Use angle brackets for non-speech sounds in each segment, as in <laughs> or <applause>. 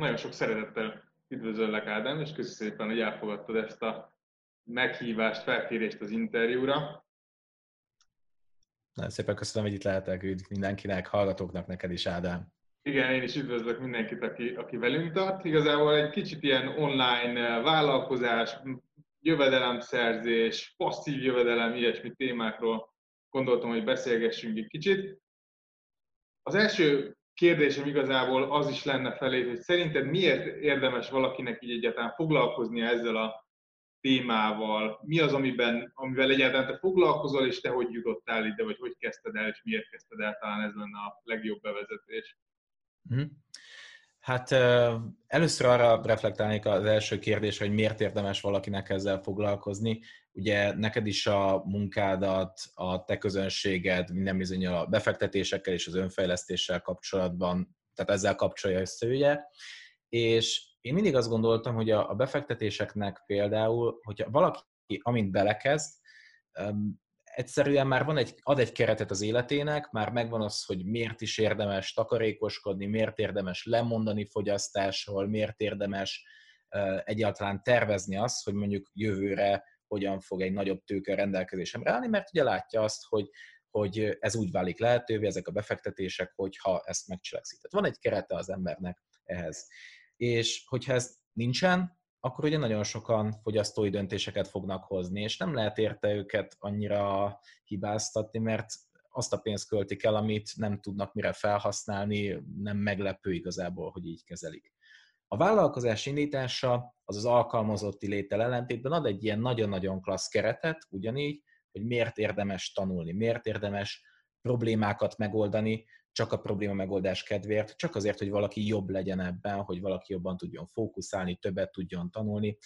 Nagyon sok szeretettel üdvözöllek Ádám, és köszönöm szépen, hogy elfogadtad ezt a meghívást, felkérést az interjúra. Nagyon szépen köszönöm, hogy itt lehetek, üdv mindenkinek, hallgatóknak, neked is, Ádám. Igen, én is üdvözlök mindenkit, aki, aki velünk tart. Igazából egy kicsit ilyen online vállalkozás, jövedelemszerzés, passzív jövedelem, ilyesmi témákról gondoltam, hogy beszélgessünk egy kicsit. Az első kérdésem igazából az is lenne felé, hogy szerinted miért érdemes valakinek így egyáltalán foglalkozni ezzel a témával? Mi az, amiben, amivel egyáltalán te foglalkozol, és te hogy jutottál ide, vagy hogy kezdted el, és miért kezdted el, talán ez lenne a legjobb bevezetés. Mm. Hát először arra reflektálnék az első kérdés, hogy miért érdemes valakinek ezzel foglalkozni. Ugye neked is a munkádat, a te közönséged minden bizony a befektetésekkel és az önfejlesztéssel kapcsolatban, tehát ezzel kapcsolja össze, ugye? És én mindig azt gondoltam, hogy a befektetéseknek például, hogyha valaki, amint belekezd, egyszerűen már van egy, ad egy keretet az életének, már megvan az, hogy miért is érdemes takarékoskodni, miért érdemes lemondani fogyasztásról, miért érdemes egyáltalán tervezni azt, hogy mondjuk jövőre hogyan fog egy nagyobb tőke rendelkezésemre állni, mert ugye látja azt, hogy, hogy ez úgy válik lehetővé, ezek a befektetések, hogyha ezt megcselekszik. Tehát van egy kerete az embernek ehhez. És hogyha ez nincsen, akkor ugye nagyon sokan fogyasztói döntéseket fognak hozni, és nem lehet érte őket annyira hibáztatni, mert azt a pénzt költik el, amit nem tudnak mire felhasználni, nem meglepő igazából, hogy így kezelik. A vállalkozás indítása az az alkalmazotti létel ellentétben ad egy ilyen nagyon-nagyon klassz keretet, ugyanígy, hogy miért érdemes tanulni, miért érdemes problémákat megoldani, csak a probléma megoldás kedvéért, csak azért, hogy valaki jobb legyen ebben, hogy valaki jobban tudjon fókuszálni, többet tudjon tanulni.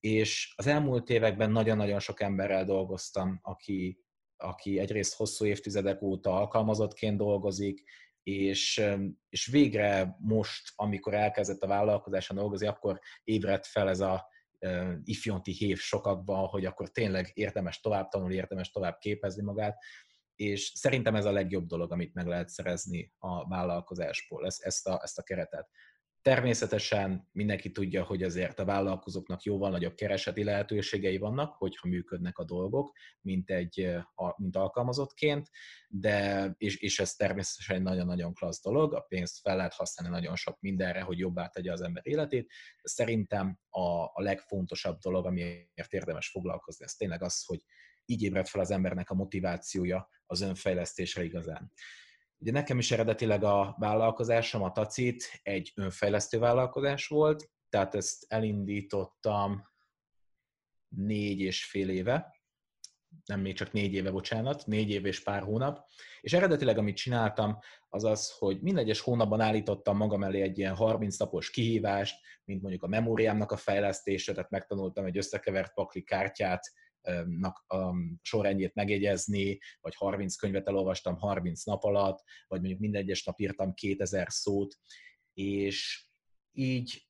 És az elmúlt években nagyon-nagyon sok emberrel dolgoztam, aki, aki egyrészt hosszú évtizedek óta alkalmazottként dolgozik, és, és végre most, amikor elkezdett a vállalkozáson dolgozni, akkor ébredt fel ez a ifjonti hév sokakban, hogy akkor tényleg érdemes tovább tanulni, érdemes tovább képezni magát, és szerintem ez a legjobb dolog, amit meg lehet szerezni a vállalkozásból, ezt, ezt, a, ezt a keretet. Természetesen mindenki tudja, hogy azért a vállalkozóknak jóval nagyobb kereseti lehetőségei vannak, hogyha működnek a dolgok, mint, egy, mint alkalmazottként, de, és, és ez természetesen egy nagyon-nagyon klassz dolog, a pénzt fel lehet használni nagyon sok mindenre, hogy jobbá tegye az ember életét, szerintem a, a legfontosabb dolog, amiért érdemes foglalkozni, ez tényleg az, hogy így ébred fel az embernek a motivációja az önfejlesztésre igazán. Ugye nekem is eredetileg a vállalkozásom, a Tacit egy önfejlesztő vállalkozás volt, tehát ezt elindítottam négy és fél éve, nem még csak négy éve, bocsánat, négy év és pár hónap, és eredetileg amit csináltam, az az, hogy minden egyes hónapban állítottam magam elé egy ilyen 30 napos kihívást, mint mondjuk a memóriámnak a fejlesztése, tehát megtanultam egy összekevert pakli kártyát a sorrendjét megjegyezni, vagy 30 könyvet elolvastam 30 nap alatt, vagy mondjuk minden egyes nap írtam 2000 szót, és így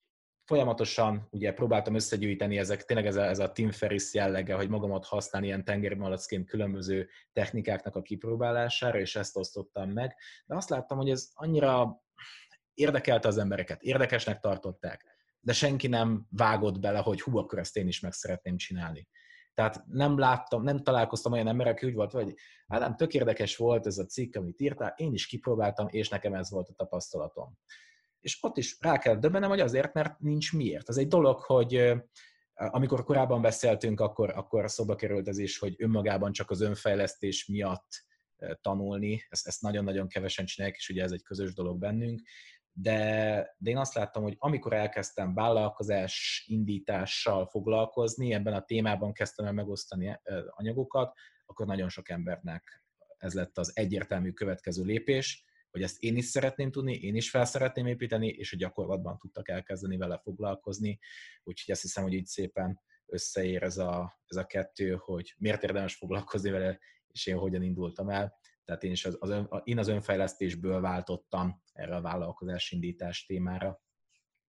folyamatosan ugye próbáltam összegyűjteni ezek, tényleg ez a, ez a Tim Ferriss jellege, hogy magamat használni ilyen tengermalacként különböző technikáknak a kipróbálására, és ezt osztottam meg. De azt láttam, hogy ez annyira érdekelte az embereket, érdekesnek tartották, de senki nem vágott bele, hogy hú, akkor ezt én is meg szeretném csinálni. Tehát nem láttam, nem találkoztam olyan emberek, aki úgy volt, hogy hát nem, tök érdekes volt ez a cikk, amit írtál, én is kipróbáltam, és nekem ez volt a tapasztalatom. És ott is rá kell döbbenem, hogy azért, mert nincs miért. Az egy dolog, hogy amikor korábban beszéltünk, akkor, akkor szóba került ez is, hogy önmagában csak az önfejlesztés miatt tanulni, ezt, ezt nagyon-nagyon kevesen csinálják, és ugye ez egy közös dolog bennünk, de, de én azt láttam, hogy amikor elkezdtem vállalkozás indítással foglalkozni, ebben a témában kezdtem el megosztani anyagokat, akkor nagyon sok embernek ez lett az egyértelmű következő lépés, hogy ezt én is szeretném tudni, én is fel szeretném építeni, és a gyakorlatban tudtak elkezdeni vele foglalkozni. Úgyhogy azt hiszem, hogy így szépen összeér ez a, ez a kettő, hogy miért érdemes foglalkozni vele, és én hogyan indultam el. Tehát én is az, az, ön, én az önfejlesztésből váltottam erre a vállalkozás indítás témára.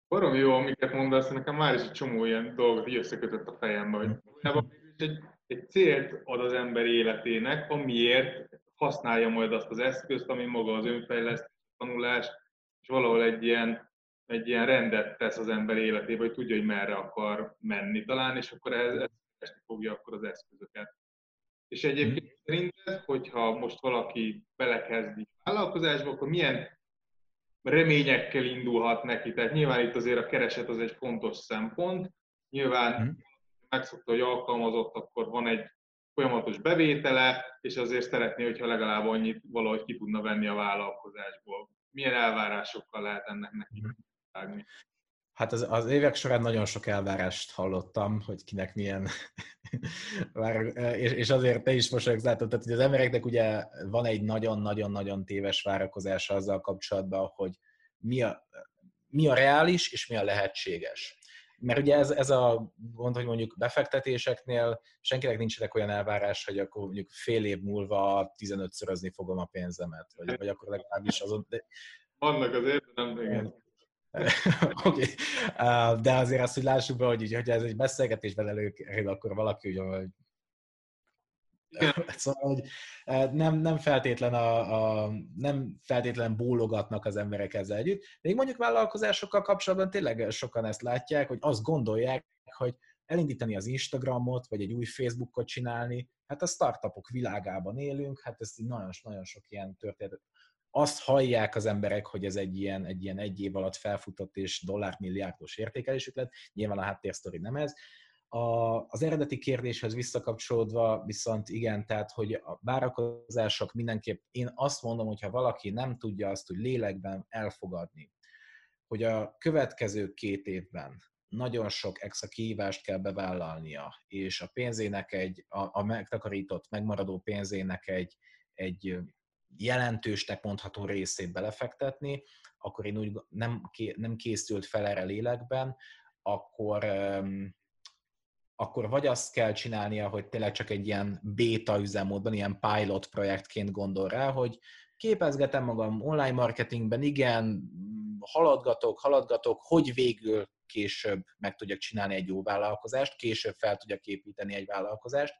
Barom jó, amiket mondasz, nekem már is egy csomó ilyen dolgot így összekötött a fejembe, hogy hm. egy, egy célt ad az ember életének, amiért használja majd azt az eszközt, ami maga az önfejlesztés, tanulás, és valahol egy ilyen egy ilyen rendet tesz az ember életébe, hogy tudja, hogy merre akar menni talán, és akkor ehhez keresni fogja akkor az eszközöket. És egyébként mm. szerinted, hogyha most valaki belekezdi vállalkozásba, akkor milyen reményekkel indulhat neki? Tehát nyilván itt azért a kereset az egy fontos szempont. Nyilván mm. megszokta, hogy alkalmazott, akkor van egy folyamatos bevétele, és azért szeretné, hogyha legalább annyit valahogy ki tudna venni a vállalkozásból. Milyen elvárásokkal lehet ennek neki vágni? Hát az, az évek során nagyon sok elvárást hallottam, hogy kinek milyen <laughs> és, és azért te is mosolyogsz, látod, tehát, hogy az embereknek ugye van egy nagyon-nagyon-nagyon téves várakozása azzal kapcsolatban, hogy mi a, mi a reális és mi a lehetséges. Mert ugye ez, ez a gond, hogy mondjuk befektetéseknél senkinek nincsenek olyan elvárás, hogy akkor mondjuk fél év múlva 15-szörözni fogom a pénzemet, vagy, vagy akkor legalábbis azon... De... Vannak azért, nem igen. <laughs> Oké, okay. de azért azt, hogy lássuk be, hogy, így, hogy ez egy beszélgetésben előkerül, akkor valaki ugye, hogy <laughs> szóval, hogy nem, nem, feltétlen a, a, nem feltétlen bólogatnak az emberek ezzel együtt. Még mondjuk vállalkozásokkal kapcsolatban tényleg sokan ezt látják, hogy azt gondolják, hogy elindítani az Instagramot, vagy egy új Facebookot csinálni, hát a startupok világában élünk, hát ez nagyon, nagyon sok ilyen történet azt hallják az emberek, hogy ez egy ilyen egy, ilyen egy év alatt felfutott és dollármilliárdos értékelésük lett, nyilván a háttérsztori nem ez. A, az eredeti kérdéshez visszakapcsolódva viszont igen, tehát hogy a várakozások mindenképp, én azt mondom, hogy ha valaki nem tudja azt, hogy lélekben elfogadni, hogy a következő két évben nagyon sok extra kihívást kell bevállalnia, és a pénzének egy, a, a megtakarított, megmaradó pénzének egy, egy jelentősnek mondható részét belefektetni, akkor én úgy nem, nem készült fel erre lélekben, akkor, akkor vagy azt kell csinálnia, hogy tényleg csak egy ilyen beta üzemmódban, ilyen pilot projektként gondol rá, hogy képezgetem magam online marketingben, igen, haladgatok, haladgatok, hogy végül később meg tudjak csinálni egy jó vállalkozást, később fel tudjak építeni egy vállalkozást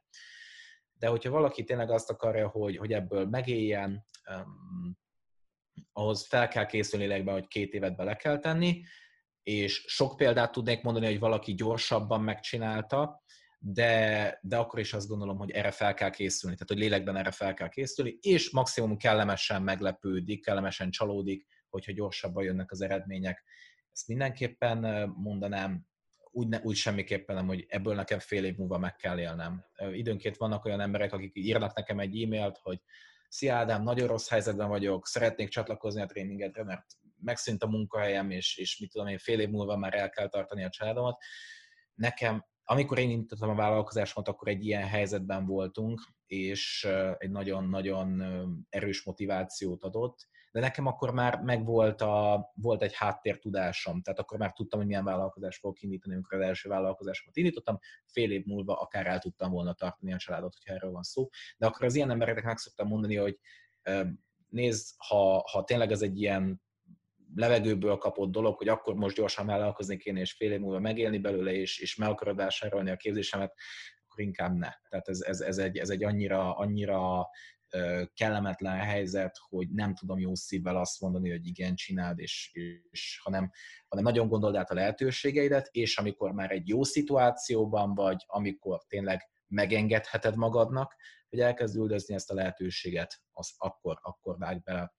de hogyha valaki tényleg azt akarja, hogy, hogy ebből megéljen, um, ahhoz fel kell készülni lélekben, hogy két évet bele kell tenni, és sok példát tudnék mondani, hogy valaki gyorsabban megcsinálta, de, de akkor is azt gondolom, hogy erre fel kell készülni, tehát hogy lélekben erre fel kell készülni, és maximum kellemesen meglepődik, kellemesen csalódik, hogyha gyorsabban jönnek az eredmények. Ezt mindenképpen mondanám, úgy, ne, úgy semmiképpen nem, hogy ebből nekem fél év múlva meg kell élnem. Időnként vannak olyan emberek, akik írnak nekem egy e-mailt, hogy Szia Ádám, nagyon rossz helyzetben vagyok, szeretnék csatlakozni a tréningedre, mert megszűnt a munkahelyem, és, és mit tudom én, fél év múlva már el kell tartani a családomat. Nekem, amikor én indítottam a vállalkozásomat, akkor egy ilyen helyzetben voltunk, és egy nagyon-nagyon erős motivációt adott, de nekem akkor már megvolt a, volt egy háttértudásom, tehát akkor már tudtam, hogy milyen vállalkozást fogok indítani, amikor az első vállalkozásomat indítottam, fél év múlva akár el tudtam volna tartani a családot, hogyha erről van szó, de akkor az ilyen embereknek szoktam mondani, hogy nézd, ha, ha tényleg ez egy ilyen levegőből kapott dolog, hogy akkor most gyorsan vállalkozni kéne, és fél év múlva megélni belőle, és, és meg akarod vásárolni a képzésemet, akkor inkább ne. Tehát ez, ez, ez, egy, ez egy annyira, annyira kellemetlen helyzet, hogy nem tudom jó szívvel azt mondani, hogy igen, csináld, és, és hanem, hanem nagyon gondold át a lehetőségeidet, és amikor már egy jó szituációban vagy, amikor tényleg megengedheted magadnak, hogy elkezd üldözni ezt a lehetőséget, az akkor, akkor vág bele.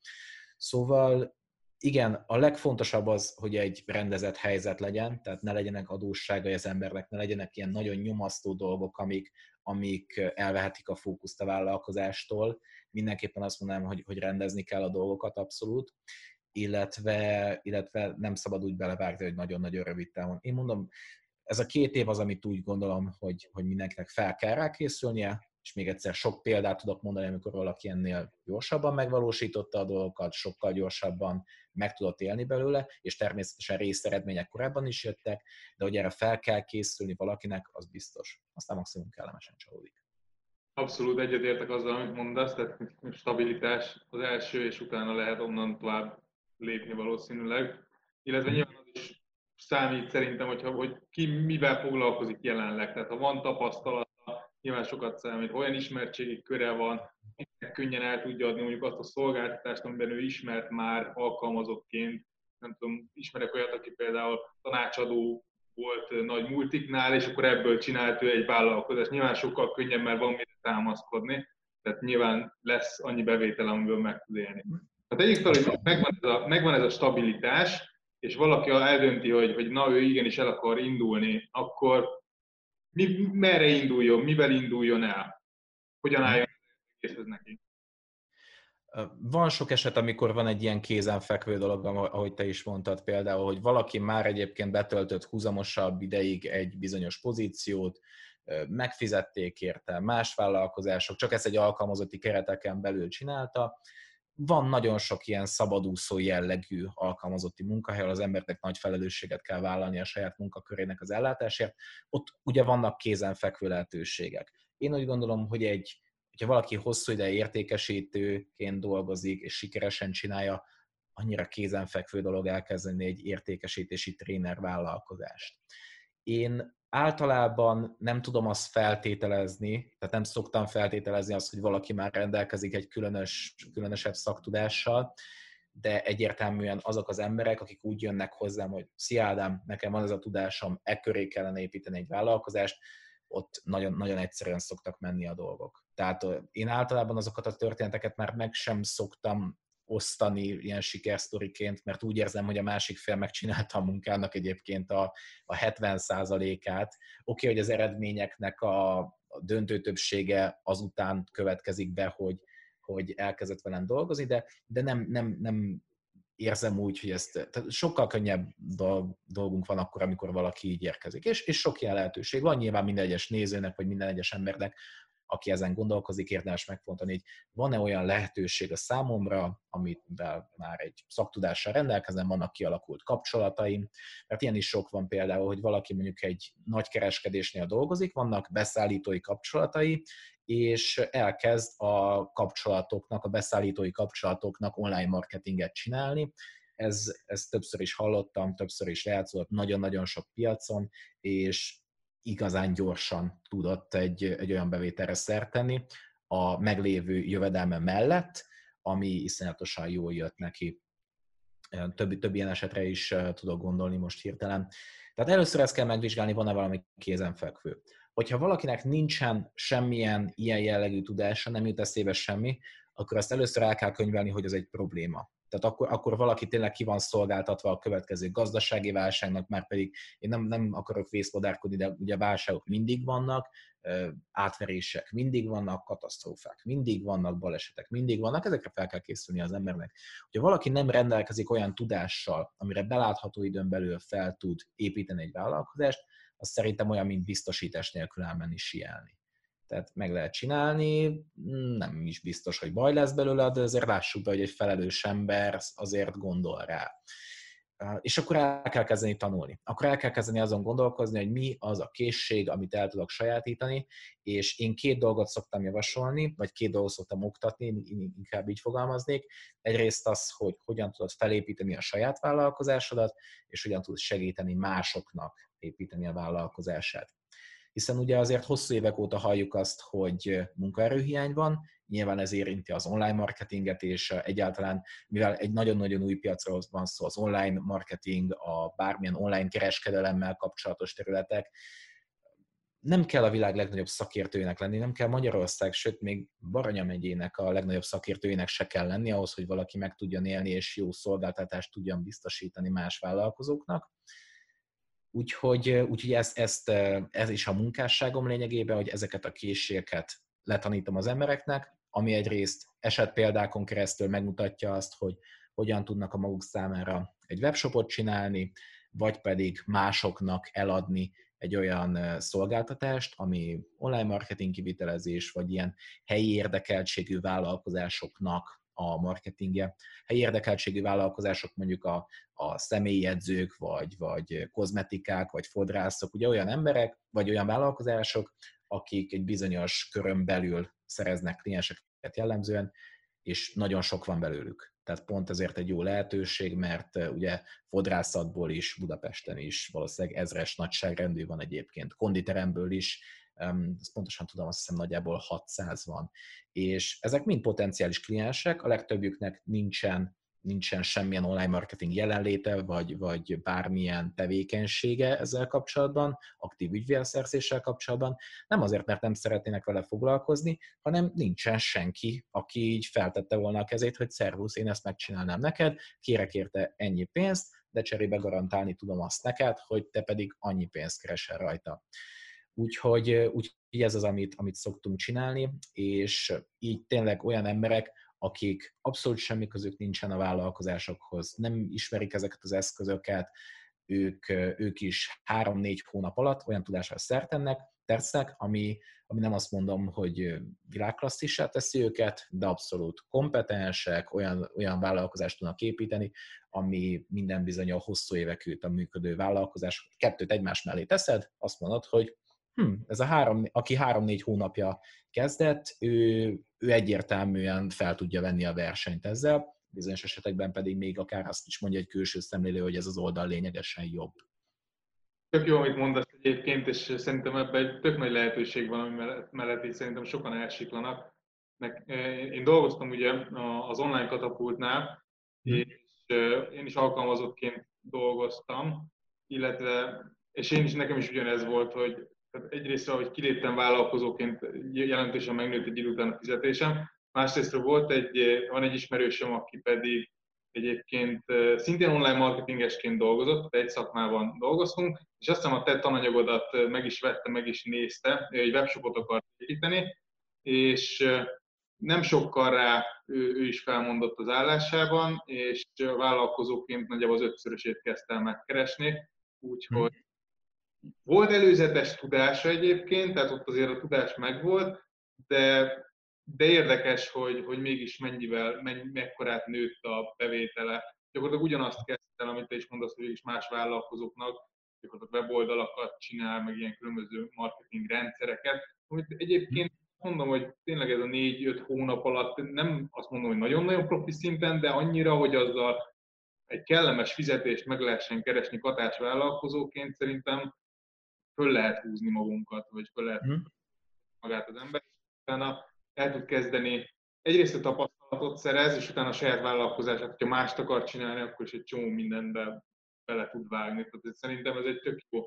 Szóval igen, a legfontosabb az, hogy egy rendezett helyzet legyen, tehát ne legyenek adósságai az embernek, ne legyenek ilyen nagyon nyomasztó dolgok, amik, amik elvehetik a fókuszt a vállalkozástól. Mindenképpen azt mondanám, hogy, hogy rendezni kell a dolgokat abszolút, illetve, illetve nem szabad úgy belevágni, hogy nagyon-nagyon rövid távon. Én mondom, ez a két év az, amit úgy gondolom, hogy, hogy mindenkinek fel kell rá készülnie, és még egyszer sok példát tudok mondani, amikor valaki ennél gyorsabban megvalósította a dolgokat, sokkal gyorsabban meg tudott élni belőle, és természetesen részeredmények korábban is jöttek, de hogy erre fel kell készülni valakinek, az biztos. Aztán maximum kellemesen csalódik. Abszolút egyetértek azzal, amit mondasz, tehát stabilitás az első, és utána lehet onnan tovább lépni valószínűleg. Illetve nyilván az is számít szerintem, hogyha, hogy ki mivel foglalkozik jelenleg. Tehát ha van tapasztalat, nyilván sokat számít, olyan ismertségi köre van, könnyen el tudja adni mondjuk azt a szolgáltatást, amiben ő ismert már alkalmazottként, nem tudom, ismerek olyat, aki például tanácsadó volt nagy multiknál, és akkor ebből csinált ő egy vállalkozást. Nyilván sokkal könnyebb, mert van mire támaszkodni, tehát nyilván lesz annyi bevétel, amiből meg tud élni. Hát tegyük fel, hogy megvan ez, a, megvan ez a stabilitás, és valaki eldönti, hogy, hogy na, ő igenis el akar indulni, akkor mi, merre induljon, mivel induljon el? Hogyan álljon egészhez neki? Van sok eset, amikor van egy ilyen kézenfekvő dolog, ahogy te is mondtad például, hogy valaki már egyébként betöltött húzamosabb ideig egy bizonyos pozíciót, megfizették érte, más vállalkozások, csak ezt egy alkalmazotti kereteken belül csinálta. Van nagyon sok ilyen szabadúszó jellegű alkalmazotti munkahely, ahol az embernek nagy felelősséget kell vállalni a saját munkakörének az ellátásért. Ott ugye vannak kézenfekvő lehetőségek. Én úgy gondolom, hogy egy hogyha valaki hosszú ideje értékesítőként dolgozik, és sikeresen csinálja, annyira kézenfekvő dolog elkezdeni egy értékesítési tréner vállalkozást. Én általában nem tudom azt feltételezni, tehát nem szoktam feltételezni azt, hogy valaki már rendelkezik egy különös, különösebb szaktudással, de egyértelműen azok az emberek, akik úgy jönnek hozzám, hogy szia Ádám, nekem van ez a tudásom, e köré kellene építeni egy vállalkozást, ott nagyon, nagyon egyszerűen szoktak menni a dolgok. Tehát én általában azokat a történeteket már meg sem szoktam osztani ilyen sikersztoriként, mert úgy érzem, hogy a másik fél megcsinálta a munkának egyébként a, a 70%-át. Oké, okay, hogy az eredményeknek a, a döntő többsége azután következik be, hogy, hogy elkezdett velem dolgozni, de, de nem, nem, nem érzem úgy, hogy ezt tehát sokkal könnyebb dolgunk van akkor, amikor valaki így érkezik. És, és sok ilyen lehetőség van nyilván minden egyes nézőnek, vagy minden egyes embernek, aki ezen gondolkozik, érdemes megfontani, hogy van-e olyan lehetőség a számomra, amivel már egy szaktudással rendelkezem, vannak kialakult kapcsolataim, mert ilyen is sok van például, hogy valaki mondjuk egy nagy kereskedésnél dolgozik, vannak beszállítói kapcsolatai, és elkezd a kapcsolatoknak, a beszállítói kapcsolatoknak online marketinget csinálni, ez, ez többször is hallottam, többször is lejátszott nagyon-nagyon sok piacon, és igazán gyorsan tudott egy, egy olyan bevételre szert tenni a meglévő jövedelme mellett, ami iszonyatosan jól jött neki. Több, több ilyen esetre is tudok gondolni most hirtelen. Tehát először ezt kell megvizsgálni, van-e valami kézenfekvő. Hogyha valakinek nincsen semmilyen ilyen jellegű tudása, nem jut eszébe semmi, akkor azt először el kell könyvelni, hogy ez egy probléma. Tehát akkor, akkor valaki tényleg ki van szolgáltatva a következő gazdasági válságnak, már pedig én nem, nem akarok vészkodárkodni, de ugye válságok mindig vannak, átverések mindig vannak, katasztrófák mindig vannak, balesetek mindig vannak, ezekre fel kell készülni az embernek. Hogyha valaki nem rendelkezik olyan tudással, amire belátható időn belül fel tud építeni egy vállalkozást, az szerintem olyan, mint biztosítás nélkül elmenni sielni tehát meg lehet csinálni, nem is biztos, hogy baj lesz belőle, de azért lássuk be, hogy egy felelős ember azért gondol rá. És akkor el kell kezdeni tanulni. Akkor el kell kezdeni azon gondolkozni, hogy mi az a készség, amit el tudok sajátítani, és én két dolgot szoktam javasolni, vagy két dolgot szoktam oktatni, inkább így fogalmaznék. Egyrészt az, hogy hogyan tudod felépíteni a saját vállalkozásodat, és hogyan tudod segíteni másoknak építeni a vállalkozását hiszen ugye azért hosszú évek óta halljuk azt, hogy munkaerőhiány van, nyilván ez érinti az online marketinget, és egyáltalán, mivel egy nagyon-nagyon új piacról van szó, az online marketing, a bármilyen online kereskedelemmel kapcsolatos területek, nem kell a világ legnagyobb szakértőjének lenni, nem kell Magyarország, sőt, még Baranya megyének a legnagyobb szakértőjének se kell lenni ahhoz, hogy valaki meg tudjon élni és jó szolgáltatást tudjon biztosítani más vállalkozóknak. Úgyhogy, úgyhogy ezt, ezt, ez is a munkásságom lényegében, hogy ezeket a készségeket letanítom az embereknek, ami egyrészt esetpéldákon keresztül megmutatja azt, hogy hogyan tudnak a maguk számára egy webshopot csinálni, vagy pedig másoknak eladni egy olyan szolgáltatást, ami online marketing kivitelezés, vagy ilyen helyi érdekeltségű vállalkozásoknak a marketingje. Helyi érdekeltségű vállalkozások mondjuk a, a személyedzők, vagy, vagy kozmetikák, vagy fodrászok, ugye olyan emberek, vagy olyan vállalkozások, akik egy bizonyos körön belül szereznek klienseket jellemzően, és nagyon sok van belőlük. Tehát pont ezért egy jó lehetőség, mert ugye fodrászatból is, Budapesten is valószínűleg ezres nagyságrendű van egyébként, konditeremből is, ezt pontosan tudom, azt hiszem nagyjából 600 van. És ezek mind potenciális kliensek, a legtöbbjüknek nincsen nincsen semmilyen online marketing jelenléte, vagy, vagy bármilyen tevékenysége ezzel kapcsolatban, aktív ügyvélszerzéssel kapcsolatban, nem azért, mert nem szeretnének vele foglalkozni, hanem nincsen senki, aki így feltette volna a kezét, hogy szervusz, én ezt megcsinálnám neked, kérek érte ennyi pénzt, de cserébe garantálni tudom azt neked, hogy te pedig annyi pénzt keresel rajta. Úgyhogy, úgyhogy ez az, amit, amit szoktunk csinálni, és így tényleg olyan emberek, akik abszolút semmi közük nincsen a vállalkozásokhoz, nem ismerik ezeket az eszközöket, ők, ők is három-négy hónap alatt olyan tudásra szertennek, tesznek, ami, ami nem azt mondom, hogy világklasszissá teszi őket, de abszolút kompetensek, olyan, olyan vállalkozást tudnak építeni, ami minden bizony a hosszú évek óta működő vállalkozás. Kettőt egymás mellé teszed, azt mondod, hogy hm, ez a három, aki három-négy hónapja kezdett, ő, ő egyértelműen fel tudja venni a versenyt ezzel, bizonyos esetekben pedig még akár azt is mondja egy külső szemlélő, hogy ez az oldal lényegesen jobb. Tök jó, amit mondasz egyébként, és szerintem ebben egy tök nagy lehetőség van, ami mellett így szerintem sokan elsiklanak. Én dolgoztam ugye az online katapultnál, hm. és én is alkalmazottként dolgoztam, illetve, és én is, nekem is ugyanez volt, hogy tehát egyrészt, hogy kiléptem vállalkozóként, jelentősen megnőtt egy idő után a fizetésem, másrészt volt egy, van egy ismerősöm, aki pedig egyébként szintén online marketingesként dolgozott, egy szakmában dolgoztunk, és azt hiszem a te tananyagodat meg is vette, meg is nézte, egy webshopot akart építeni, és nem sokkal rá ő, ő is felmondott az állásában, és vállalkozóként nagyjából az ötszörösét kezdte el megkeresni, úgyhogy volt előzetes tudása egyébként, tehát ott azért a tudás megvolt, de, de érdekes, hogy, hogy mégis mennyivel, mennyi, mekkorát nőtt a bevétele. Gyakorlatilag ugyanazt kezdte amit te is mondasz, hogy is más vállalkozóknak, gyakorlatilag weboldalakat csinál, meg ilyen különböző marketing rendszereket, amit egyébként mondom, hogy tényleg ez a négy-öt hónap alatt nem azt mondom, hogy nagyon-nagyon profi szinten, de annyira, hogy azzal egy kellemes fizetést meg lehessen keresni katás vállalkozóként, szerintem föl lehet húzni magunkat, vagy föl lehet hmm. magát az ember, utána el tud kezdeni egyrészt a tapasztalatot szerez, és utána a saját vállalkozását, hogyha mást akar csinálni, akkor is egy csomó mindenbe bele tud vágni. Tehát szerintem ez egy tök jó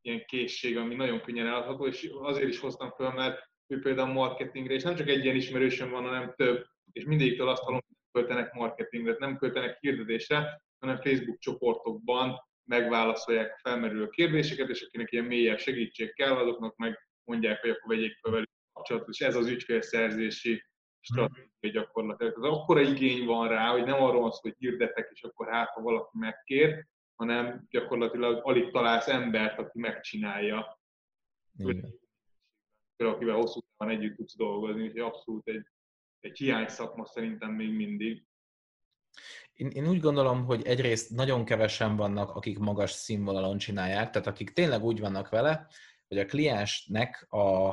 ilyen készség, ami nagyon könnyen eladható, és azért is hoztam föl, mert ő például marketingre, és nem csak egy ilyen ismerősöm van, hanem több, és mindegyikől azt hallom, hogy költenek marketingre, nem költenek hirdetésre, hanem Facebook csoportokban megválaszolják a felmerülő kérdéseket, és akinek ilyen mélyebb segítség kell, azoknak meg mondják, hogy akkor vegyék fel velük kapcsolatot, és ez az ügyfélszerzési stratégia gyakorlatilag. Az akkora igény van rá, hogy nem arról van szó, hogy hirdetek, és akkor hát, ha valaki megkér, hanem gyakorlatilag alig találsz embert, aki megcsinálja. Igen. Akivel hosszú távon együtt tudsz dolgozni, úgyhogy abszolút egy, egy hiány szakma szerintem még mindig. Én, én úgy gondolom, hogy egyrészt nagyon kevesen vannak, akik magas színvonalon csinálják, tehát akik tényleg úgy vannak vele, hogy a kliensnek a,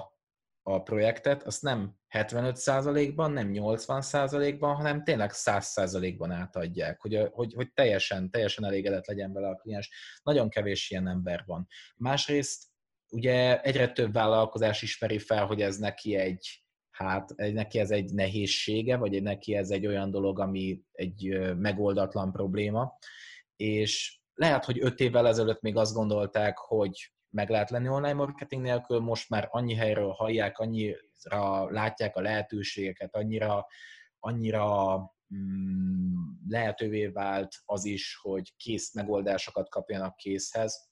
a projektet azt nem 75%-ban, nem 80%-ban, hanem tényleg 100%-ban átadják, hogy, hogy, hogy teljesen, teljesen elégedett legyen vele a kliens. Nagyon kevés ilyen ember van. Másrészt ugye egyre több vállalkozás ismeri fel, hogy ez neki egy, hát neki ez egy nehézsége, vagy neki ez egy olyan dolog, ami egy megoldatlan probléma, és lehet, hogy öt évvel ezelőtt még azt gondolták, hogy meg lehet lenni online marketing nélkül, most már annyi helyről hallják, annyira látják a lehetőségeket, annyira, annyira mm, lehetővé vált az is, hogy kész megoldásokat kapjanak készhez,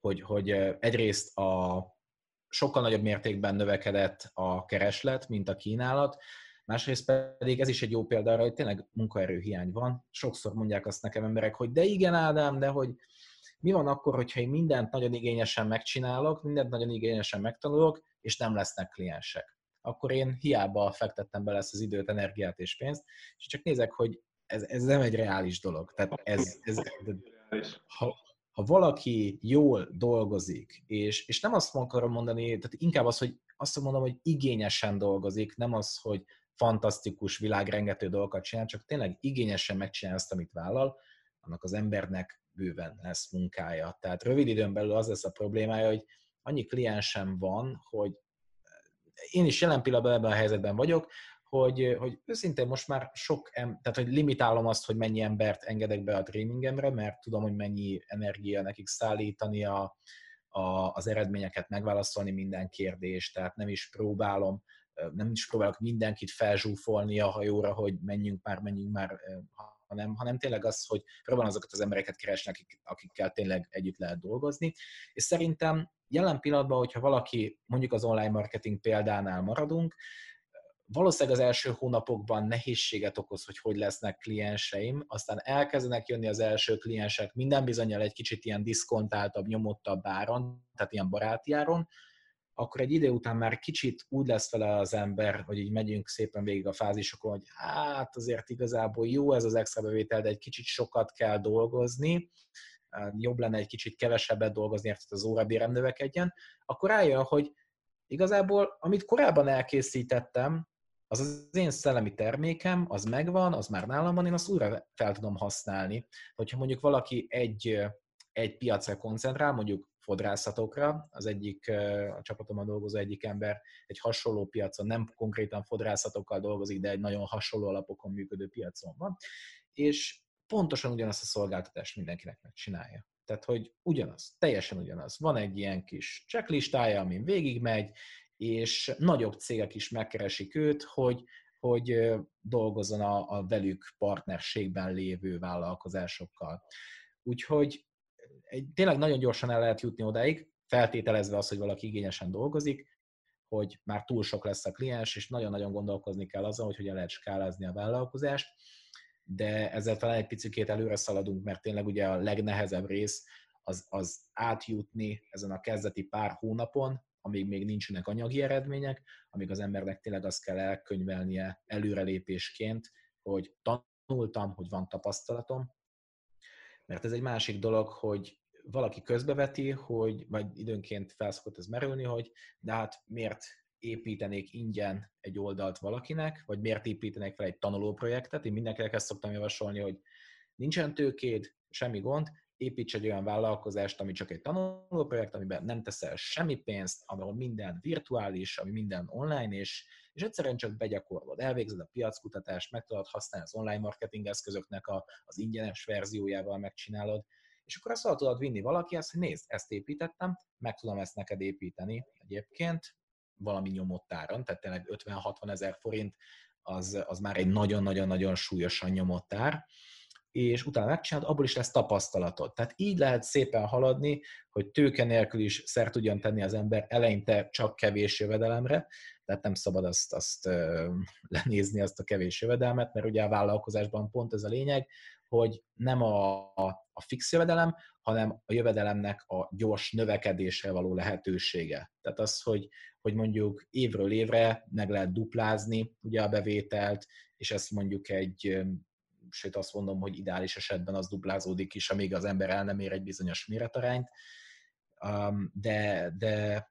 hogy, hogy egyrészt a sokkal nagyobb mértékben növekedett a kereslet, mint a kínálat, másrészt pedig ez is egy jó példa arra, hogy tényleg munkaerőhiány van. Sokszor mondják azt nekem emberek, hogy de igen Ádám, de hogy mi van akkor, hogyha én mindent nagyon igényesen megcsinálok, mindent nagyon igényesen megtanulok, és nem lesznek kliensek. Akkor én hiába fektettem bele ezt az időt, energiát és pénzt, és csak nézek, hogy ez, ez nem egy reális dolog. Tehát ez, ez, ha, ha valaki jól dolgozik, és, és nem azt akarom mondani, tehát inkább az, hogy azt mondom, hogy igényesen dolgozik, nem az, hogy fantasztikus, világrengető dolgokat csinál, csak tényleg igényesen megcsinál azt, amit vállal, annak az embernek bőven lesz munkája. Tehát rövid időn belül az lesz a problémája, hogy annyi kliensem van, hogy én is jelen pillanatban ebben a helyzetben vagyok, hogy, hogy őszintén most már sok, em, tehát hogy limitálom azt, hogy mennyi embert engedek be a tréningemre, mert tudom, hogy mennyi energia nekik szállítani a, a, az eredményeket, megválaszolni minden kérdést, tehát nem is próbálom, nem is próbálok mindenkit felzsúfolni a hajóra, hogy menjünk már, menjünk már, hanem, hanem tényleg az, hogy próbálom azokat az embereket keresni, akik, akikkel tényleg együtt lehet dolgozni. És szerintem jelen pillanatban, hogyha valaki, mondjuk az online marketing példánál maradunk, valószínűleg az első hónapokban nehézséget okoz, hogy hogy lesznek klienseim, aztán elkezdenek jönni az első kliensek minden bizonyal egy kicsit ilyen diszkontáltabb, nyomottabb áron, tehát ilyen baráti áron, akkor egy idő után már kicsit úgy lesz vele az ember, hogy így megyünk szépen végig a fázisokon, hogy hát azért igazából jó ez az extra bevétel, de egy kicsit sokat kell dolgozni, jobb lenne egy kicsit kevesebbet dolgozni, hogy az órabérem növekedjen, akkor rájön, hogy igazából, amit korábban elkészítettem, az az én szellemi termékem, az megvan, az már nálam van, én azt újra fel tudom használni. Hogyha mondjuk valaki egy, egy piacra koncentrál, mondjuk fodrászatokra, az egyik, a csapatomban dolgozó egyik ember egy hasonló piacon, nem konkrétan fodrászatokkal dolgozik, de egy nagyon hasonló alapokon működő piacon van, és pontosan ugyanazt a szolgáltatást mindenkinek megcsinálja. Tehát, hogy ugyanaz, teljesen ugyanaz. Van egy ilyen kis checklistája, amin végigmegy, és nagyobb cégek is megkeresik őt, hogy, hogy dolgozzon a, a velük partnerségben lévő vállalkozásokkal. Úgyhogy tényleg nagyon gyorsan el lehet jutni odáig, feltételezve az, hogy valaki igényesen dolgozik, hogy már túl sok lesz a kliens, és nagyon-nagyon gondolkozni kell azon, hogy hogyan lehet skálázni a vállalkozást, de ezzel talán egy picit előre szaladunk, mert tényleg ugye a legnehezebb rész az, az átjutni ezen a kezdeti pár hónapon, amíg még nincsenek anyagi eredmények, amíg az embernek tényleg azt kell elkönyvelnie előrelépésként, hogy tanultam, hogy van tapasztalatom, mert ez egy másik dolog, hogy valaki közbeveti, hogy, vagy időnként felszokott ez merülni, hogy de hát miért építenék ingyen egy oldalt valakinek, vagy miért építenék fel egy tanulóprojektet. Én mindenkinek ezt szoktam javasolni, hogy nincsen tőkéd, semmi gond, építs egy olyan vállalkozást, ami csak egy tanulóprojekt, amiben nem teszel semmi pénzt, ahol minden virtuális, ami minden online, és, és egyszerűen csak begyakorlod, elvégzed a piackutatást, meg tudod használni az online marketing eszközöknek a, az ingyenes verziójával megcsinálod, és akkor azt tudod vinni valakihez, hogy nézd, ezt építettem, meg tudom ezt neked építeni egyébként, valami nyomott áron, tehát tényleg 50-60 ezer forint az, az már egy nagyon-nagyon-nagyon súlyosan nyomott ár, és utána megcsinálod, abból is lesz tapasztalatod. Tehát így lehet szépen haladni, hogy tőke nélkül is szert tudjon tenni az ember eleinte csak kevés jövedelemre, tehát nem szabad azt, azt <laughs> lenézni, azt a kevés jövedelmet, mert ugye a vállalkozásban pont ez a lényeg, hogy nem a, a, a fix jövedelem, hanem a jövedelemnek a gyors növekedésre való lehetősége. Tehát az, hogy, hogy mondjuk évről évre meg lehet duplázni ugye a bevételt, és ezt mondjuk egy sőt azt mondom, hogy ideális esetben az duplázódik is, amíg az ember el nem ér egy bizonyos méretarányt, de, de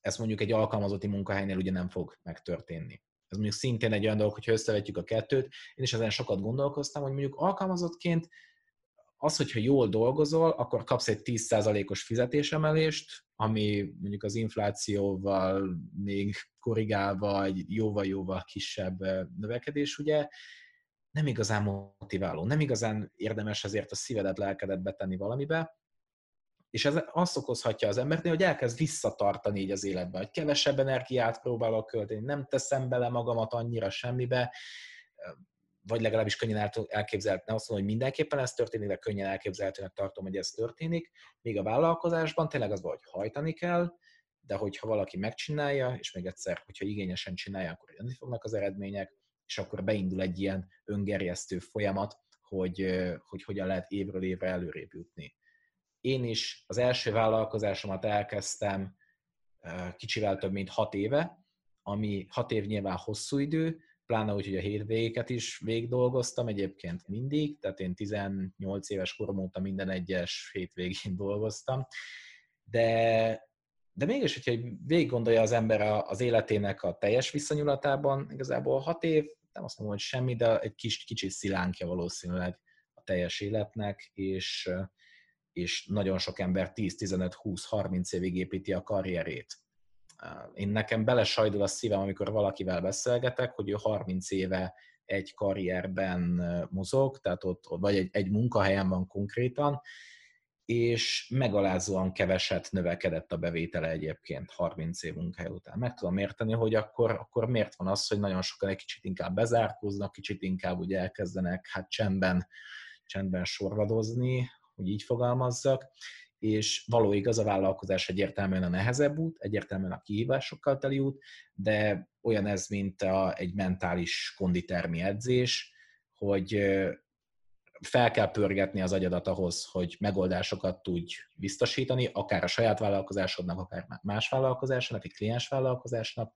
ez mondjuk egy alkalmazotti munkahelynél ugye nem fog megtörténni. Ez mondjuk szintén egy olyan dolog, hogyha összevetjük a kettőt, én is ezen sokat gondolkoztam, hogy mondjuk alkalmazottként az, hogyha jól dolgozol, akkor kapsz egy 10%-os fizetésemelést, ami mondjuk az inflációval még korrigálva egy jóval-jóval kisebb növekedés, ugye, nem igazán motiváló, nem igazán érdemes azért a szívedet, lelkedet betenni valamibe, és ez azt okozhatja az embernél, hogy elkezd visszatartani így az életbe, hogy kevesebb energiát próbálok költeni, nem teszem bele magamat annyira semmibe, vagy legalábbis könnyen elképzelhető, nem azt mondom, hogy mindenképpen ez történik, de könnyen elképzelhetőnek tartom, hogy ez történik. Míg a vállalkozásban tényleg az hogy hajtani kell, de hogyha valaki megcsinálja, és még egyszer, hogyha igényesen csinálja, akkor jönni fognak az eredmények, és akkor beindul egy ilyen öngerjesztő folyamat, hogy, hogy hogyan lehet évről évre előrébb jutni. Én is az első vállalkozásomat elkezdtem kicsivel több mint hat éve, ami hat év nyilván hosszú idő, pláne úgy, hogy a hétvégéket is végigdolgoztam egyébként mindig, tehát én 18 éves korom óta minden egyes hétvégén dolgoztam, de, de mégis, hogyha végig gondolja az ember az életének a teljes viszonyulatában, igazából hat év nem azt mondom, hogy semmi, de egy kis, kicsit szilánkja valószínűleg a teljes életnek, és, és nagyon sok ember 10-15-20-30 évig építi a karrierét. én nekem belesajdul a szívem, amikor valakivel beszélgetek, hogy ő 30 éve egy karrierben mozog, tehát ott, vagy egy, egy munkahelyen van konkrétan, és megalázóan keveset növekedett a bevétele egyébként 30 év munkahely után. Meg tudom érteni, hogy akkor, akkor miért van az, hogy nagyon sokan egy kicsit inkább bezárkóznak, kicsit inkább ugye elkezdenek hát csendben, csendben sorvadozni, hogy így fogalmazzak, és való igaz, a vállalkozás egyértelműen a nehezebb út, egyértelműen a kihívásokkal teli út, de olyan ez, mint a, egy mentális konditermi edzés, hogy fel kell pörgetni az agyadat ahhoz, hogy megoldásokat tudj biztosítani, akár a saját vállalkozásodnak, akár más vállalkozásnak, egy kliens vállalkozásnak,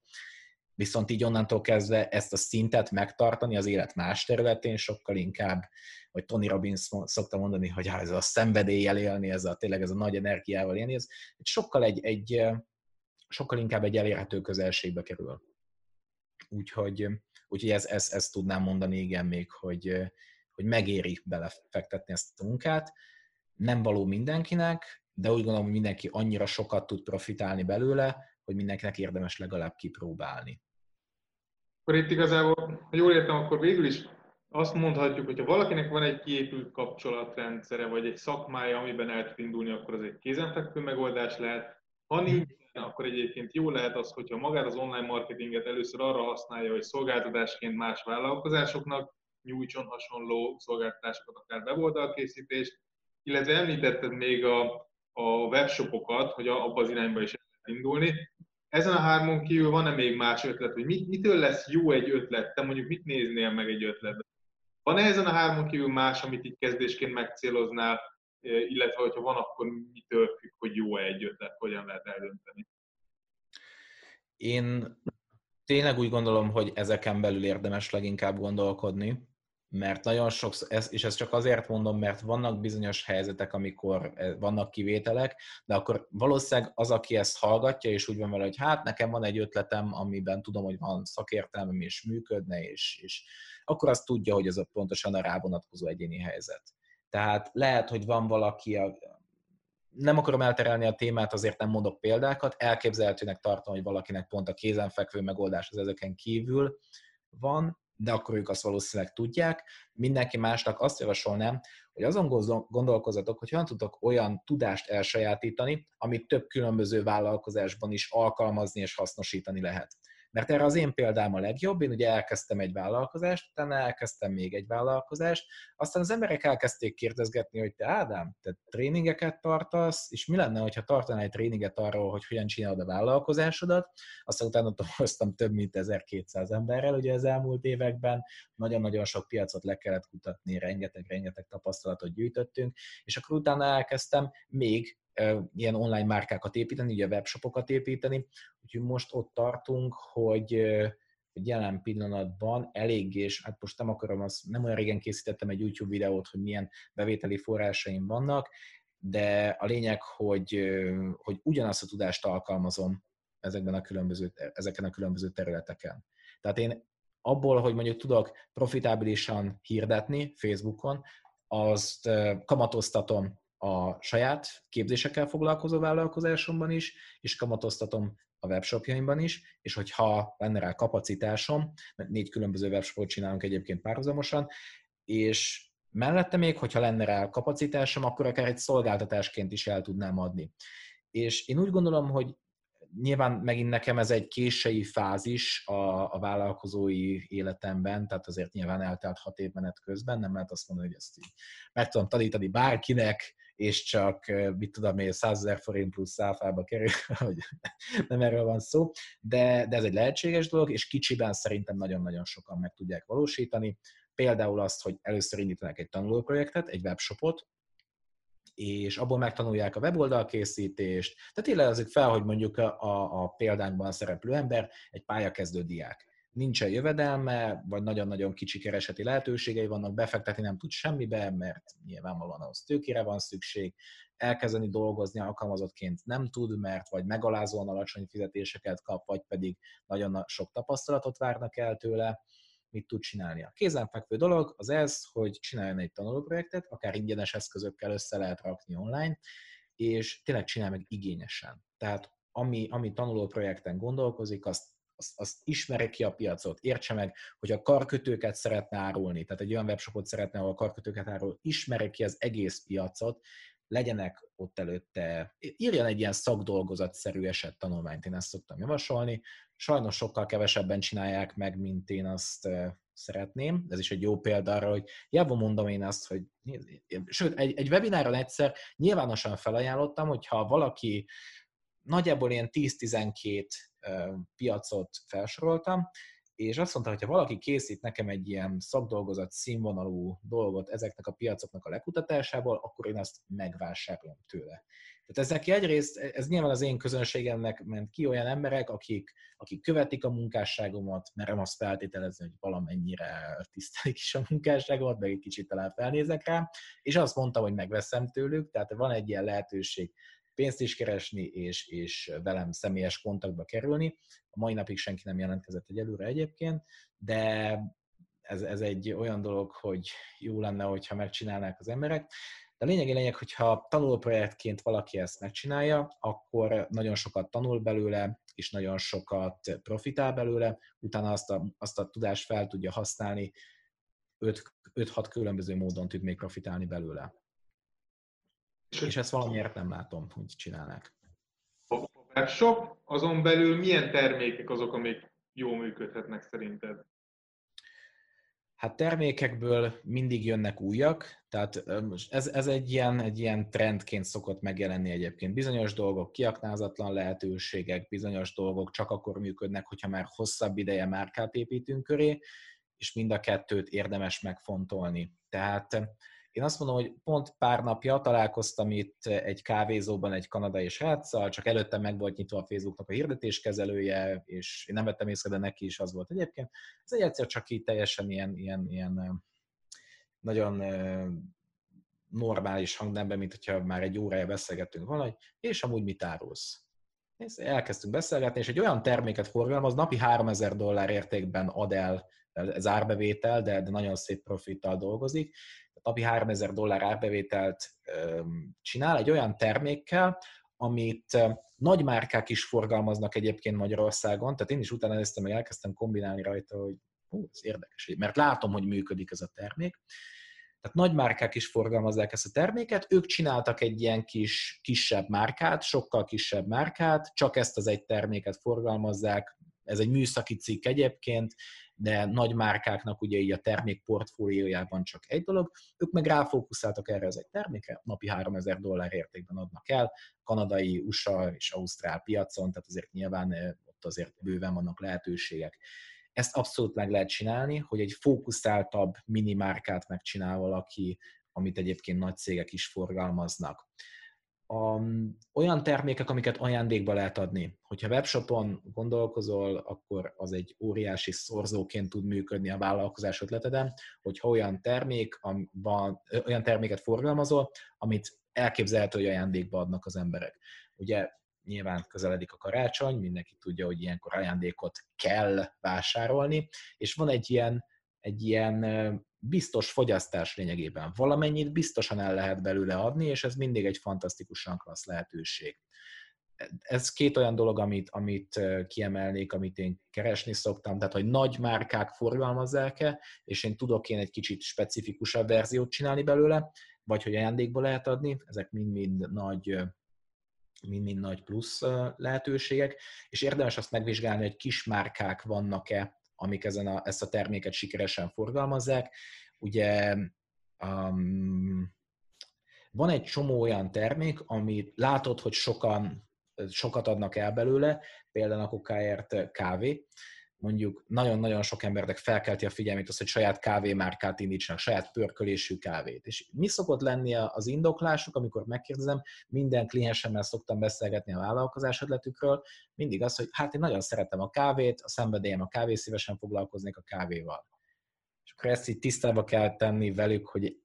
viszont így onnantól kezdve ezt a szintet megtartani az élet más területén sokkal inkább, hogy Tony Robbins szokta mondani, hogy ez a szenvedéllyel élni, ez a tényleg ez a nagy energiával élni, ez sokkal egy, egy sokkal inkább egy elérhető közelségbe kerül. Úgyhogy, úgyhogy ezt, ezt, ezt tudnám mondani, igen, még, hogy, hogy megéri belefektetni ezt a munkát. Nem való mindenkinek, de úgy gondolom, hogy mindenki annyira sokat tud profitálni belőle, hogy mindenkinek érdemes legalább kipróbálni. Akkor itt igazából, ha jól értem, akkor végül is azt mondhatjuk, hogy ha valakinek van egy kiépült kapcsolatrendszere, vagy egy szakmája, amiben el tud indulni, akkor az egy kézenfekvő megoldás lehet. Ha nincs, akkor egyébként jó lehet az, hogyha magát az online marketinget először arra használja, hogy szolgáltatásként más vállalkozásoknak nyújtson hasonló szolgáltatásokat, akár weboldalkészítést, illetve említetted még a, a webshopokat, hogy abba az irányba is lehet indulni. Ezen a hármon kívül van-e még más ötlet, hogy mit, mitől lesz jó egy ötlet? Te mondjuk mit néznél meg egy ötletben? Van-e ezen a hármon kívül más, amit itt kezdésként megcéloznál, illetve hogyha van, akkor mitől függ, hogy jó-e egy ötlet, hogyan lehet eldönteni? Én tényleg úgy gondolom, hogy ezeken belül érdemes leginkább gondolkodni mert nagyon sok, és ezt csak azért mondom, mert vannak bizonyos helyzetek, amikor eh, vannak kivételek, de akkor valószínűleg az, aki ezt hallgatja, és úgy van vele, hogy hát nekem van egy ötletem, amiben tudom, hogy van szakértelmem, és működne, és, és akkor azt tudja, hogy ez a pontosan a rávonatkozó egyéni helyzet. Tehát lehet, hogy van valaki, a, nem akarom elterelni a témát, azért nem mondok példákat, elképzelhetőnek tartom, hogy valakinek pont a kézenfekvő megoldás az ezeken kívül van, de akkor ők azt valószínűleg tudják. Mindenki másnak azt javasolnám, hogy azon gondolkozatok, hogy hogyan tudok olyan tudást elsajátítani, amit több különböző vállalkozásban is alkalmazni és hasznosítani lehet. Mert erre az én példám a legjobb, én ugye elkezdtem egy vállalkozást, utána elkezdtem még egy vállalkozást, aztán az emberek elkezdték kérdezgetni, hogy te Ádám, te tréningeket tartasz, és mi lenne, ha tartanál egy tréninget arról, hogy hogyan csinálod a vállalkozásodat, aztán utána dolgoztam több mint 1200 emberrel ugye az elmúlt években, nagyon-nagyon sok piacot le kellett kutatni, rengeteg-rengeteg tapasztalatot gyűjtöttünk, és akkor utána elkezdtem még ilyen online márkákat építeni, ugye webshopokat építeni, úgyhogy most ott tartunk, hogy, hogy jelen pillanatban elég, és hát most nem akarom, azt, nem olyan régen készítettem egy YouTube videót, hogy milyen bevételi forrásaim vannak, de a lényeg, hogy, hogy ugyanazt a tudást alkalmazom ezekben a különböző, ezeken a különböző területeken. Tehát én abból, hogy mondjuk tudok profitábilisan hirdetni Facebookon, azt kamatoztatom a saját képzésekkel foglalkozó vállalkozásomban is, és kamatoztatom a webshopjaimban is, és hogyha lenne rá kapacitásom, mert négy különböző webshopot csinálunk egyébként párhuzamosan, és mellette még, hogyha lenne rá kapacitásom, akkor akár egy szolgáltatásként is el tudnám adni. És én úgy gondolom, hogy nyilván megint nekem ez egy késői fázis a, a vállalkozói életemben, tehát azért nyilván eltelt hat év menet közben, nem lehet azt mondani, hogy ezt így meg tudom tanítani bárkinek, és csak, mit tudom én, 100 ezer forint plusz száfába kerül, <laughs> hogy nem erről van szó, de, de ez egy lehetséges dolog, és kicsiben szerintem nagyon-nagyon sokan meg tudják valósítani. Például azt, hogy először indítanak egy tanulóprojektet, egy webshopot, és abból megtanulják a weboldalkészítést. Tehát élezzük fel, hogy mondjuk a, a, a szereplő ember egy pályakezdő diák nincsen jövedelme, vagy nagyon-nagyon kicsi kereseti lehetőségei vannak, befektetni nem tud semmibe, mert nyilvánvalóan ahhoz tőkére van szükség, elkezdeni dolgozni alkalmazottként nem tud, mert vagy megalázóan alacsony fizetéseket kap, vagy pedig nagyon sok tapasztalatot várnak el tőle, mit tud csinálni. A kézenfekvő dolog az ez, hogy csináljon egy tanulóprojektet, akár ingyenes eszközökkel össze lehet rakni online, és tényleg csinálj meg igényesen. Tehát ami, ami tanuló projekten gondolkozik, azt azt, azt ismeri ki a piacot, értse meg, hogy a karkötőket szeretne árulni, tehát egy olyan webshopot szeretne, ahol a karkötőket árul, ismeri ki az egész piacot, legyenek ott előtte, írjon egy ilyen szakdolgozatszerű esettanulmányt, én ezt szoktam javasolni. Sajnos sokkal kevesebben csinálják meg, mint én azt szeretném. Ez is egy jó példa arra, hogy jávon mondom én azt, hogy sőt, egy, egy webináron egyszer nyilvánosan felajánlottam, hogyha valaki nagyjából ilyen 10-12 piacot felsoroltam, és azt mondta, hogy ha valaki készít nekem egy ilyen szakdolgozat színvonalú dolgot ezeknek a piacoknak a lekutatásából, akkor én azt megvásárolom tőle. Tehát ez neki egyrészt, ez nyilván az én közönségemnek ment ki olyan emberek, akik, akik követik a munkásságomat, merem azt feltételezni, hogy valamennyire tisztelik is a munkásságomat, meg egy kicsit talán felnézek rá, és azt mondtam, hogy megveszem tőlük, tehát van egy ilyen lehetőség pénzt is keresni, és, és velem személyes kontaktba kerülni. A mai napig senki nem jelentkezett egyelőre egyébként, de ez, ez egy olyan dolog, hogy jó lenne, hogyha megcsinálnák az emberek. De a lényegi lényeg, hogyha tanulóprojektként valaki ezt megcsinálja, akkor nagyon sokat tanul belőle, és nagyon sokat profitál belőle, utána azt a, azt a tudást fel tudja használni, 5-6 különböző módon tud még profitálni belőle. És ezt valamiért nem látom, hogy csinálnák. A webshop, azon belül milyen termékek azok, amik jól működhetnek szerinted? Hát termékekből mindig jönnek újak, tehát ez, ez egy, ilyen, egy ilyen trendként szokott megjelenni egyébként. Bizonyos dolgok kiaknázatlan lehetőségek, bizonyos dolgok csak akkor működnek, hogyha már hosszabb ideje márkát építünk köré, és mind a kettőt érdemes megfontolni. Tehát én azt mondom, hogy pont pár napja találkoztam itt egy kávézóban egy kanadai sráccal, csak előtte meg volt nyitva a Facebooknak a hirdetéskezelője, és én nem vettem észre, de neki is az volt egyébként. Ez egy egyszer csak így teljesen ilyen, ilyen, ilyen nagyon normális hangnemben, mint hogyha már egy órája beszélgettünk valahogy, és amúgy mit árulsz? És elkezdtünk beszélgetni, és egy olyan terméket forgalmaz, napi 3000 dollár értékben ad el ez árbevétel, de, de nagyon szép profittal dolgozik, napi 3000 dollár árbevételt csinál egy olyan termékkel, amit nagy márkák is forgalmaznak egyébként Magyarországon, tehát én is utána néztem, meg elkezdtem kombinálni rajta, hogy hú, ez érdekes, mert látom, hogy működik ez a termék. Tehát nagy márkák is forgalmazzák ezt a terméket, ők csináltak egy ilyen kis, kisebb márkát, sokkal kisebb márkát, csak ezt az egy terméket forgalmazzák, ez egy műszaki cikk egyébként, de nagy márkáknak ugye így a termék portfóliójában csak egy dolog, ők meg ráfókuszáltak erre az egy termékre, napi 3000 dollár értékben adnak el, kanadai, USA és Ausztrál piacon, tehát azért nyilván ott azért bőven vannak lehetőségek. Ezt abszolút meg lehet csinálni, hogy egy fókuszáltabb mini márkát megcsinál valaki, amit egyébként nagy cégek is forgalmaznak a, olyan termékek, amiket ajándékba lehet adni. Hogyha webshopon gondolkozol, akkor az egy óriási szorzóként tud működni a vállalkozás ötleteden, hogyha olyan termék, van, olyan terméket forgalmazol, amit elképzelhető, hogy ajándékba adnak az emberek. Ugye nyilván közeledik a karácsony, mindenki tudja, hogy ilyenkor ajándékot kell vásárolni, és van egy ilyen, egy ilyen biztos fogyasztás lényegében. Valamennyit biztosan el lehet belőle adni, és ez mindig egy fantasztikusan klassz lehetőség. Ez két olyan dolog, amit, amit kiemelnék, amit én keresni szoktam, tehát hogy nagy márkák forgalmazzák-e, és én tudok én egy kicsit specifikusabb verziót csinálni belőle, vagy hogy ajándékba lehet adni, ezek mind-mind nagy mind-mind nagy plusz lehetőségek, és érdemes azt megvizsgálni, hogy kis márkák vannak-e amik ezen a, ezt a terméket sikeresen forgalmazzák. Ugye um, van egy csomó olyan termék, amit látod, hogy sokan, sokat adnak el belőle, például a kokáért kávé, mondjuk nagyon-nagyon sok embernek felkelti a figyelmét az, hogy saját kávémárkát indítsanak, saját pörkölésű kávét. És mi szokott lenni az indoklásuk, amikor megkérdezem, minden kliensemmel szoktam beszélgetni a vállalkozás ötletükről, mindig az, hogy hát én nagyon szeretem a kávét, a szenvedélyem a kávé, szívesen foglalkoznék a kávéval. És akkor ezt így tisztába kell tenni velük, hogy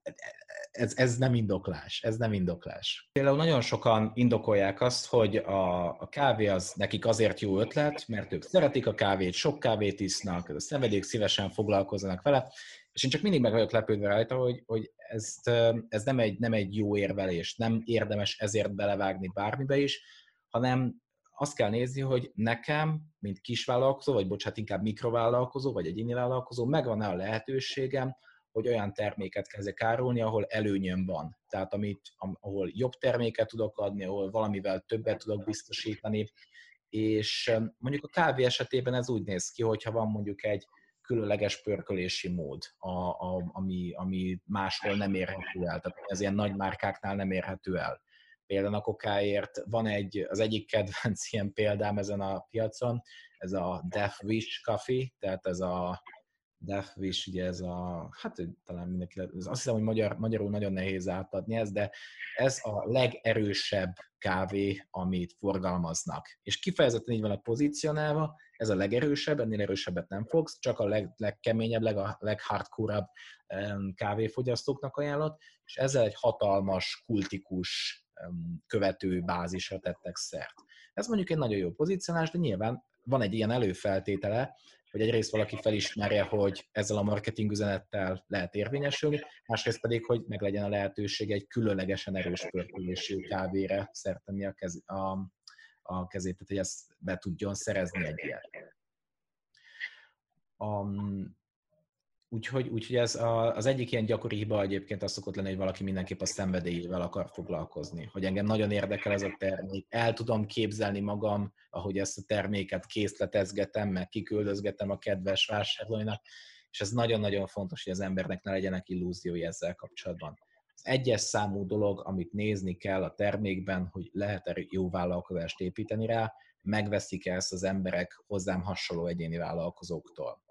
ez, ez nem indoklás, ez nem indoklás. Például nagyon sokan indokolják azt, hogy a, a kávé az nekik azért jó ötlet, mert ők szeretik a kávét, sok kávét isznak, a szenvedélyek szívesen foglalkoznak vele, és én csak mindig meg vagyok lepődve rajta, hogy, hogy ezt, ez nem egy, nem egy jó érvelés, nem érdemes ezért belevágni bármibe is, hanem azt kell nézni, hogy nekem, mint kisvállalkozó, vagy bocsánat, inkább mikrovállalkozó, vagy egyéni vállalkozó, megvan-e a lehetőségem, hogy olyan terméket kezdek árulni, ahol előnyöm van. Tehát amit, ahol jobb terméket tudok adni, ahol valamivel többet tudok biztosítani, és mondjuk a kávé esetében ez úgy néz ki, hogyha van mondjuk egy különleges pörkölési mód, a, a, ami, ami máshol nem érhető el, tehát ez ilyen nagy márkáknál nem érhető el. Például a kokáért van egy, az egyik kedvenc ilyen példám ezen a piacon, ez a Death Wish Coffee, tehát ez a Death Wish, ugye ez a, hát talán mindenki, azt hiszem, hogy magyar, magyarul nagyon nehéz átadni ez, de ez a legerősebb kávé, amit forgalmaznak. És kifejezetten így van a pozícionálva, ez a legerősebb, ennél erősebbet nem fogsz, csak a leg, legkeményebb, leg, a leghardcore kávéfogyasztóknak ajánlott, és ezzel egy hatalmas, kultikus követő bázisra tettek szert. Ez mondjuk egy nagyon jó pozícionálás, de nyilván van egy ilyen előfeltétele, hogy egyrészt valaki felismerje, hogy ezzel a marketing üzenettel lehet érvényesülni, másrészt pedig, hogy meg legyen a lehetőség egy különlegesen erős pörkölésű kávére szerteni a, kez, a, a kezét, tehát hogy ezt be tudjon szerezni egy ilyet. Um, Úgyhogy, úgyhogy ez a, az egyik ilyen gyakori hiba egyébként az szokott lenni, hogy valaki mindenképp a szenvedélyével akar foglalkozni. Hogy engem nagyon érdekel ez a termék, el tudom képzelni magam, ahogy ezt a terméket készletezgetem, meg kiküldözgetem a kedves vásárlóinak, és ez nagyon-nagyon fontos, hogy az embernek ne legyenek illúziói ezzel kapcsolatban. Az egyes számú dolog, amit nézni kell a termékben, hogy lehet-e jó vállalkozást építeni rá, megveszik-e ezt az emberek hozzám hasonló egyéni vállalkozóktól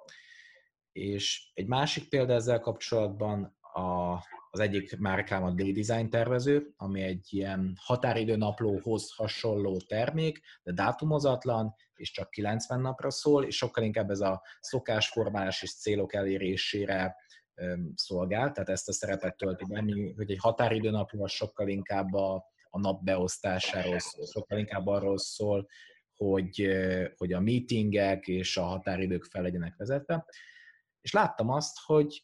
és egy másik példa ezzel kapcsolatban a, az egyik márkám a D-Design tervező, ami egy ilyen határidőnaplóhoz hasonló termék, de dátumozatlan, és csak 90 napra szól, és sokkal inkább ez a szokásformálás és célok elérésére szolgál, tehát ezt a szerepet tölti be, hogy egy határidőnapló az sokkal inkább a, a nap beosztásáról szól, sokkal inkább arról szól, hogy, hogy a meetingek és a határidők fel legyenek vezetve és láttam azt, hogy,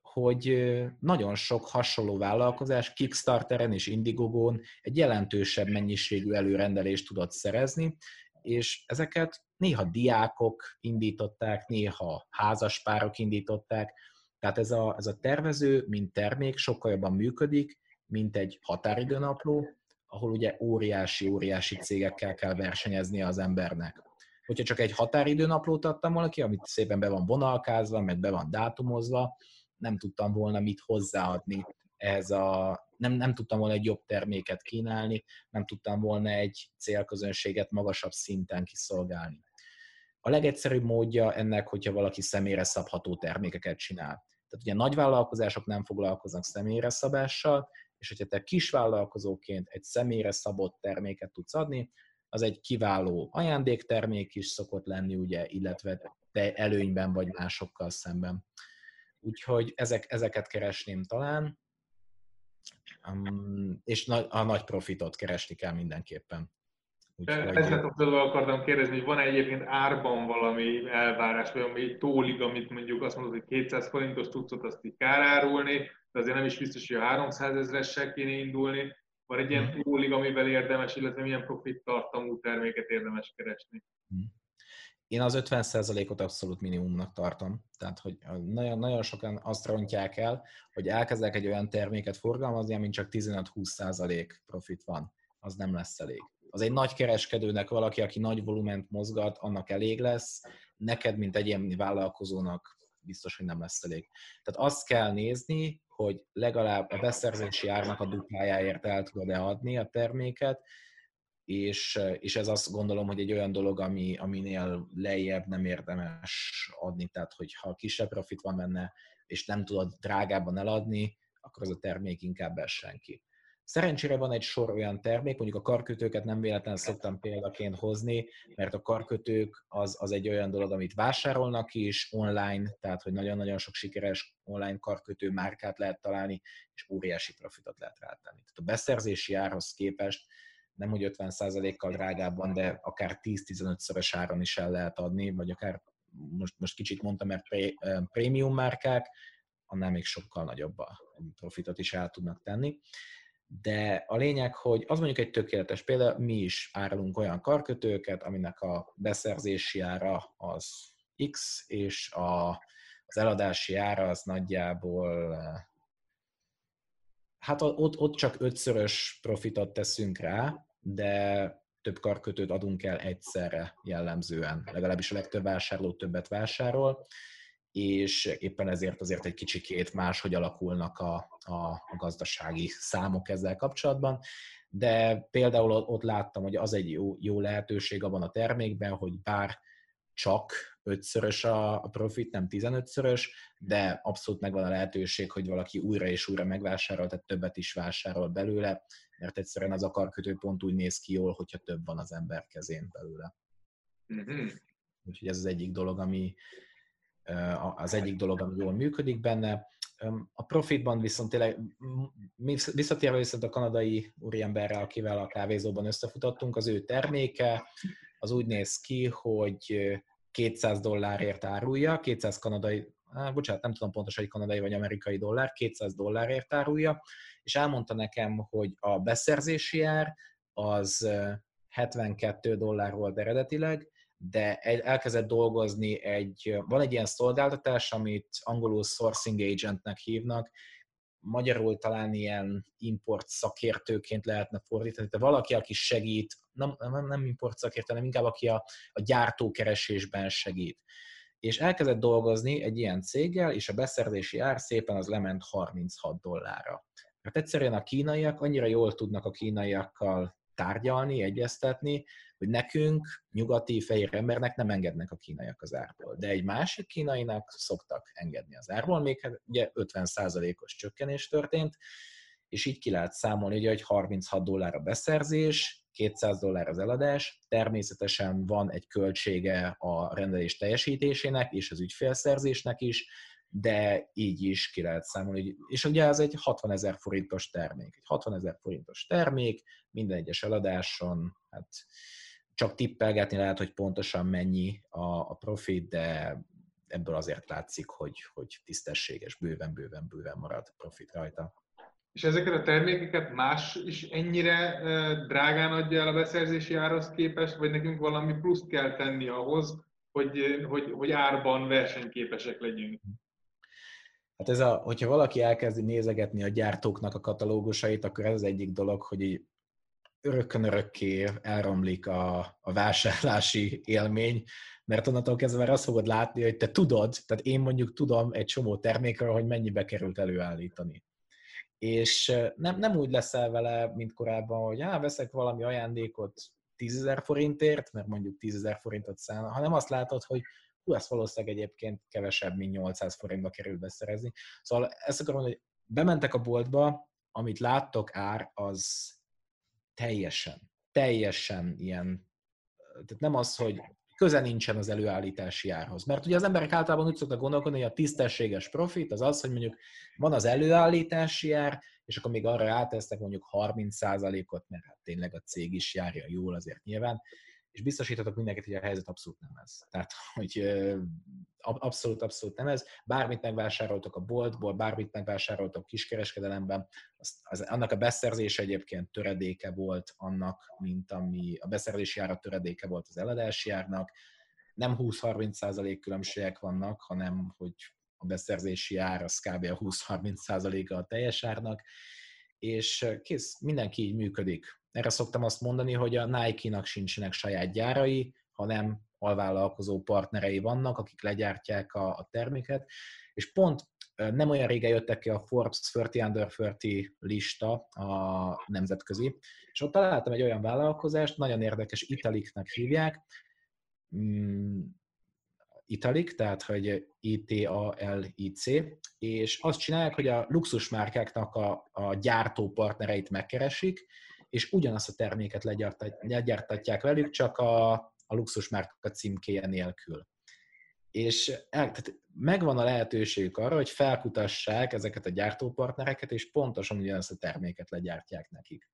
hogy nagyon sok hasonló vállalkozás Kickstarteren és Indiegogon egy jelentősebb mennyiségű előrendelést tudott szerezni, és ezeket néha diákok indították, néha házaspárok indították, tehát ez a, ez a tervező, mint termék sokkal jobban működik, mint egy határidőnapló, ahol ugye óriási-óriási cégekkel kell versenyezni az embernek hogyha csak egy határidőnaplót adtam volna ki, amit szépen be van vonalkázva, meg be van dátumozva, nem tudtam volna mit hozzáadni ehhez a, nem, nem tudtam volna egy jobb terméket kínálni, nem tudtam volna egy célközönséget magasabb szinten kiszolgálni. A legegyszerűbb módja ennek, hogyha valaki személyre szabható termékeket csinál. Tehát ugye nagy vállalkozások nem foglalkoznak személyre szabással, és hogyha te kisvállalkozóként egy személyre szabott terméket tudsz adni, az egy kiváló ajándéktermék is szokott lenni, ugye, illetve te előnyben vagy másokkal szemben. Úgyhogy ezek, ezeket keresném talán, um, és a nagy profitot keresni kell mindenképpen. Úgyhogy... Ezt akartam kérdezni, hogy van -e egyébként árban valami elvárás, vagy ami tólig, amit mondjuk azt mondod, hogy 200 forintos tudsz azt így kárárulni, de azért nem is biztos, hogy a 300 ezeressel kéne indulni, van egy ilyen túlig, hmm. amivel érdemes, illetve milyen profit tartalmú terméket érdemes keresni? Hmm. Én az 50%-ot abszolút minimumnak tartom. Tehát, hogy nagyon, nagyon sokan azt rontják el, hogy elkezdek egy olyan terméket forgalmazni, amin csak 15-20% profit van. Az nem lesz elég. Az egy nagy kereskedőnek valaki, aki nagy volument mozgat, annak elég lesz. Neked, mint egyéni vállalkozónak biztos, hogy nem lesz elég. Tehát azt kell nézni, hogy legalább a beszerzési árnak a duplájáért el tudod-e adni a terméket, és, és ez azt gondolom, hogy egy olyan dolog, ami, aminél lejjebb nem érdemes adni, tehát hogyha kisebb profit van benne, és nem tudod drágában eladni, akkor az a termék inkább essen ki. Szerencsére van egy sor olyan termék, mondjuk a karkötőket nem véletlenül szoktam példaként hozni, mert a karkötők az, az egy olyan dolog, amit vásárolnak is online, tehát hogy nagyon-nagyon sok sikeres online karkötő márkát lehet találni, és óriási profitot lehet rátenni. Tehát a beszerzési árhoz képest nem hogy 50%-kal drágábban, de akár 10-15-szörös áron is el lehet adni, vagy akár most, most kicsit mondtam, mert prémium márkák, annál még sokkal nagyobb a profitot is el tudnak tenni de a lényeg, hogy az mondjuk egy tökéletes példa, mi is árulunk olyan karkötőket, aminek a beszerzési ára az X, és a, az eladási ára az nagyjából hát ott, ott csak ötszörös profitot teszünk rá, de több karkötőt adunk el egyszerre jellemzően, legalábbis a legtöbb vásárló többet vásárol, és éppen ezért azért egy kicsikét máshogy alakulnak a, a, a gazdasági számok ezzel kapcsolatban, de például ott láttam, hogy az egy jó, jó lehetőség abban a termékben, hogy bár csak ötszörös a profit, nem 15-szörös, de abszolút megvan a lehetőség, hogy valaki újra és újra megvásárol, tehát többet is vásárol belőle, mert egyszerűen az akarkötő pont úgy néz ki jól, hogyha több van az ember kezén belőle. Mm-hmm. Úgyhogy ez az egyik dolog, ami az egyik dolog, ami jól működik benne. A profitban viszont tényleg, visszatérve viszont a kanadai úriemberre, akivel a kávézóban összefutottunk, az ő terméke az úgy néz ki, hogy 200 dollárért árulja, 200 kanadai, á, bocsánat, nem tudom pontosan, hogy kanadai vagy amerikai dollár, 200 dollárért árulja, és elmondta nekem, hogy a beszerzési ár az 72 dollár volt eredetileg, de elkezdett dolgozni egy, van egy ilyen szolgáltatás, amit angolul sourcing agentnek hívnak, magyarul talán ilyen import szakértőként lehetne fordítani, de valaki, aki segít, nem, nem, nem import szakértő, hanem inkább aki a, a gyártókeresésben segít. És elkezdett dolgozni egy ilyen céggel, és a beszerzési ár szépen az lement 36 dollárra. Mert egyszerűen a kínaiak annyira jól tudnak a kínaiakkal tárgyalni, egyeztetni, hogy nekünk, nyugati fehér embernek nem engednek a kínaiak az árból. De egy másik kínainak szoktak engedni az árból, még hát ugye 50%-os csökkenés történt, és így ki lehet számolni, hogy 36 dollár a beszerzés, 200 dollár az eladás, természetesen van egy költsége a rendelés teljesítésének és az ügyfélszerzésnek is, de így is ki lehet számolni. És ugye ez egy 60 ezer forintos termék. Egy 60 ezer forintos termék, minden egyes eladáson, hát csak tippelgetni lehet, hogy pontosan mennyi a, a profit, de ebből azért látszik, hogy, hogy tisztességes, bőven, bőven, bőven marad profit rajta. És ezeket a termékeket más is ennyire drágán adja el a beszerzési árhoz képest, vagy nekünk valami pluszt kell tenni ahhoz, hogy, hogy, hogy árban versenyképesek legyünk? Hát ez a, hogyha valaki elkezdi nézegetni a gyártóknak a katalógusait, akkor ez az egyik dolog, hogy így örökkön örökké elromlik a, a vásárlási élmény, mert onnantól kezdve már azt fogod látni, hogy te tudod, tehát én mondjuk tudom egy csomó termékről, hogy mennyibe került előállítani. És nem, nem úgy leszel vele, mint korábban, hogy á, veszek valami ajándékot 10 forintért, mert mondjuk 10 forintot száll, hanem azt látod, hogy hú, ezt valószínűleg egyébként kevesebb, mint 800 forintba kerül beszerezni. Szóval ezt akarom mondani, hogy bementek a boltba, amit láttok ár, az teljesen, teljesen ilyen, tehát nem az, hogy köze nincsen az előállítási árhoz. Mert ugye az emberek általában úgy szoktak gondolkodni, hogy a tisztességes profit az az, hogy mondjuk van az előállítási ár, és akkor még arra rátesznek mondjuk 30%-ot, mert hát tényleg a cég is járja jól azért nyilván, és biztosítatok mindenkit, hogy a helyzet abszolút nem ez. Tehát, hogy abszolút, abszolút nem ez. Bármit megvásároltok a boltból, bármit megvásároltok kiskereskedelemben, az, az, annak a beszerzése egyébként töredéke volt annak, mint ami a beszerzési ára töredéke volt az eladási árnak. Nem 20-30% különbségek vannak, hanem hogy a beszerzési ár az kb. a 20-30% a teljes árnak, és kész, mindenki így működik erre szoktam azt mondani, hogy a Nike-nak sincsenek saját gyárai, hanem alvállalkozó partnerei vannak, akik legyártják a, a terméket, és pont nem olyan régen jöttek ki a Forbes 30 Under 30 lista a nemzetközi, és ott találtam egy olyan vállalkozást, nagyon érdekes, Italiknak hívják, mm, Italik, tehát hogy I-T-A-L-I-C, és azt csinálják, hogy a luxusmárkáknak a, a gyártó partnereit megkeresik, és ugyanazt a terméket legyártatják velük, csak a, a luxusmárka címkéje nélkül. És el, tehát megvan a lehetőségük arra, hogy felkutassák ezeket a gyártópartnereket, és pontosan ugyanazt a terméket legyártják nekik.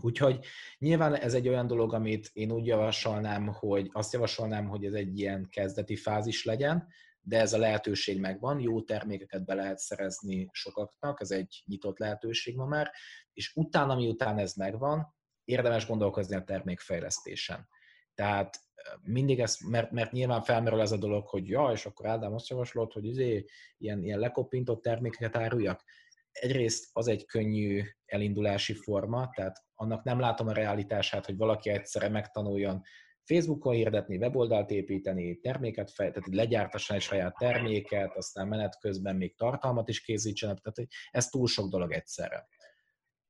Úgyhogy nyilván ez egy olyan dolog, amit én úgy javasolnám, hogy azt javasolnám, hogy ez egy ilyen kezdeti fázis legyen, de ez a lehetőség megvan, jó termékeket be lehet szerezni sokaknak, ez egy nyitott lehetőség ma már, és utána, miután ez megvan, érdemes gondolkozni a termékfejlesztésen. Tehát mindig ez, mert, mert nyilván felmerül ez a dolog, hogy ja, és akkor Ádám azt javaslott, hogy izé, ilyen, ilyen lekopintott termékeket áruljak. Egyrészt az egy könnyű elindulási forma, tehát annak nem látom a realitását, hogy valaki egyszerre megtanuljon Facebookon hirdetni, weboldalt építeni, terméket fej, tehát legyártasson egy saját terméket, aztán menet közben még tartalmat is készítsenek, tehát ez túl sok dolog egyszerre.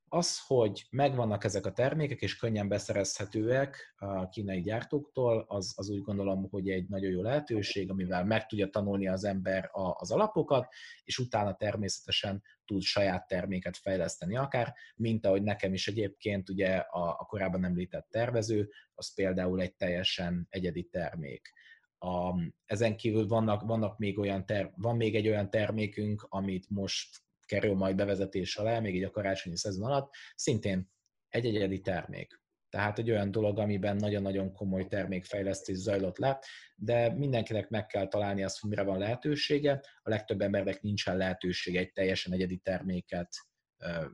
Az, hogy megvannak ezek a termékek, és könnyen beszerezhetőek a kínai gyártóktól, az, az úgy gondolom, hogy egy nagyon jó lehetőség, amivel meg tudja tanulni az ember az alapokat, és utána természetesen tud saját terméket fejleszteni akár, mint ahogy nekem is egyébként ugye a, a korábban említett tervező, az például egy teljesen egyedi termék. A, ezen kívül vannak, vannak még olyan ter, van még egy olyan termékünk, amit most kerül majd bevezetés alá, még így a karácsonyi szezon alatt, szintén egy egyedi termék. Tehát egy olyan dolog, amiben nagyon-nagyon komoly termékfejlesztés zajlott le, de mindenkinek meg kell találni azt, hogy mire van lehetősége. A legtöbb embernek nincsen lehetősége egy teljesen egyedi terméket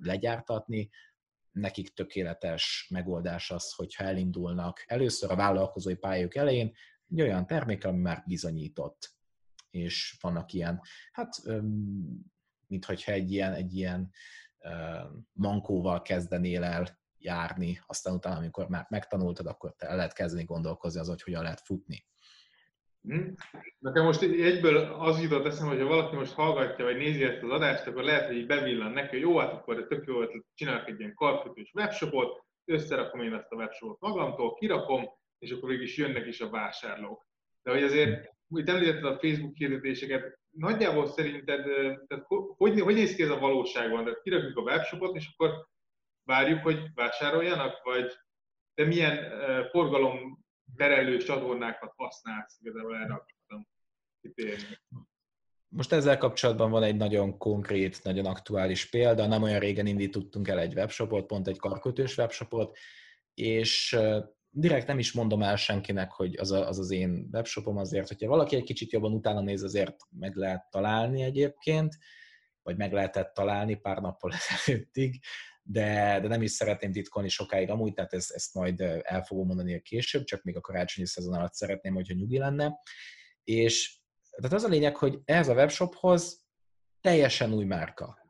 legyártatni, nekik tökéletes megoldás az, hogyha elindulnak először a vállalkozói pályák elején egy olyan termék, ami már bizonyított. És vannak ilyen, hát mint hogyha egy ilyen, egy ilyen mankóval kezdenél el járni, aztán utána, amikor már megtanultad, akkor te el lehet kezdeni gondolkozni az, hogy hogyan lehet futni. Hm? Nekem most egyből az jutott eszembe, hogy ha valaki most hallgatja, vagy nézi ezt az adást, akkor lehet, hogy így bevillan neki, hogy jó, hát akkor tök jó, hogy csinálok egy ilyen karkötős webshopot, összerakom én ezt a webshopot magamtól, kirakom, és akkor végig is jönnek is a vásárlók. De hogy azért, úgy említetted a Facebook hirdetéseket, nagyjából szerinted, tehát hogy, hogy néz ki ez a valóságban? Tehát kirakjuk a webshopot, és akkor várjuk, hogy vásároljanak, vagy te milyen forgalom terelő csatornákat használsz, igazából erre akartam kitérni. Most ezzel kapcsolatban van egy nagyon konkrét, nagyon aktuális példa. Nem olyan régen indítottunk el egy webshopot, pont egy karkötős webshopot, és direkt nem is mondom el senkinek, hogy az, a, az az én webshopom azért, hogyha valaki egy kicsit jobban utána néz, azért meg lehet találni egyébként, vagy meg lehetett találni pár nappal <laughs> ezelőttig, de, de nem is szeretném titkolni sokáig amúgy, tehát ezt, ezt majd el fogom mondani később, csak még a karácsonyi szezon alatt szeretném, hogyha nyugi lenne. És tehát az a lényeg, hogy ehhez a webshophoz teljesen új márka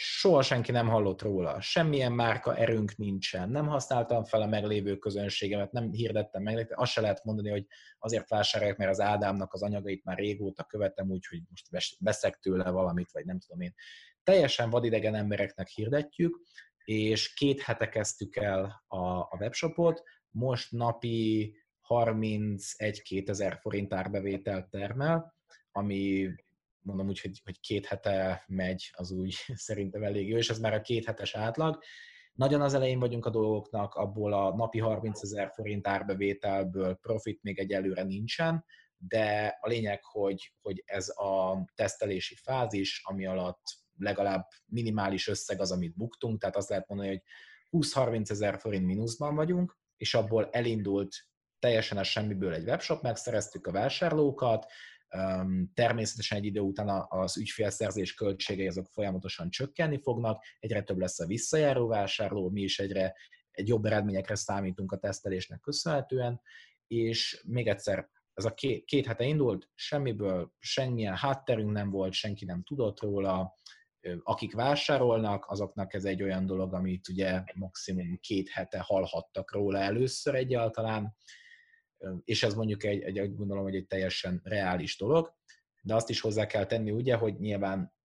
soha senki nem hallott róla, semmilyen márka erőnk nincsen, nem használtam fel a meglévő közönségemet, nem hirdettem meg, azt se lehet mondani, hogy azért vásárolják, mert az Ádámnak az anyagait már régóta követem, úgyhogy most veszek tőle valamit, vagy nem tudom én. Teljesen vadidegen embereknek hirdetjük, és két hete kezdtük el a, a webshopot, most napi 31-2 ezer forint árbevételt termel, ami mondom úgy, hogy, hogy két hete megy, az úgy <laughs> szerintem elég jó, és ez már a két hetes átlag. Nagyon az elején vagyunk a dolgoknak, abból a napi 30 ezer forint árbevételből profit még egyelőre nincsen, de a lényeg, hogy, hogy ez a tesztelési fázis, ami alatt legalább minimális összeg az, amit buktunk, tehát azt lehet mondani, hogy 20-30 ezer forint mínuszban vagyunk, és abból elindult teljesen a semmiből egy webshop, megszereztük a vásárlókat, Természetesen egy idő után az ügyfélszerzés költségei azok folyamatosan csökkenni fognak, egyre több lesz a visszajáró vásárló, mi is egyre egy jobb eredményekre számítunk a tesztelésnek köszönhetően, és még egyszer, ez a két, két hete indult, semmiből semmilyen hátterünk nem volt, senki nem tudott róla, akik vásárolnak, azoknak ez egy olyan dolog, amit ugye maximum két hete hallhattak róla először egyáltalán, és ez mondjuk egy, egy gondolom, hogy egy teljesen reális dolog, de azt is hozzá kell tenni ugye, hogy nyilván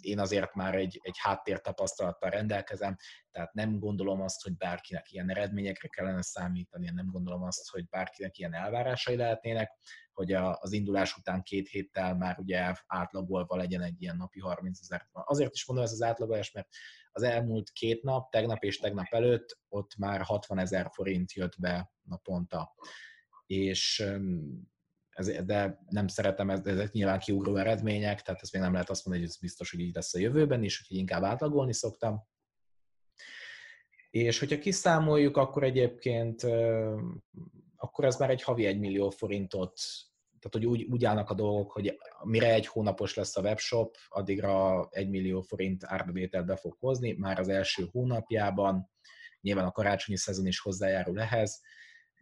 én azért már egy, egy háttértapasztalattal rendelkezem, tehát nem gondolom azt, hogy bárkinek ilyen eredményekre kellene számítani, nem gondolom azt, hogy bárkinek ilyen elvárásai lehetnének, hogy a, az indulás után két héttel már ugye átlagolva legyen egy ilyen napi 30 ezer. Azért is mondom ez az átlagolás, mert az elmúlt két nap, tegnap és tegnap előtt ott már 60 ezer forint jött be naponta és ez, de nem szeretem, ez, ezek nyilván kiugró eredmények, tehát ezt még nem lehet azt mondani, hogy ez biztos, hogy így lesz a jövőben is, hogy inkább átlagolni szoktam. És hogyha kiszámoljuk, akkor egyébként akkor ez már egy havi 1 millió forintot tehát hogy úgy, úgy állnak a dolgok, hogy mire egy hónapos lesz a webshop, addigra egy millió forint árbevételt be fog hozni, már az első hónapjában, nyilván a karácsonyi szezon is hozzájárul ehhez,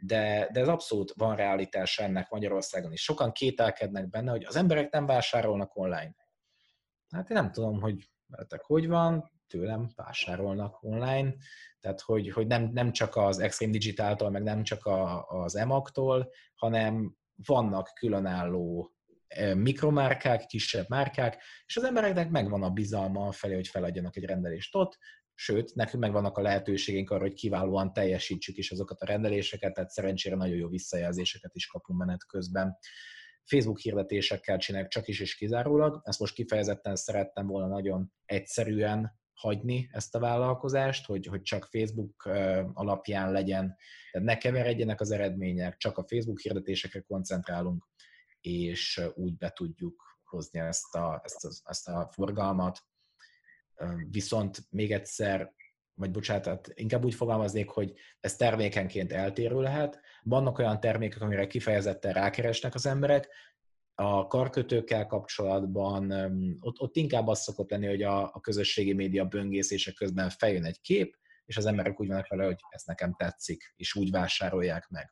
de, de ez abszolút van realitás ennek Magyarországon is. Sokan kételkednek benne, hogy az emberek nem vásárolnak online. Hát én nem tudom, hogy veletek hogy van, tőlem vásárolnak online, tehát hogy, hogy nem, nem csak az Extreme Digital-tól, meg nem csak a, az EMAG-tól, hanem vannak különálló e, mikromárkák, kisebb márkák, és az embereknek megvan a bizalma felé, hogy feladjanak egy rendelést ott, sőt, nekünk megvannak a lehetőségeink arra, hogy kiválóan teljesítsük is azokat a rendeléseket, tehát szerencsére nagyon jó visszajelzéseket is kapunk menet közben. Facebook hirdetésekkel csinálják csak is és kizárólag. Ezt most kifejezetten szerettem volna nagyon egyszerűen hagyni ezt a vállalkozást, hogy, hogy csak Facebook alapján legyen, tehát ne keveredjenek az eredmények, csak a Facebook hirdetésekre koncentrálunk, és úgy be tudjuk hozni ezt a, ezt a, ezt a forgalmat. Viszont még egyszer, vagy bocsánat, inkább úgy fogalmaznék, hogy ez termékenként eltérő lehet. Vannak olyan termékek, amire kifejezetten rákeresnek az emberek, a karkötőkkel kapcsolatban ott, ott inkább az szokott lenni, hogy a, a közösségi média böngészése közben feljön egy kép, és az emberek úgy vannak vele, hogy ez nekem tetszik, és úgy vásárolják meg.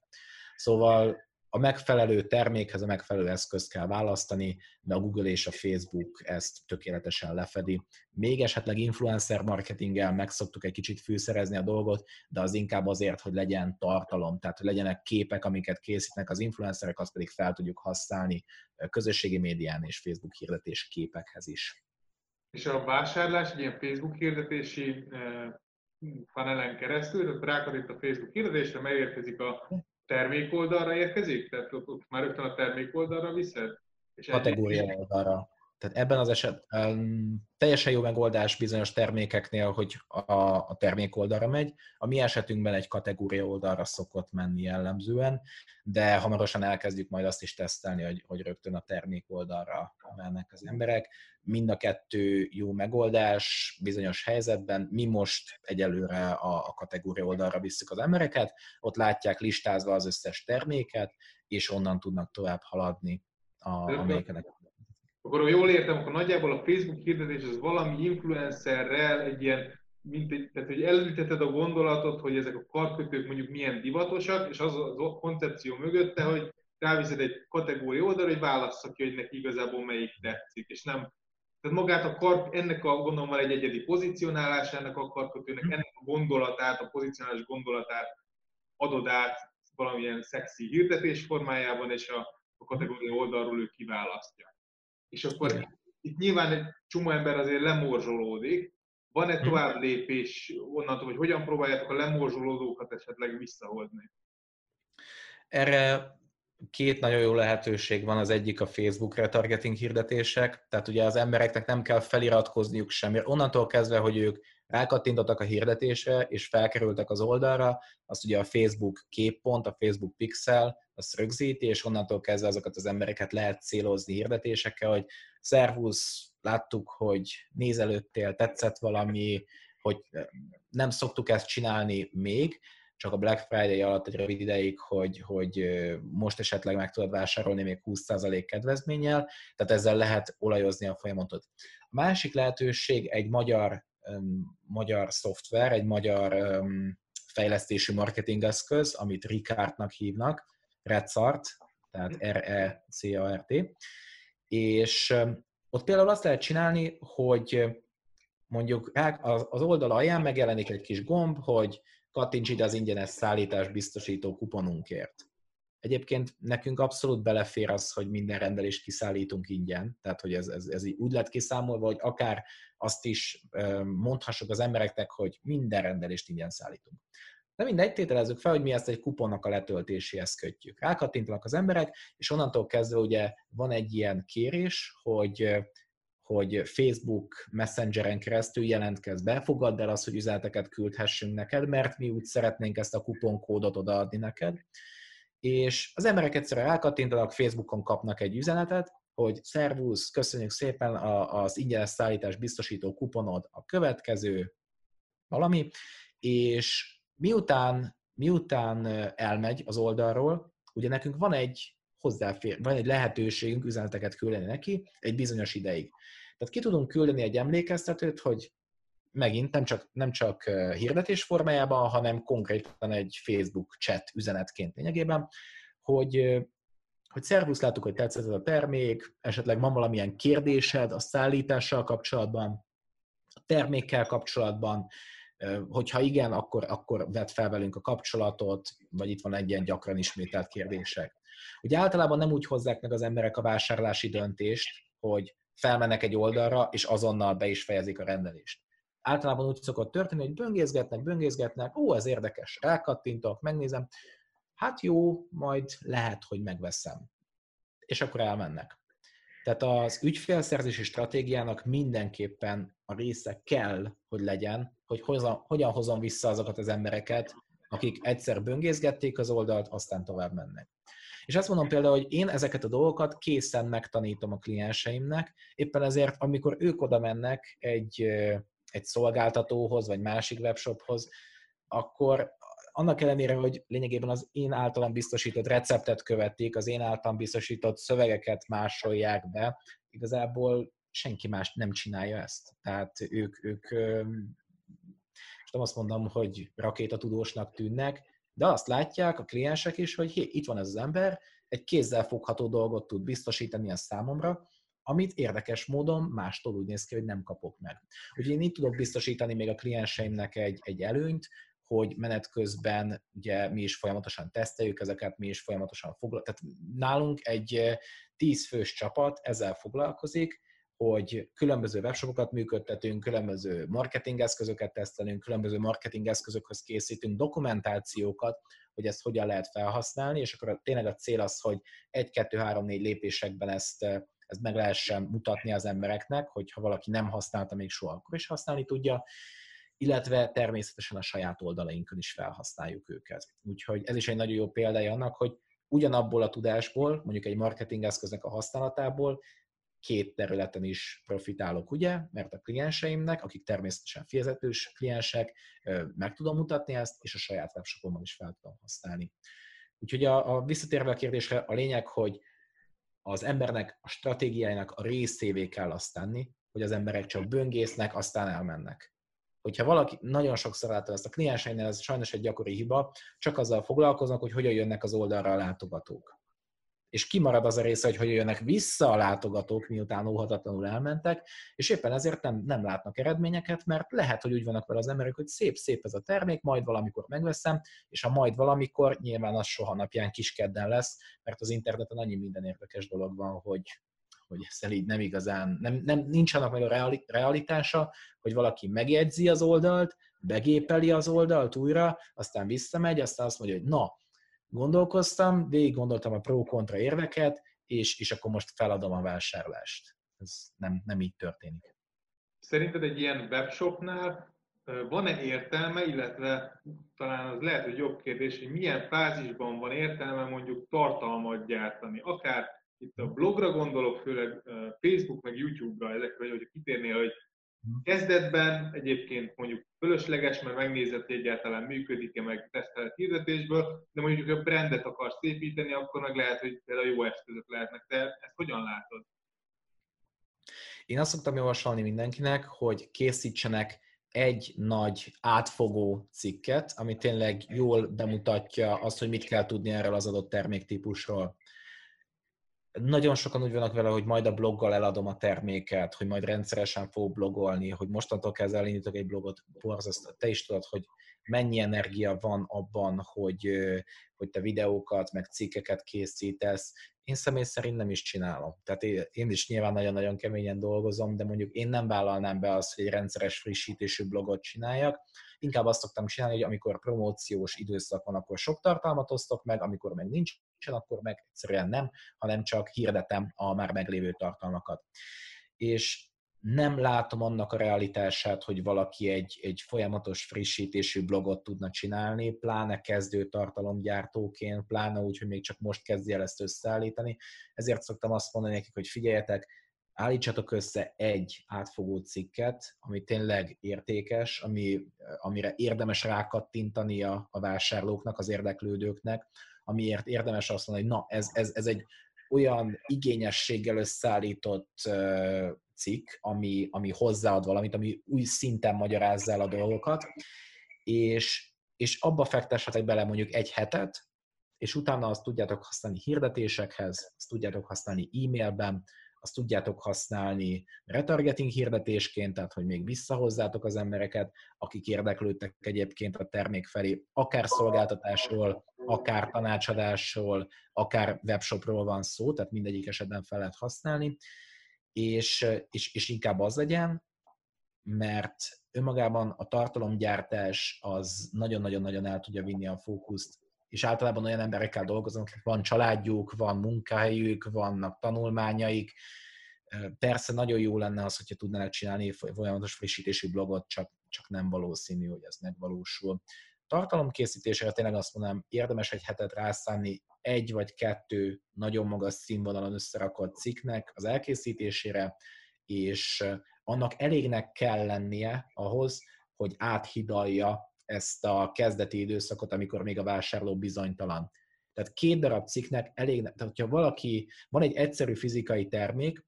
Szóval a megfelelő termékhez a megfelelő eszközt kell választani, de a Google és a Facebook ezt tökéletesen lefedi. Még esetleg influencer marketinggel meg szoktuk egy kicsit fűszerezni a dolgot, de az inkább azért, hogy legyen tartalom, tehát hogy legyenek képek, amiket készítnek az influencerek, azt pedig fel tudjuk használni közösségi médián és Facebook hirdetés képekhez is. És a vásárlás egy ilyen Facebook hirdetési panelen keresztül, tehát rákattint a Facebook hirdetésre, megérkezik a termékoldalra érkezik? Tehát ott, már rögtön a termékoldalra viszed? És kategória oldalra. Tehát ebben az esetben teljesen jó megoldás bizonyos termékeknél, hogy a, a termék oldalra megy. A mi esetünkben egy kategória oldalra szokott menni jellemzően, de hamarosan elkezdjük majd azt is tesztelni, hogy, hogy rögtön a termék oldalra mennek az emberek. Mind a kettő jó megoldás bizonyos helyzetben. Mi most egyelőre a, a kategória oldalra visszük az embereket, ott látják listázva az összes terméket, és onnan tudnak tovább haladni a, amelyeket akkor ha jól értem, akkor nagyjából a Facebook hirdetés az valami influencerrel egy ilyen, mint egy, tehát hogy elülteted a gondolatot, hogy ezek a karkötők mondjuk milyen divatosak, és az a koncepció mögötte, hogy ráviszed egy kategória oldalra, hogy válassza ki, hogy neki igazából melyik tetszik, és nem tehát magát a kar, ennek a gondolom van egy egyedi pozicionálás ennek a karkötőnek, ennek a gondolatát, a pozicionálás gondolatát adod át valamilyen szexi hirdetés formájában, és a, a kategória oldalról ő kiválasztja és akkor Igen. itt nyilván egy csomó ember azért lemorzsolódik. Van-e mhm. tovább lépés onnantól, hogy hogyan próbáljátok a lemorzsolódókat esetleg visszahozni? Erre két nagyon jó lehetőség van, az egyik a Facebook retargeting hirdetések, tehát ugye az embereknek nem kell feliratkozniuk semmi. Onnantól kezdve, hogy ők rákattintottak a hirdetésre, és felkerültek az oldalra, azt ugye a Facebook képpont, a Facebook pixel, azt rögzíti, és onnantól kezdve azokat az embereket lehet célozni hirdetésekkel, hogy szervusz, láttuk, hogy nézelődtél, tetszett valami, hogy nem szoktuk ezt csinálni még, csak a Black Friday alatt egy rövid ideig, hogy, hogy most esetleg meg tudod vásárolni még 20% kedvezménnyel, tehát ezzel lehet olajozni a folyamatot. A másik lehetőség egy magyar, um, magyar szoftver, egy magyar um, fejlesztési marketingeszköz, amit Ricardnak hívnak, Redzart, tehát mhm. R-E-C-A-R-T, és ott például azt lehet csinálni, hogy mondjuk az oldal alján megjelenik egy kis gomb, hogy kattints ide az ingyenes szállítás biztosító kuponunkért. Egyébként nekünk abszolút belefér az, hogy minden rendelést kiszállítunk ingyen, tehát hogy ez, ez, ez így úgy lett kiszámolva, hogy akár azt is mondhassuk az embereknek, hogy minden rendelést ingyen szállítunk. De mindegy, tételezzük fel, hogy mi ezt egy kuponnak a letöltéséhez kötjük. Rákattintanak az emberek, és onnantól kezdve ugye van egy ilyen kérés, hogy hogy Facebook Messengeren keresztül jelentkez be, fogadd el azt, hogy üzeneteket küldhessünk neked, mert mi úgy szeretnénk ezt a kuponkódot odaadni neked. És az emberek egyszerűen rákattintanak, Facebookon kapnak egy üzenetet, hogy szervusz, köszönjük szépen az ingyenes szállítás biztosító kuponod a következő valami, és miután, miután elmegy az oldalról, ugye nekünk van egy hozzáfér, van egy lehetőségünk üzeneteket küldeni neki egy bizonyos ideig. Tehát ki tudunk küldeni egy emlékeztetőt, hogy megint nem csak, nem csak hirdetés formájában, hanem konkrétan egy Facebook chat üzenetként lényegében, hogy, hogy szervusz, láttuk, hogy tetszett ez a termék, esetleg van valamilyen kérdésed a szállítással kapcsolatban, a termékkel kapcsolatban, hogyha igen, akkor, akkor vedd fel velünk a kapcsolatot, vagy itt van egy ilyen gyakran ismételt kérdések. Ugye általában nem úgy hozzák meg az emberek a vásárlási döntést, hogy felmennek egy oldalra, és azonnal be is fejezik a rendelést. Általában úgy szokott történni, hogy böngészgetnek, böngészgetnek, ó, ez érdekes, rákattintok, megnézem, hát jó, majd lehet, hogy megveszem. És akkor elmennek. Tehát az ügyfélszerzési stratégiának mindenképpen a része kell, hogy legyen, hogy hozom, hogyan hozom vissza azokat az embereket, akik egyszer böngészgették az oldalt, aztán tovább mennek. És azt mondom például, hogy én ezeket a dolgokat készen megtanítom a klienseimnek, éppen ezért, amikor ők oda mennek egy, egy szolgáltatóhoz, vagy másik webshophoz, akkor annak ellenére, hogy lényegében az én általam biztosított receptet követik, az én általam biztosított szövegeket másolják be, igazából senki más nem csinálja ezt. Tehát ők, ők most nem azt mondom, hogy rakétatudósnak tűnnek, de azt látják a kliensek is, hogy hé, itt van ez az ember, egy kézzel fogható dolgot tud biztosítani a számomra, amit érdekes módon mástól úgy néz ki, hogy nem kapok meg. Úgyhogy én itt tudok biztosítani még a klienseimnek egy, egy előnyt, hogy menet közben ugye mi is folyamatosan teszteljük ezeket, mi is folyamatosan foglalkozunk. Tehát nálunk egy 10 fős csapat ezzel foglalkozik, hogy különböző webshopokat működtetünk, különböző marketingeszközöket tesztelünk, különböző marketingeszközökhöz készítünk dokumentációkat, hogy ezt hogyan lehet felhasználni, és akkor tényleg a cél az, hogy egy, kettő, három, négy lépésekben ezt, ezt meg lehessen mutatni az embereknek, hogy ha valaki nem használta még soha, akkor is használni tudja, illetve természetesen a saját oldalainkon is felhasználjuk őket. Úgyhogy ez is egy nagyon jó példája annak, hogy ugyanabból a tudásból, mondjuk egy marketingeszköznek a használatából két területen is profitálok, ugye, mert a klienseimnek, akik természetesen fizetős kliensek, meg tudom mutatni ezt, és a saját webshopomon is fel tudom használni. Úgyhogy a, a visszatérve a kérdésre, a lényeg, hogy az embernek a stratégiájának a részévé kell azt tenni, hogy az emberek csak böngésznek, aztán elmennek. Hogyha valaki, nagyon sokszor látom ezt a klienseinél, ez sajnos egy gyakori hiba, csak azzal foglalkoznak, hogy hogyan jönnek az oldalra a látogatók. És kimarad az a része, hogy hogy jönnek vissza a látogatók, miután óhatatlanul elmentek, és éppen ezért nem, nem látnak eredményeket, mert lehet, hogy úgy vannak vele az emberek, hogy szép-szép ez a termék, majd valamikor megveszem, és a majd valamikor nyilván az soha napján kiskedden lesz, mert az interneten annyi minden érdekes dolog van, hogy, hogy ez így nem igazán, nem, nem, nincs annak meg a realitása, hogy valaki megjegyzi az oldalt, begépeli az oldalt újra, aztán visszamegy, aztán azt mondja, hogy na, gondolkoztam, végig gondoltam a pro-kontra érveket, és, és akkor most feladom a vásárlást. Ez nem, nem így történik. Szerinted egy ilyen webshopnál van-e értelme, illetve talán az lehet, hogy jobb kérdés, hogy milyen fázisban van értelme mondjuk tartalmat gyártani, akár itt a blogra gondolok, főleg Facebook meg YouTube-ra, ezekre, hogy kitérnél, hogy Kezdetben egyébként mondjuk fölösleges, mert megnézett, hogy egyáltalán működik-e meg tesztelet hirdetésből, de mondjuk a brandet akarsz építeni, akkor meg lehet, hogy például jó eszközök lehetnek. Te ezt hogyan látod? Én azt szoktam javasolni mindenkinek, hogy készítsenek egy nagy átfogó cikket, ami tényleg jól bemutatja azt, hogy mit kell tudni erről az adott terméktípusról nagyon sokan úgy vannak vele, hogy majd a bloggal eladom a terméket, hogy majd rendszeresen fog blogolni, hogy mostantól kezdve elindítok egy blogot, borzasztó. Te is tudod, hogy mennyi energia van abban, hogy, hogy te videókat, meg cikkeket készítesz. Én személy szerint nem is csinálom. Tehát én is nyilván nagyon-nagyon keményen dolgozom, de mondjuk én nem vállalnám be azt, hogy egy rendszeres frissítésű blogot csináljak. Inkább azt szoktam csinálni, hogy amikor promóciós időszak van, akkor sok tartalmat osztok meg, amikor meg nincs akkor meg egyszerűen nem, hanem csak hirdetem a már meglévő tartalmakat. És nem látom annak a realitását, hogy valaki egy, egy folyamatos frissítésű blogot tudna csinálni, pláne kezdő tartalomgyártóként, pláne úgy, hogy még csak most kezdje el ezt összeállítani. Ezért szoktam azt mondani nekik, hogy figyeljetek, állítsatok össze egy átfogó cikket, ami tényleg értékes, ami, amire érdemes rákattintani a, a vásárlóknak, az érdeklődőknek, amiért érdemes azt mondani, hogy na, ez, ez, ez egy olyan igényességgel összeállított cikk, ami, ami hozzáad valamit, ami új szinten magyarázza el a dolgokat, és, és abba fektessetek bele mondjuk egy hetet, és utána azt tudjátok használni hirdetésekhez, azt tudjátok használni e-mailben, azt tudjátok használni retargeting hirdetésként, tehát hogy még visszahozzátok az embereket, akik érdeklődtek egyébként a termék felé, akár szolgáltatásról, akár tanácsadásról, akár webshopról van szó, tehát mindegyik esetben fel lehet használni, és, és, és inkább az legyen, mert önmagában a tartalomgyártás az nagyon-nagyon-nagyon el tudja vinni a fókuszt és általában olyan emberekkel dolgozom, akik van családjuk, van munkahelyük, vannak tanulmányaik. Persze nagyon jó lenne az, hogyha tudnának csinálni folyamatos frissítésű blogot, csak, csak nem valószínű, hogy ez megvalósul. Tartalomkészítésre tényleg azt mondanám, érdemes egy hetet rászánni egy vagy kettő nagyon magas színvonalon összerakott cikknek az elkészítésére, és annak elégnek kell lennie ahhoz, hogy áthidalja ezt a kezdeti időszakot, amikor még a vásárló bizonytalan. Tehát két darab cikknek elég, tehát hogyha valaki, van egy egyszerű fizikai termék,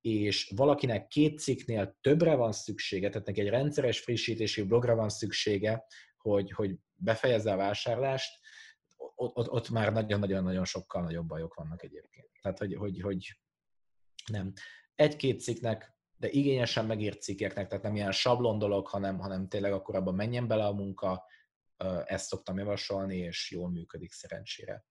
és valakinek két cikknél többre van szüksége, tehát neki egy rendszeres frissítési blogra van szüksége, hogy, hogy befejezze a vásárlást, ott, ott, ott már nagyon-nagyon-nagyon sokkal nagyobb bajok vannak egyébként. Tehát, hogy, hogy, hogy nem. Egy-két cikknek de igényesen megírt cikkeknek, tehát nem ilyen sablon dolog, hanem, hanem tényleg akkor abban menjen bele a munka, ezt szoktam javasolni, és jól működik szerencsére.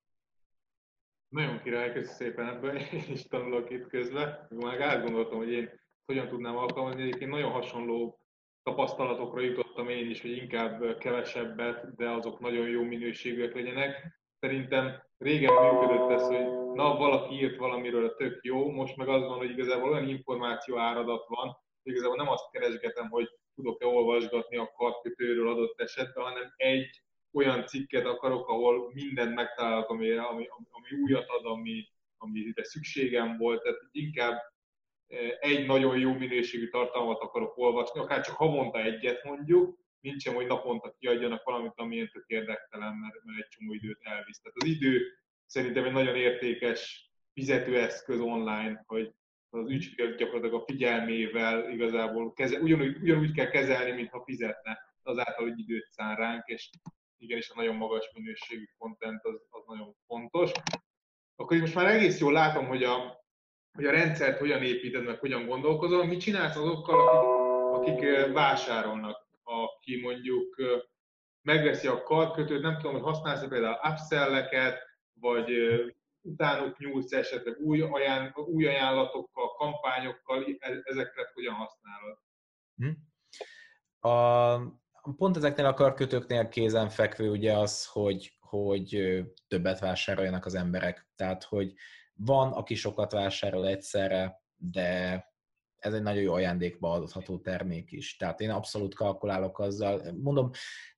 Nagyon király, köszi szépen ebből, <laughs> én tanulok itt közben. Már átgondoltam, hogy én hogyan tudnám alkalmazni. Egyébként nagyon hasonló tapasztalatokra jutottam én is, hogy inkább kevesebbet, de azok nagyon jó minőségűek legyenek. Szerintem régen működött ez, hogy na, valaki írt valamiről, tök jó, most meg az van, hogy igazából olyan információ áradat van, hogy igazából nem azt keresgetem, hogy tudok-e olvasgatni a kartkötőről adott esetben, hanem egy olyan cikket akarok, ahol mindent megtalálok, ami, ami, ami újat ad, ami, amire szükségem volt, tehát inkább e, egy nagyon jó minőségű tartalmat akarok olvasni, akár csak havonta egyet mondjuk, nincsen, hogy naponta kiadjanak valamit, ami tök érdektelen, mert, mert egy csomó időt elvisz. Tehát az idő szerintem egy nagyon értékes fizetőeszköz online, hogy az ügyfél gyakorlatilag a figyelmével igazából keze, ugyanúgy, ugyanúgy kell kezelni, mintha fizetne, azáltal, hogy időt szán ránk, és igenis a nagyon magas minőségű content az, az nagyon fontos. Akkor most már egész jól látom, hogy a, hogy a rendszert hogyan építed, meg hogyan gondolkozol. Mit csinálsz azokkal, akik, akik vásárolnak, aki mondjuk megveszi a kartkötőt, nem tudom, hogy használsz például upsell-eket, vagy utánuk nyúlsz esetleg új, ajánl, új ajánlatokkal, kampányokkal, e-, ezeket hogyan használod? Hm. A, pont ezeknél a karkötőknél kézenfekvő ugye az, hogy, hogy többet vásároljanak az emberek. Tehát, hogy van, aki sokat vásárol egyszerre, de ez egy nagyon jó ajándékba adható termék is. Tehát én abszolút kalkulálok azzal. Mondom,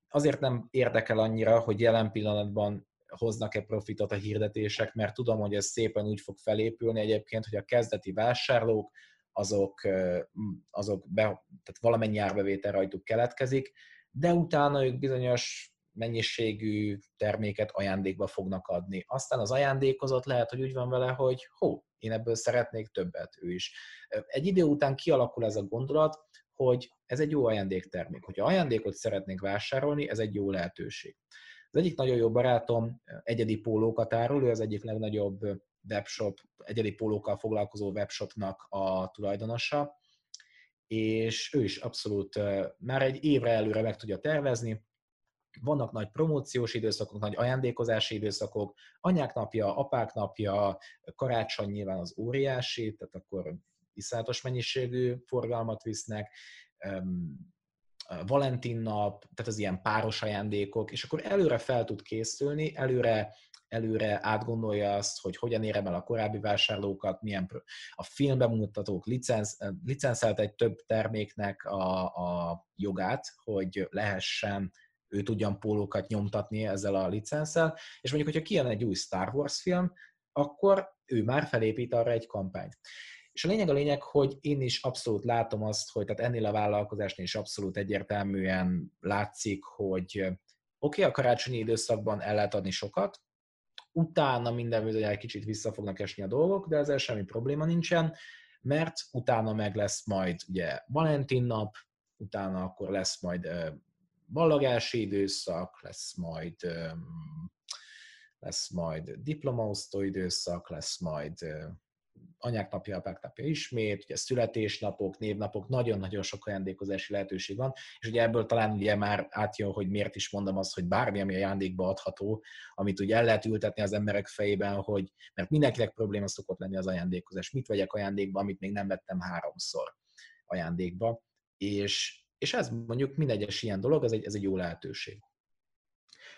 azért nem érdekel annyira, hogy jelen pillanatban hoznak-e profitot a hirdetések, mert tudom, hogy ez szépen úgy fog felépülni egyébként, hogy a kezdeti vásárlók azok, azok be, tehát valamennyi árbevétel rajtuk keletkezik, de utána ők bizonyos mennyiségű terméket ajándékba fognak adni. Aztán az ajándékozott lehet, hogy úgy van vele, hogy hó, én ebből szeretnék többet ő is. Egy idő után kialakul ez a gondolat, hogy ez egy jó ajándéktermék. Hogyha ajándékot szeretnék vásárolni, ez egy jó lehetőség. Az egyik nagyon jó barátom egyedi pólókat árul, ő az egyik legnagyobb webshop, egyedi pólókkal foglalkozó webshopnak a tulajdonosa, és ő is abszolút már egy évre előre meg tudja tervezni, vannak nagy promóciós időszakok, nagy ajándékozási időszakok, anyák napja, apák napja, karácsony nyilván az óriási, tehát akkor iszonyatos mennyiségű forgalmat visznek, Valentin nap, tehát az ilyen páros ajándékok, és akkor előre fel tud készülni, előre, előre átgondolja azt, hogy hogyan érem el a korábbi vásárlókat, milyen a filmbemutatók licensz, licenszelt egy több terméknek a, a jogát, hogy lehessen ő tudjan pólókat nyomtatni ezzel a licenszel, és mondjuk, hogyha kijön egy új Star Wars film, akkor ő már felépít arra egy kampányt. És a lényeg a lényeg, hogy én is abszolút látom azt, hogy tehát ennél a vállalkozásnál is abszolút egyértelműen látszik, hogy oké, okay, a karácsonyi időszakban el lehet adni sokat, utána minden egy kicsit vissza fognak esni a dolgok, de ezzel semmi probléma nincsen, mert utána meg lesz majd ugye Valentin nap, utána akkor lesz majd ballagási időszak, lesz majd lesz majd diplomaosztó időszak, lesz majd anyák napja, apák napja ismét, ugye születésnapok, névnapok, nagyon-nagyon sok ajándékozási lehetőség van, és ugye ebből talán ugye már átjön, hogy miért is mondom azt, hogy bármi, ami ajándékba adható, amit ugye el lehet ültetni az emberek fejében, hogy mert mindenkinek probléma szokott lenni az ajándékozás. Mit vegyek ajándékba, amit még nem vettem háromszor ajándékba, és, és ez mondjuk mindegyes ilyen dolog, ez egy, ez egy jó lehetőség.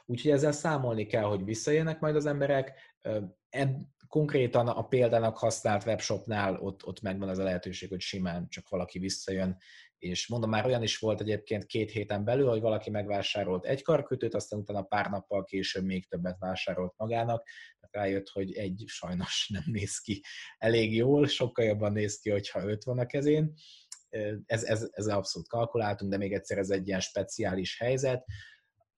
Úgyhogy ezzel számolni kell, hogy visszajönnek majd az emberek. Ed, konkrétan a példának használt webshopnál ott, ott megvan az a lehetőség, hogy simán csak valaki visszajön, és mondom, már olyan is volt egyébként két héten belül, hogy valaki megvásárolt egy karkötőt, aztán utána pár nappal később még többet vásárolt magának, tehát rájött, hogy egy sajnos nem néz ki elég jól, sokkal jobban néz ki, hogyha öt van a kezén. Ez, ez, ez abszolút kalkuláltunk, de még egyszer ez egy ilyen speciális helyzet.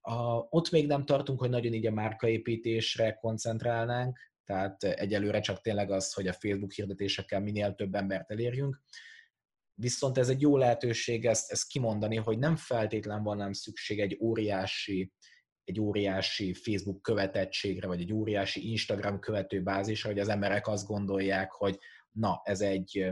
A, ott még nem tartunk, hogy nagyon így a márkaépítésre koncentrálnánk, tehát egyelőre csak tényleg az, hogy a Facebook hirdetésekkel minél több embert elérjünk. Viszont ez egy jó lehetőség ezt, ezt kimondani, hogy nem feltétlen van nem szükség egy óriási, egy óriási Facebook követettségre, vagy egy óriási Instagram követőbázisra, hogy az emberek azt gondolják, hogy na, ez egy,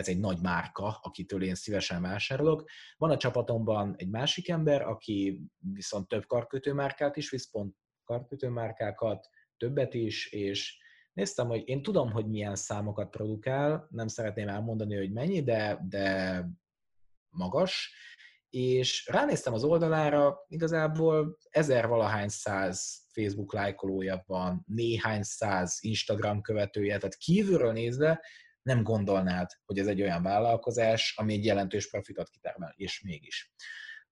ez egy nagy márka, akitől én szívesen vásárolok. Van a csapatomban egy másik ember, aki viszont több karkötőmárkát is visz, pont karkötőmárkákat, többet is, és néztem, hogy én tudom, hogy milyen számokat produkál, nem szeretném elmondani, hogy mennyi, de, de magas, és ránéztem az oldalára, igazából ezer valahány száz Facebook lájkolója van, néhány száz Instagram követője, tehát kívülről nézve nem gondolnád, hogy ez egy olyan vállalkozás, ami egy jelentős profitot kitermel, és mégis.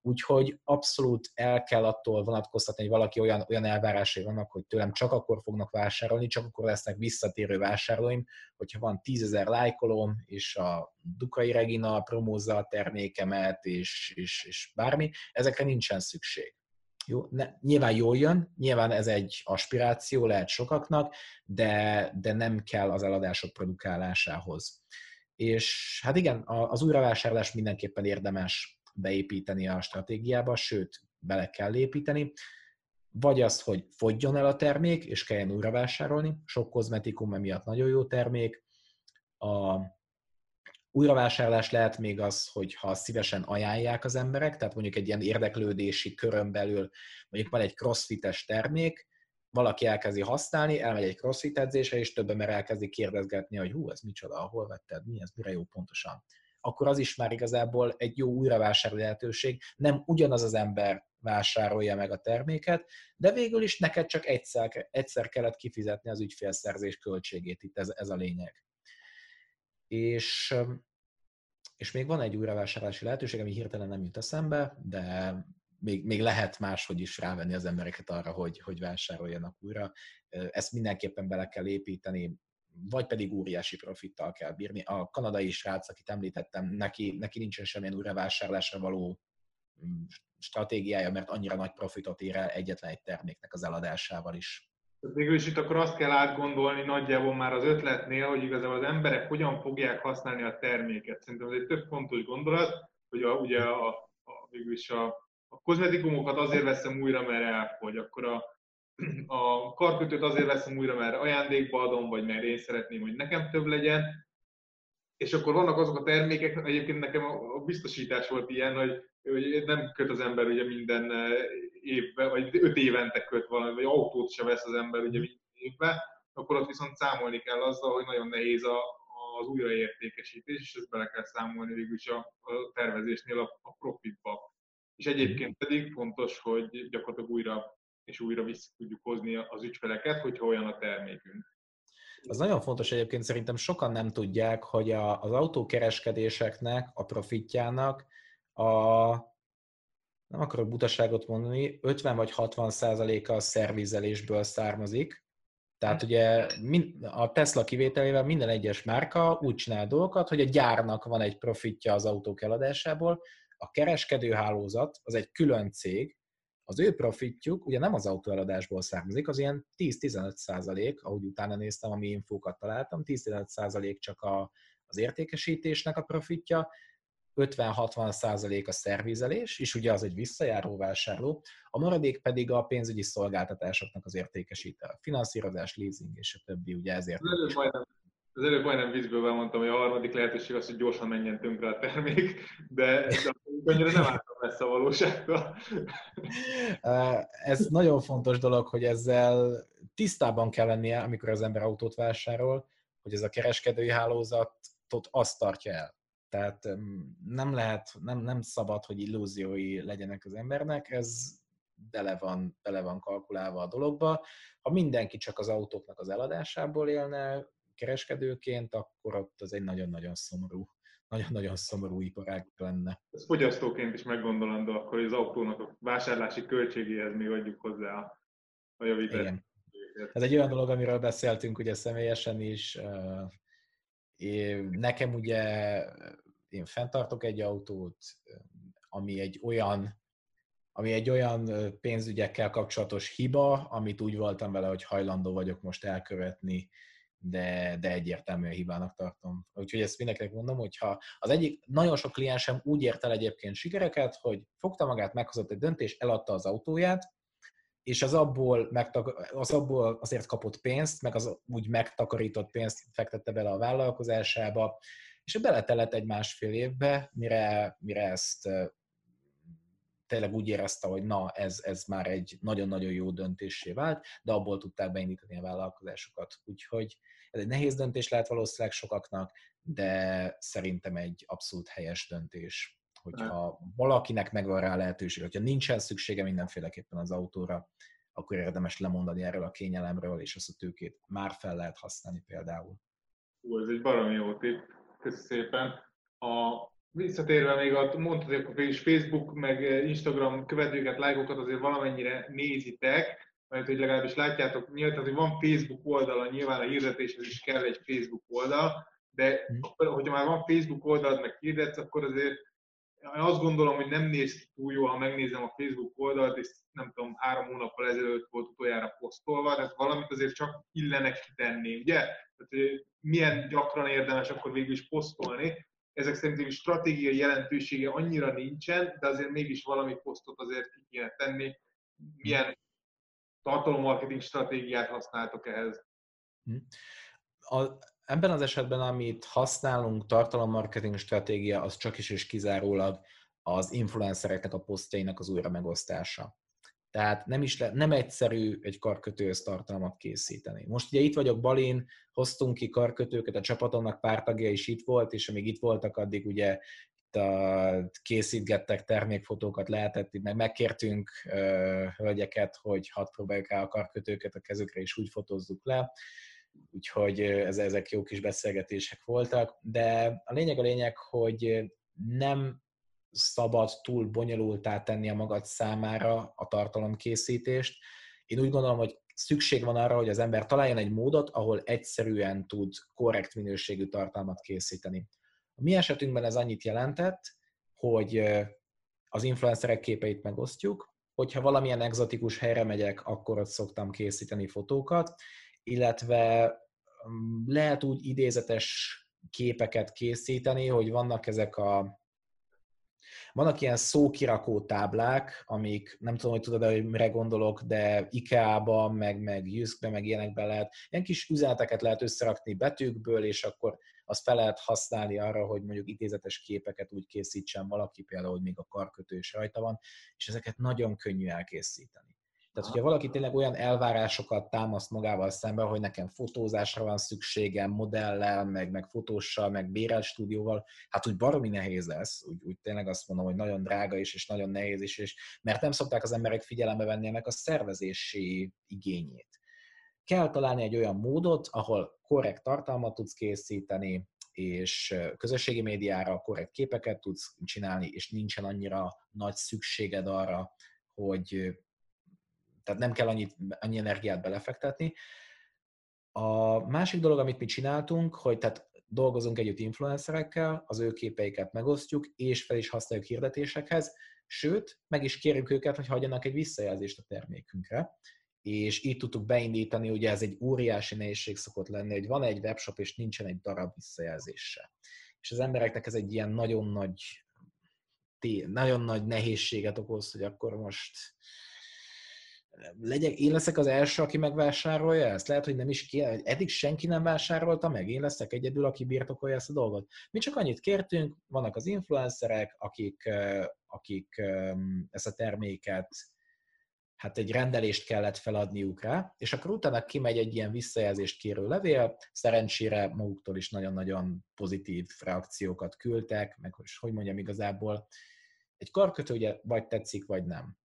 Úgyhogy abszolút el kell attól vonatkoztatni, hogy valaki olyan, olyan elvárásai vannak, hogy tőlem csak akkor fognak vásárolni, csak akkor lesznek visszatérő vásárlóim, hogyha van tízezer lájkolóm, és a Dukai Regina promózza a termékemet, és, és, és bármi, ezekre nincsen szükség. Jó, ne, nyilván jól jön, nyilván ez egy aspiráció lehet sokaknak, de, de nem kell az eladások produkálásához. És hát igen, az újravásárlás mindenképpen érdemes beépíteni a stratégiába, sőt, bele kell építeni. Vagy az, hogy fogjon el a termék, és kelljen újra vásárolni. Sok kozmetikum emiatt nagyon jó termék. A újravásárlás lehet még az, hogy ha szívesen ajánlják az emberek, tehát mondjuk egy ilyen érdeklődési körön belül, mondjuk van egy crossfites termék, valaki elkezdi használni, elmegy egy crossfit edzésre, és több ember elkezdi kérdezgetni, hogy hú, ez micsoda, hol vetted, mi ez, mire jó pontosan akkor az is már igazából egy jó újravásárló lehetőség. Nem ugyanaz az ember vásárolja meg a terméket, de végül is neked csak egyszer, egyszer kellett kifizetni az ügyfélszerzés költségét, itt ez, ez a lényeg. És, és még van egy újravásárlási lehetőség, ami hirtelen nem jut eszembe, de még, még lehet máshogy is rávenni az embereket arra, hogy, hogy vásároljanak újra. Ezt mindenképpen bele kell építeni, vagy pedig óriási profittal kell bírni. A kanadai srác, akit említettem, neki, neki nincsen semmilyen újravásárlásra való mm, stratégiája, mert annyira nagy profitot ér el egyetlen egy terméknek az eladásával is. Végül is itt akkor azt kell átgondolni nagyjából már az ötletnél, hogy igazából az emberek hogyan fogják használni a terméket. Szerintem ez egy több fontos gondolat, hogy a, ugye a, a, végül is a, a kozmetikumokat azért veszem újra, mert elfogy, akkor a, <clears throat> a karkötőt azért veszem újra, mert ajándékba adom, vagy mert én szeretném, hogy nekem több legyen. És akkor vannak azok a termékek, egyébként nekem a biztosítás volt ilyen, hogy, hogy nem köt az ember ugye minden évben, vagy öt évente köt valami, vagy autót se vesz az ember ugye minden évben, akkor ott viszont számolni kell azzal, hogy nagyon nehéz a, az újraértékesítés, és ezt bele kell számolni végül is a, a tervezésnél a, a profitba. És egyébként pedig fontos, hogy gyakorlatilag újra és újra vissza tudjuk hozni az ügyfeleket, hogyha olyan a termékünk. Az nagyon fontos egyébként, szerintem sokan nem tudják, hogy a, az autókereskedéseknek, a profitjának a, nem akarok butaságot mondani, 50 vagy 60 százaléka a szervizelésből származik, Tehát ugye a Tesla kivételével minden egyes márka úgy csinál dolgokat, hogy a gyárnak van egy profitja az autók eladásából, a kereskedőhálózat az egy külön cég, az ő profitjuk ugye nem az autóeladásból származik, az ilyen 10-15 százalék, ahogy utána néztem, ami infókat találtam, 10-15 százalék csak a, az értékesítésnek a profitja, 50-60 százalék a szervizelés, és ugye az egy visszajáró vásárló, a maradék pedig a pénzügyi szolgáltatásoknak az értékesítése, finanszírozás, leasing és a többi, ugye ezért. Az előbb majdnem, az előbb majdnem vízből mondtam, hogy a harmadik lehetőség az, hogy gyorsan menjen tönkre a termék, de, de annyira nem álltam messze a valóságtól. Ez nagyon fontos dolog, hogy ezzel tisztában kell lennie, amikor az ember autót vásárol, hogy ez a kereskedői hálózatot azt tartja el. Tehát nem lehet, nem, nem szabad, hogy illúziói legyenek az embernek, ez bele van, bele van kalkulálva a dologba. Ha mindenki csak az autóknak az eladásából élne kereskedőként, akkor ott az egy nagyon-nagyon szomorú, nagyon-nagyon szomorú iparág lenne. Ez fogyasztóként is meggondolandó, akkor hogy az autónak a vásárlási költségéhez mi adjuk hozzá a, a javítást. Igen. Ez egy olyan dolog, amiről beszéltünk ugye személyesen is, nekem ugye, én fenntartok egy autót, ami egy olyan ami egy olyan pénzügyekkel kapcsolatos hiba, amit úgy voltam vele, hogy hajlandó vagyok most elkövetni, de, de egyértelműen hibának tartom. Úgyhogy ezt mindenkinek mondom, hogyha az egyik, nagyon sok kliensem úgy ért el egyébként sikereket, hogy fogta magát, meghozott egy döntést, eladta az autóját, és az abból, megtak- az abból azért kapott pénzt, meg az úgy megtakarított pénzt fektette bele a vállalkozásába, és beletellett egy másfél évbe, mire, mire ezt tényleg úgy érezte, hogy na, ez, ez már egy nagyon-nagyon jó döntésé vált, de abból tudták beindítani a vállalkozásokat. Úgyhogy ez egy nehéz döntés lehet valószínűleg sokaknak, de szerintem egy abszolút helyes döntés hogyha valakinek megvan rá lehetőség, hogyha nincsen szüksége mindenféleképpen az autóra, akkor érdemes lemondani erről a kényelemről, és azt a tőkét már fel lehet használni például. Ú, ez egy baromi jó tipp. Köszönöm szépen. A, visszatérve még a, mondtad, hogy Facebook, meg Instagram követőket, lájkokat azért valamennyire nézitek, mert hogy legalábbis látjátok, nyilván, hogy van Facebook oldala, nyilván a hirdetéshez is kell egy Facebook oldal, de hmm. akkor, hogyha már van Facebook oldalad, meg hirdetsz, akkor azért azt gondolom, hogy nem néz ki túl jó, ha megnézem a Facebook oldalt, és nem tudom, három hónappal ezelőtt volt utoljára posztolva, tehát valamit azért csak illenek kitenni, ugye? Tehát, hogy milyen gyakran érdemes akkor végül is posztolni. Ezek szerint stratégiai jelentősége annyira nincsen, de azért mégis valami posztot azért ki kéne tenni. Milyen tartalommarketing stratégiát használtok ehhez? Hm. A, ebben az esetben, amit használunk, tartalommarketing stratégia, az csak is és kizárólag az influencereknek a posztjainak az újra megosztása. Tehát nem, is le, nem egyszerű egy karkötőhöz tartalmat készíteni. Most ugye itt vagyok Balin, hoztunk ki karkötőket, a csapatomnak pár tagja is itt volt, és amíg itt voltak, addig ugye itt a, készítgettek termékfotókat, lehetett, meg megkértünk uh, hölgyeket, hogy hadd próbáljuk rá a karkötőket a kezükre, és úgy fotózzuk le úgyhogy ez, ezek jó kis beszélgetések voltak, de a lényeg a lényeg, hogy nem szabad túl bonyolultá tenni a magad számára a tartalomkészítést. Én úgy gondolom, hogy szükség van arra, hogy az ember találjon egy módot, ahol egyszerűen tud korrekt minőségű tartalmat készíteni. A mi esetünkben ez annyit jelentett, hogy az influencerek képeit megosztjuk, hogyha valamilyen egzotikus helyre megyek, akkor ott szoktam készíteni fotókat, illetve mm, lehet úgy idézetes képeket készíteni, hogy vannak ezek a vannak ilyen szókirakó táblák, amik nem tudom, hogy tudod, hogy mire gondolok, de IKEA-ba, meg, meg Jüskbe, meg ilyenekben lehet, ilyen kis üzeneteket lehet összerakni betűkből, és akkor azt fel lehet használni arra, hogy mondjuk idézetes képeket úgy készítsen valaki, például, hogy még a karkötő is rajta van, és ezeket nagyon könnyű elkészíteni. Tehát, hogyha valaki tényleg olyan elvárásokat támaszt magával szemben, hogy nekem fotózásra van szükségem, modellel, meg, meg fotóssal, meg bérelt stúdióval, hát úgy baromi nehéz lesz, úgy, úgy tényleg azt mondom, hogy nagyon drága is, és nagyon nehéz is, és mert nem szokták az emberek figyelembe venni ennek a szervezési igényét. Kell találni egy olyan módot, ahol korrekt tartalmat tudsz készíteni, és közösségi médiára korrekt képeket tudsz csinálni, és nincsen annyira nagy szükséged arra, hogy tehát nem kell annyit, annyi energiát belefektetni. A másik dolog, amit mi csináltunk, hogy tehát dolgozunk együtt influencerekkel, az ő képeiket megosztjuk, és fel is használjuk hirdetésekhez, sőt, meg is kérjük őket, hogy hagyjanak egy visszajelzést a termékünkre, és így tudtuk beindítani, ugye ez egy óriási nehézség szokott lenni, hogy van egy webshop, és nincsen egy darab visszajelzése. És az embereknek ez egy ilyen nagyon nagy, nagyon nagy nehézséget okoz, hogy akkor most legyek, én leszek az első, aki megvásárolja ezt? Lehet, hogy nem is kéne, eddig senki nem vásárolta meg, én leszek egyedül, aki birtokolja ezt a dolgot. Mi csak annyit kértünk, vannak az influencerek, akik, akik ezt a terméket hát egy rendelést kellett feladniuk rá, és akkor utána kimegy egy ilyen visszajelzést kérő levél, szerencsére maguktól is nagyon-nagyon pozitív reakciókat küldtek, meg hogy, hogy mondjam igazából, egy karkötő ugye vagy tetszik, vagy nem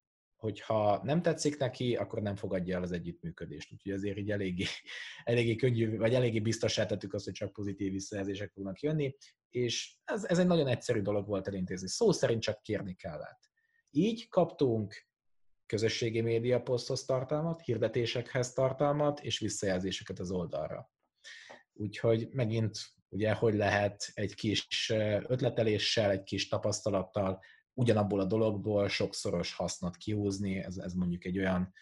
hogyha nem tetszik neki, akkor nem fogadja el az együttműködést. Úgyhogy azért így eléggé, <laughs> eléggé könnyű, vagy eléggé biztosá tettük azt, hogy csak pozitív visszajelzések fognak jönni, és ez, ez egy nagyon egyszerű dolog volt elintézni. Szó szerint csak kérni kellett. Így kaptunk közösségi média poszthoz tartalmat, hirdetésekhez tartalmat, és visszajelzéseket az oldalra. Úgyhogy megint ugye, hogy lehet egy kis ötleteléssel, egy kis tapasztalattal ugyanabból a dologból sokszoros hasznot kihúzni, ez, ez mondjuk egy olyan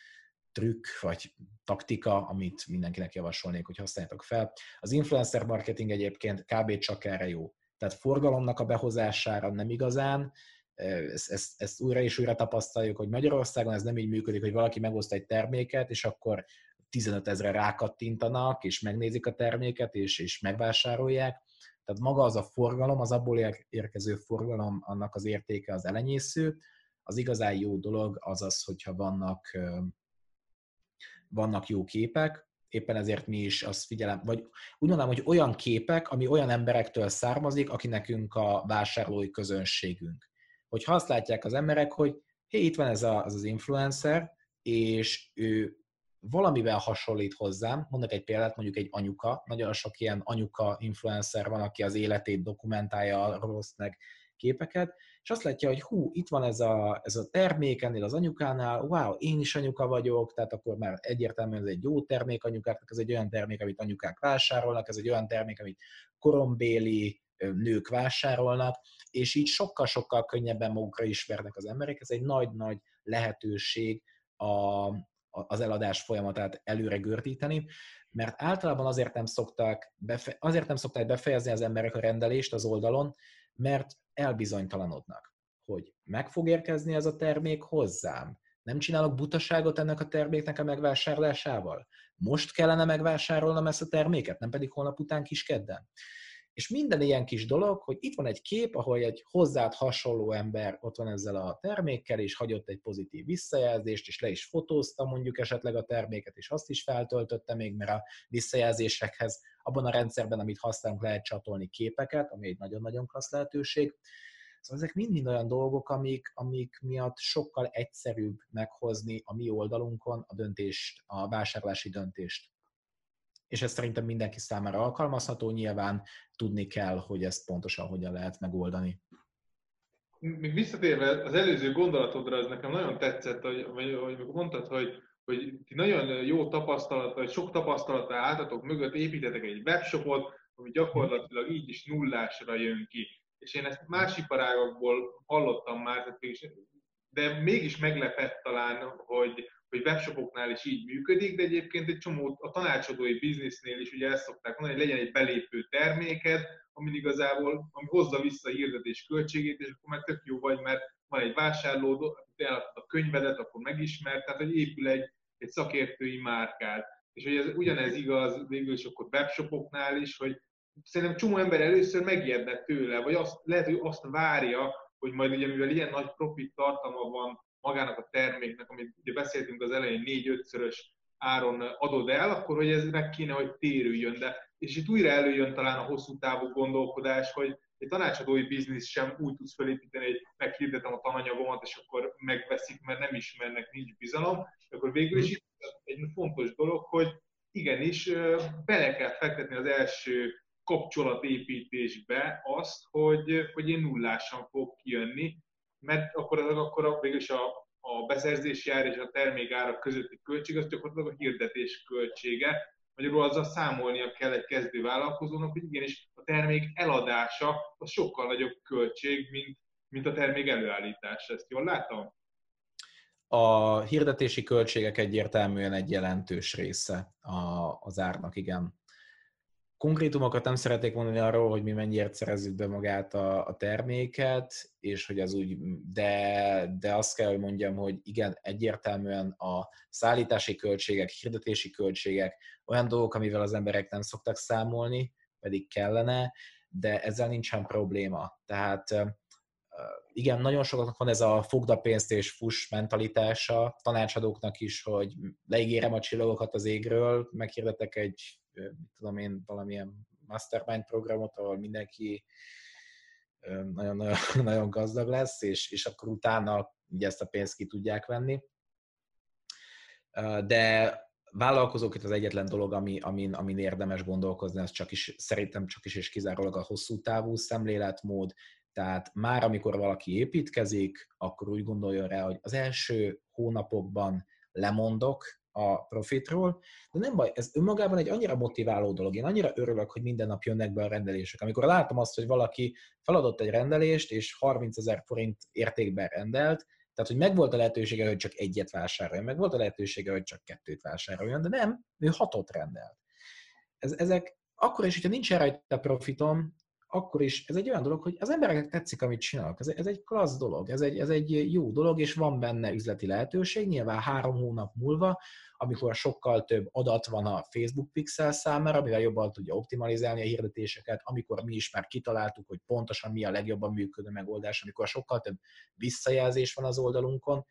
trükk vagy taktika, amit mindenkinek javasolnék, hogy használjátok fel. Az influencer marketing egyébként kb. csak erre jó. Tehát forgalomnak a behozására nem igazán, ezt, ezt, ezt újra és újra tapasztaljuk, hogy Magyarországon ez nem így működik, hogy valaki megoszt egy terméket, és akkor 15 ezre rákattintanak, és megnézik a terméket, és, és megvásárolják, tehát maga az a forgalom, az abból érkező forgalom, annak az értéke az elenyésző. Az igazán jó dolog az az, hogyha vannak, vannak jó képek, éppen ezért mi is azt figyelem, vagy úgy mondanám, hogy olyan képek, ami olyan emberektől származik, aki nekünk a vásárlói közönségünk. Hogyha azt látják az emberek, hogy hé, itt van ez a, az, az influencer, és ő valamivel hasonlít hozzám, mondok egy példát, mondjuk egy anyuka, nagyon sok ilyen anyuka influencer van, aki az életét dokumentálja, arról meg képeket, és azt látja, hogy hú, itt van ez a, ez a termék ennél az anyukánál, wow, én is anyuka vagyok, tehát akkor már egyértelműen ez egy jó termék anyukáknak, ez egy olyan termék, amit anyukák vásárolnak, ez egy olyan termék, amit korombéli nők vásárolnak, és így sokkal-sokkal könnyebben magukra ismernek az emberek. Ez egy nagy-nagy lehetőség a, az eladás folyamatát előre gördíteni, mert általában azért nem, szokták befe- azért nem szokták befejezni az emberek a rendelést az oldalon, mert elbizonytalanodnak, hogy meg fog érkezni ez a termék hozzám, nem csinálok butaságot ennek a terméknek a megvásárlásával? Most kellene megvásárolnom ezt a terméket, nem pedig holnap után kiskedden? És minden ilyen kis dolog, hogy itt van egy kép, ahol egy hozzád hasonló ember ott van ezzel a termékkel, és hagyott egy pozitív visszajelzést, és le is fotózta mondjuk esetleg a terméket, és azt is feltöltötte még, mert a visszajelzésekhez abban a rendszerben, amit használunk, lehet csatolni képeket, ami egy nagyon-nagyon klassz lehetőség. Szóval ezek mind-mind olyan dolgok, amik, amik miatt sokkal egyszerűbb meghozni a mi oldalunkon a döntést, a vásárlási döntést és ez szerintem mindenki számára alkalmazható, nyilván tudni kell, hogy ezt pontosan hogyan lehet megoldani. Még visszatérve az előző gondolatodra, ez nekem nagyon tetszett, hogy, hogy, hogy mondtad, hogy, hogy ti nagyon jó tapasztalat, vagy sok tapasztalata álltatok mögött, építetek egy webshopot, ami gyakorlatilag így is nullásra jön ki. És én ezt más iparágakból hallottam már, de mégis meglepett talán, hogy, hogy webshopoknál is így működik, de egyébként egy csomó a tanácsadói biznisznél is ugye ezt szokták mondani, hogy legyen egy belépő terméked, ami igazából ami hozza vissza a hirdetés költségét, és akkor már tök jó vagy, mert van egy vásárló, eladtad a könyvedet, akkor megismert, tehát hogy épül egy, egy szakértői márkád. És hogy ez ugyanez igaz végül is akkor webshopoknál is, hogy szerintem csomó ember először megijedne tőle, vagy azt, lehet, hogy azt várja, hogy majd ugye, mivel ilyen nagy profit tartalma van magának a terméknek, amit ugye beszéltünk az elején, négy-ötszörös áron adod el, akkor hogy ez meg kéne, hogy térüljön. De, és itt újra előjön talán a hosszú távú gondolkodás, hogy egy tanácsadói biznisz sem úgy tudsz felépíteni, hogy meghirdetem a tananyagomat, és akkor megveszik, mert nem ismernek, nincs bizalom. Akkor végül is itt egy fontos dolog, hogy igenis bele kell fektetni az első kapcsolatépítésbe azt, hogy, hogy én nullásan fog kijönni, mert akkor, az, akkor végülis a, a beszerzési ár és a termék árak közötti költség az gyakorlatilag a hirdetés költsége. Magyarul azzal számolnia kell egy kezdő vállalkozónak, hogy igenis a termék eladása az sokkal nagyobb költség, mint, mint a termék előállítása. Ezt jól látom? A hirdetési költségek egyértelműen egy jelentős része az árnak, igen. Konkrétumokat nem szeretnék mondani arról, hogy mi mennyiért szerezzük be magát a, a terméket, és hogy az úgy, de, de azt kell, hogy mondjam, hogy igen, egyértelműen a szállítási költségek, hirdetési költségek olyan dolgok, amivel az emberek nem szoktak számolni, pedig kellene, de ezzel nincsen probléma. Tehát igen, nagyon sokaknak van ez a fogda pénzt és fuss mentalitása, tanácsadóknak is, hogy leígérem a csillagokat az égről, meghirdetek egy, mit tudom én, valamilyen mastermind programot, ahol mindenki nagyon, nagyon, <laughs> nagyon gazdag lesz, és, és akkor utána ugye ezt a pénzt ki tudják venni. De vállalkozók itt az egyetlen dolog, ami, amin, amin érdemes gondolkozni, az csak is, szerintem csak is és kizárólag a hosszú távú szemléletmód, tehát már amikor valaki építkezik, akkor úgy gondolja rá, hogy az első hónapokban lemondok a profitról, de nem baj, ez önmagában egy annyira motiváló dolog. Én annyira örülök, hogy minden nap jönnek be a rendelések. Amikor látom azt, hogy valaki feladott egy rendelést, és 30 ezer forint értékben rendelt, tehát, hogy megvolt a lehetősége, hogy csak egyet vásároljon, meg volt a lehetősége, hogy csak kettőt vásároljon, de nem, ő hatot rendelt. Ez, ezek akkor is, hogyha nincs rajta profitom, akkor is ez egy olyan dolog, hogy az embereknek tetszik, amit csinálok. Ez, ez egy klassz dolog, ez egy, ez egy jó dolog, és van benne üzleti lehetőség. Nyilván három hónap múlva, amikor sokkal több adat van a Facebook Pixel számára, amivel jobban tudja optimalizálni a hirdetéseket, amikor mi is már kitaláltuk, hogy pontosan mi a legjobban működő megoldás, amikor sokkal több visszajelzés van az oldalunkon,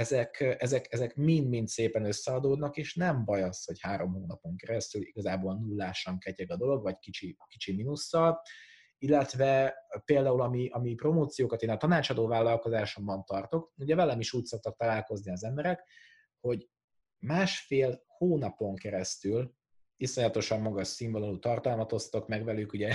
ezek, ezek, ezek mind-mind szépen összeadódnak, és nem baj az, hogy három hónapon keresztül igazából nullásan ketyeg a dolog, vagy kicsi, kicsi minusszal, illetve például ami, ami promóciókat én a tanácsadó vállalkozásomban tartok, ugye velem is úgy szoktak találkozni az emberek, hogy másfél hónapon keresztül iszonyatosan magas színvonalú tartalmat osztok meg velük, ugye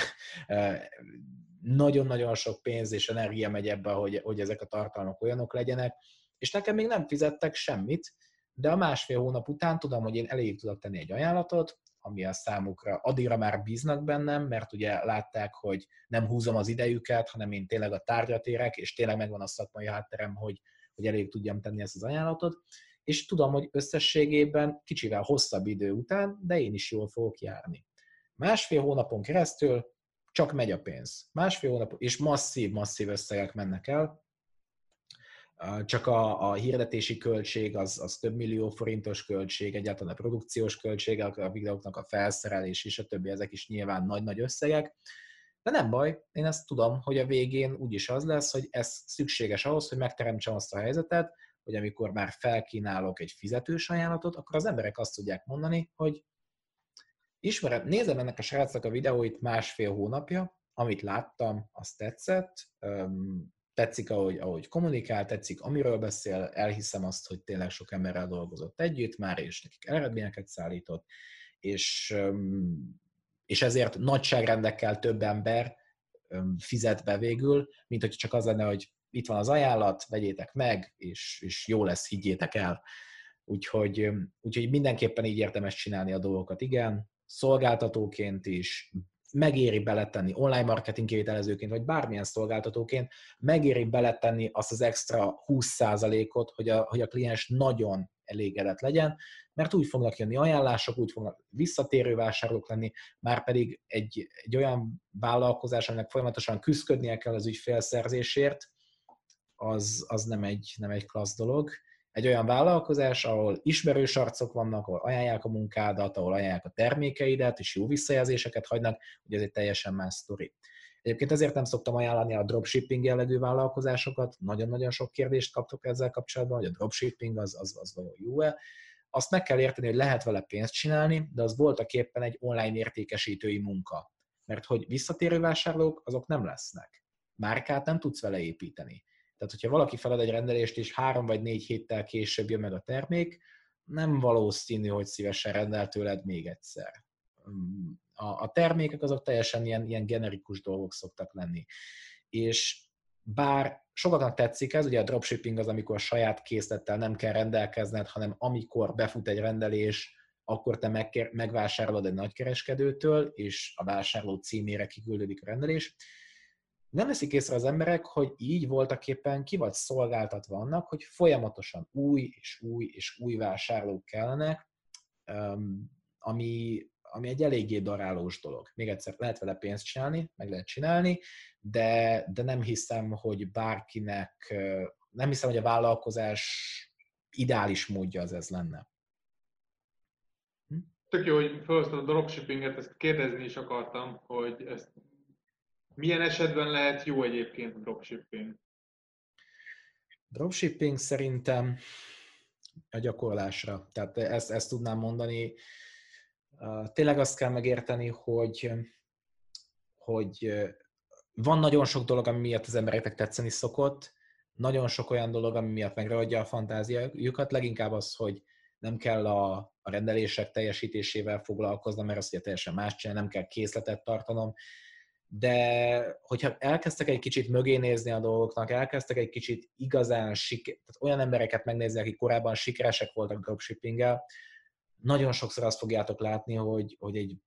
nagyon-nagyon sok pénz és energia megy ebbe, hogy, hogy ezek a tartalmak olyanok legyenek, és nekem még nem fizettek semmit, de a másfél hónap után tudom, hogy én elég tudok tenni egy ajánlatot, ami a számukra addigra már bíznak bennem, mert ugye látták, hogy nem húzom az idejüket, hanem én tényleg a tárgyat érek, és tényleg megvan a szakmai hátterem, hogy, hogy elég tudjam tenni ezt az ajánlatot, és tudom, hogy összességében kicsivel hosszabb idő után, de én is jól fogok járni. Másfél hónapon keresztül csak megy a pénz. Másfél hónap, és masszív, masszív összegek mennek el, csak a, a hirdetési költség az, az több millió forintos költség, egyáltalán a produkciós költség, a videóknak a felszerelés és a többi, ezek is nyilván nagy-nagy összegek. De nem baj, én ezt tudom, hogy a végén úgyis az lesz, hogy ez szükséges ahhoz, hogy megteremtsem azt a helyzetet, hogy amikor már felkínálok egy fizetős ajánlatot, akkor az emberek azt tudják mondani, hogy ismerem, nézem ennek a srácnak a videóit másfél hónapja, amit láttam, azt tetszett, tetszik, ahogy, ahogy kommunikál, tetszik, amiről beszél, elhiszem azt, hogy tényleg sok emberrel dolgozott együtt már, és nekik eredményeket szállított, és, és ezért nagyságrendekkel több ember fizet be végül, mint hogy csak az lenne, hogy itt van az ajánlat, vegyétek meg, és, és jó lesz, higgyétek el. Úgyhogy, úgyhogy mindenképpen így érdemes csinálni a dolgokat, igen, szolgáltatóként is, megéri beletenni online marketing kivitelezőként, vagy bármilyen szolgáltatóként, megéri beletenni azt az extra 20%-ot, hogy a, hogy a kliens nagyon elégedett legyen, mert úgy fognak jönni ajánlások, úgy fognak visszatérő vásárlók lenni, már pedig egy, egy olyan vállalkozás, aminek folyamatosan küzdködnie kell az ügyfélszerzésért, az, az nem, egy, nem egy klassz dolog egy olyan vállalkozás, ahol ismerős arcok vannak, ahol ajánlják a munkádat, ahol ajánlják a termékeidet, és jó visszajelzéseket hagynak, ugye ez egy teljesen más sztori. Egyébként ezért nem szoktam ajánlani a dropshipping jellegű vállalkozásokat, nagyon-nagyon sok kérdést kaptok ezzel kapcsolatban, hogy a dropshipping az, az, az vajon jó-e. Azt meg kell érteni, hogy lehet vele pénzt csinálni, de az voltak éppen egy online értékesítői munka. Mert hogy visszatérő vásárlók, azok nem lesznek. Márkát nem tudsz vele építeni. Tehát, hogyha valaki felad egy rendelést, és három vagy négy héttel később jön meg a termék, nem valószínű, hogy szívesen rendel tőled még egyszer. A, a termékek azok teljesen ilyen, ilyen generikus dolgok szoktak lenni. És bár sokaknak tetszik ez, ugye a dropshipping az, amikor saját készlettel nem kell rendelkezned, hanem amikor befut egy rendelés, akkor te megvásárolod egy nagykereskedőtől, és a vásárló címére kiküldődik a rendelés. Nem veszik észre az emberek, hogy így voltak éppen ki vagy szolgáltatva annak, hogy folyamatosan új és új és új vásárlók kellenek, ami, ami egy eléggé darálós dolog. Még egyszer, lehet vele pénzt csinálni, meg lehet csinálni, de, de nem hiszem, hogy bárkinek, nem hiszem, hogy a vállalkozás ideális módja az ez lenne. Hm? Tök jó, hogy felhoztad a dropshippinget, ezt kérdezni is akartam, hogy ezt milyen esetben lehet jó egyébként a dropshipping? Dropshipping szerintem a gyakorlásra. Tehát ezt, ezt tudnám mondani. Tényleg azt kell megérteni, hogy, hogy van nagyon sok dolog, ami miatt az embereknek tetszeni szokott, nagyon sok olyan dolog, ami miatt megragadja a fantáziájukat, leginkább az, hogy nem kell a, a rendelések teljesítésével foglalkoznom, mert azt ugye teljesen más csinál, nem kell készletet tartanom, de hogyha elkezdtek egy kicsit mögé nézni a dolgoknak, elkezdtek egy kicsit igazán siker, tehát olyan embereket megnézni, akik korábban sikeresek voltak dropshippinggel, nagyon sokszor azt fogjátok látni, hogy, hogy egy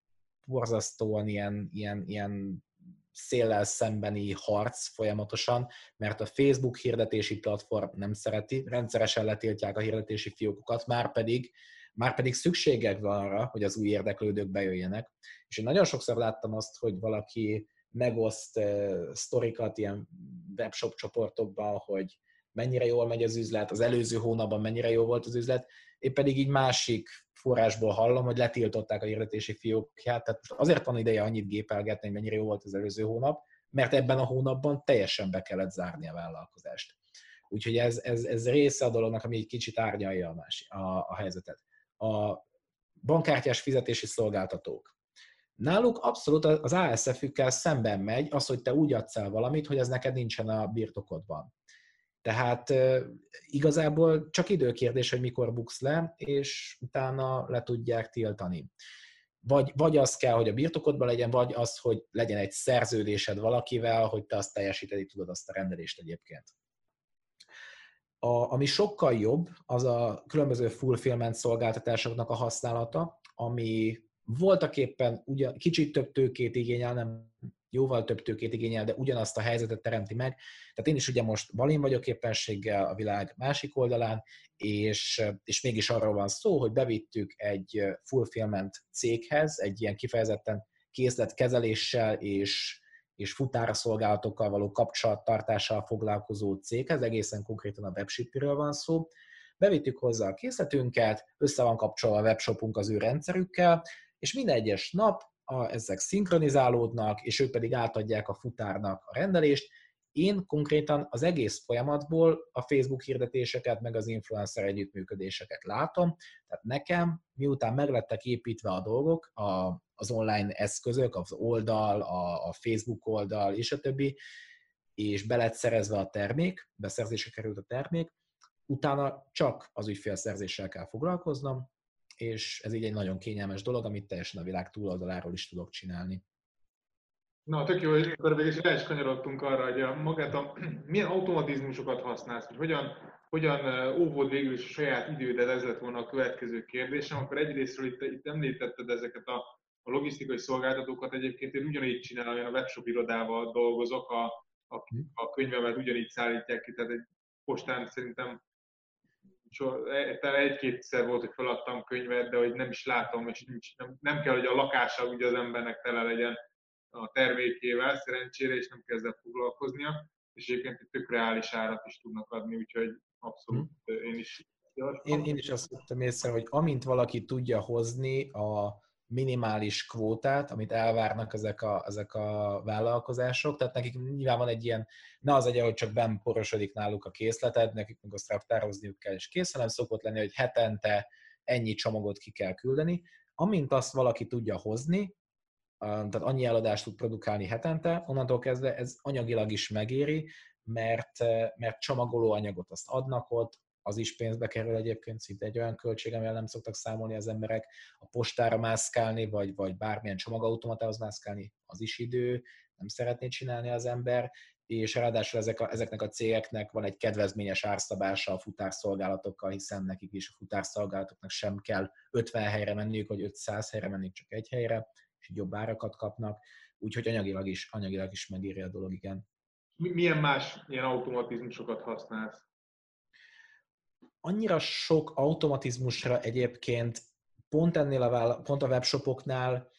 borzasztóan ilyen, ilyen, ilyen széllel szembeni harc folyamatosan, mert a Facebook hirdetési platform nem szereti, rendszeresen letiltják a hirdetési fiókokat, már pedig, már pedig szükségek van arra, hogy az új érdeklődők bejöjjenek. És én nagyon sokszor láttam azt, hogy valaki megoszt uh, sztorikat ilyen webshop csoportokban, hogy mennyire jól megy az üzlet, az előző hónapban mennyire jó volt az üzlet, én pedig így másik forrásból hallom, hogy letiltották a hirdetési fiókját, tehát most azért van ideje annyit gépelgetni, hogy mennyire jó volt az előző hónap, mert ebben a hónapban teljesen be kellett zárni a vállalkozást. Úgyhogy ez, ez, ez része a dolognak, ami egy kicsit árnyalja a, más, a, a helyzetet. A bankkártyás fizetési szolgáltatók. Náluk abszolút az ASF-ükkel szemben megy az, hogy te úgy adsz el valamit, hogy ez neked nincsen a birtokodban. Tehát igazából csak időkérdés, hogy mikor buksz le, és utána le tudják tiltani. Vagy, vagy az kell, hogy a birtokodban legyen, vagy az, hogy legyen egy szerződésed valakivel, hogy te azt teljesíteni tudod azt a rendelést egyébként. A, ami sokkal jobb, az a különböző fulfillment szolgáltatásoknak a használata, ami voltak éppen ugyan, kicsit több tőkét igényel, nem jóval több tőkét igényel, de ugyanazt a helyzetet teremti meg. Tehát én is ugye most balin vagyok éppenséggel a világ másik oldalán, és, és mégis arról van szó, hogy bevittük egy fulfillment céghez, egy ilyen kifejezetten készletkezeléssel és, és futára szolgálatokkal való kapcsolattartással foglalkozó céghez, egészen konkrétan a webshipről van szó. Bevittük hozzá a készletünket, össze van kapcsolva a webshopunk az ő rendszerükkel, és minden egyes nap a, ezek szinkronizálódnak, és ők pedig átadják a futárnak a rendelést. Én konkrétan az egész folyamatból a Facebook hirdetéseket, meg az influencer együttműködéseket látom, tehát nekem, miután meglettek építve a dolgok, a, az online eszközök, az oldal, a, a Facebook oldal, és a többi, és be lett szerezve a termék, beszerzésre került a termék, utána csak az ügyfélszerzéssel kell foglalkoznom, és ez így egy nagyon kényelmes dolog, amit teljesen a világ túloldaláról is tudok csinálni. Na, tök jó, hogy akkor végül is rá is kanyarodtunk arra, hogy a magát a, <clears throat> milyen automatizmusokat használsz, hogy hogyan, hogyan óvod végül is a saját idődet, ez lett volna a következő kérdésem. Akkor egyrésztről itt, itt említetted ezeket a, a logisztikai szolgáltatókat, egyébként én ugyanígy csinálom, én a webshop irodával dolgozok, a, a, a könyvemet ugyanígy szállítják ki, tehát egy postán szerintem egy-kétszer volt, hogy feladtam könyvet, de hogy nem is látom, és nincs, nem, nem kell, hogy a lakása ugye az embernek tele legyen a termékével, szerencsére, és nem kell ezzel foglalkoznia, és egyébként egy tök reális árat is tudnak adni, úgyhogy abszolút hmm. én is én, én is azt vettem észre, hogy amint valaki tudja hozni a minimális kvótát, amit elvárnak ezek a, ezek a vállalkozások, tehát nekik nyilván van egy ilyen, ne az legyen, hogy csak benn porosodik náluk a készleted, nekik meg azt raktározniuk kell, és kész, hanem szokott lenni, hogy hetente ennyi csomagot ki kell küldeni. Amint azt valaki tudja hozni, tehát annyi eladást tud produkálni hetente, onnantól kezdve ez anyagilag is megéri, mert, mert csomagoló anyagot azt adnak ott, az is pénzbe kerül egyébként, szinte egy olyan költség, amivel nem szoktak számolni az emberek, a postára mászkálni, vagy, vagy bármilyen csomagautomatához mászkálni, az is idő, nem szeretné csinálni az ember, és ráadásul ezek a, ezeknek a cégeknek van egy kedvezményes árszabása a futárszolgálatokkal, hiszen nekik is a futárszolgálatoknak sem kell 50 helyre menniük, vagy 500 helyre menniük csak egy helyre, és jobb árakat kapnak, úgyhogy anyagilag is, anyagilag is megéri a dolog, igen. Milyen más ilyen automatizmusokat használsz? Annyira sok automatizmusra egyébként pont ennél a, pont a webshopoknál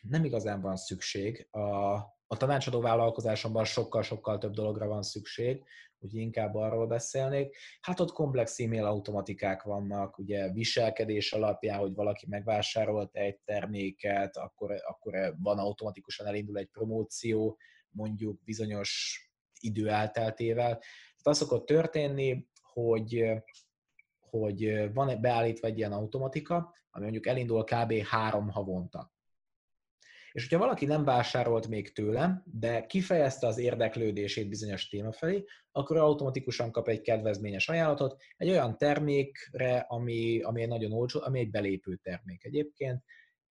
nem igazán van szükség. A, a tanácsadó vállalkozásomban sokkal-sokkal több dologra van szükség, úgyhogy inkább arról beszélnék. Hát ott komplex e-mail automatikák vannak, ugye viselkedés alapján, hogy valaki megvásárolt egy terméket, akkor, akkor van automatikusan elindul egy promóció, mondjuk bizonyos idő elteltével. Tehát az szokott történni, hogy, hogy van beállítva egy ilyen automatika, ami mondjuk elindul kb. három havonta. És hogyha valaki nem vásárolt még tőlem, de kifejezte az érdeklődését bizonyos téma felé, akkor automatikusan kap egy kedvezményes ajánlatot egy olyan termékre, ami, ami egy nagyon olcsó, ami egy belépő termék egyébként,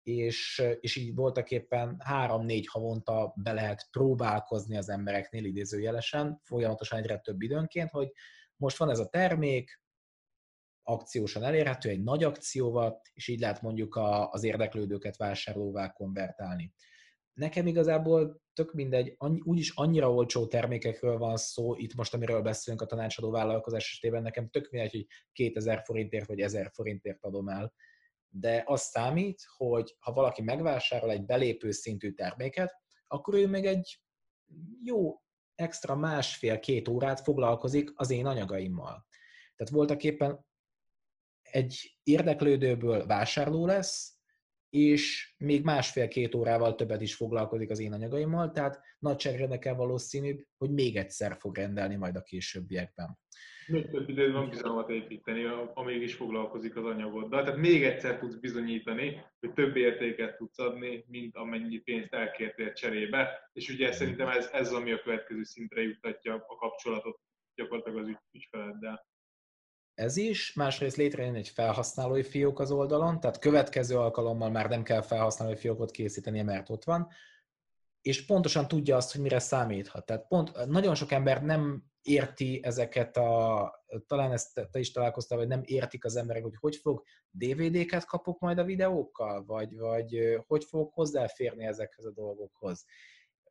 és, és így voltak éppen három-négy havonta be lehet próbálkozni az embereknél idézőjelesen, folyamatosan egyre több időnként, hogy most van ez a termék, akciósan elérhető, egy nagy akcióval, és így lehet mondjuk a, az érdeklődőket vásárlóvá konvertálni. Nekem igazából tök mindegy, annyi, úgyis annyira olcsó termékekről van szó, itt most amiről beszélünk a tanácsadó vállalkozás esetében, nekem tök mindegy, hogy 2000 forintért vagy 1000 forintért adom el, de az számít, hogy ha valaki megvásárol egy belépő szintű terméket, akkor ő még egy jó extra másfél-két órát foglalkozik az én anyagaimmal. Tehát voltak éppen egy érdeklődőből vásárló lesz, és még másfél-két órával többet is foglalkozik az én anyagaimmal, tehát nagyságrendekel valószínűbb, hogy még egyszer fog rendelni majd a későbbiekben. Még több időd van bizalmat építeni, amíg is foglalkozik az anyagoddal. Tehát még egyszer tudsz bizonyítani, hogy több értéket tudsz adni, mint amennyi pénzt elkértél cserébe. És ugye szerintem ez, ez ami a következő szintre juttatja a kapcsolatot gyakorlatilag az ügyfeleddel ez is, másrészt létrejön egy felhasználói fiók az oldalon, tehát következő alkalommal már nem kell felhasználói fiókot készítenie, mert ott van, és pontosan tudja azt, hogy mire számíthat. Tehát pont nagyon sok ember nem érti ezeket a, talán ezt te is találkoztál, vagy nem értik az emberek, hogy hogy fog DVD-ket kapok majd a videókkal, vagy, vagy hogy fogok hozzáférni ezekhez a dolgokhoz.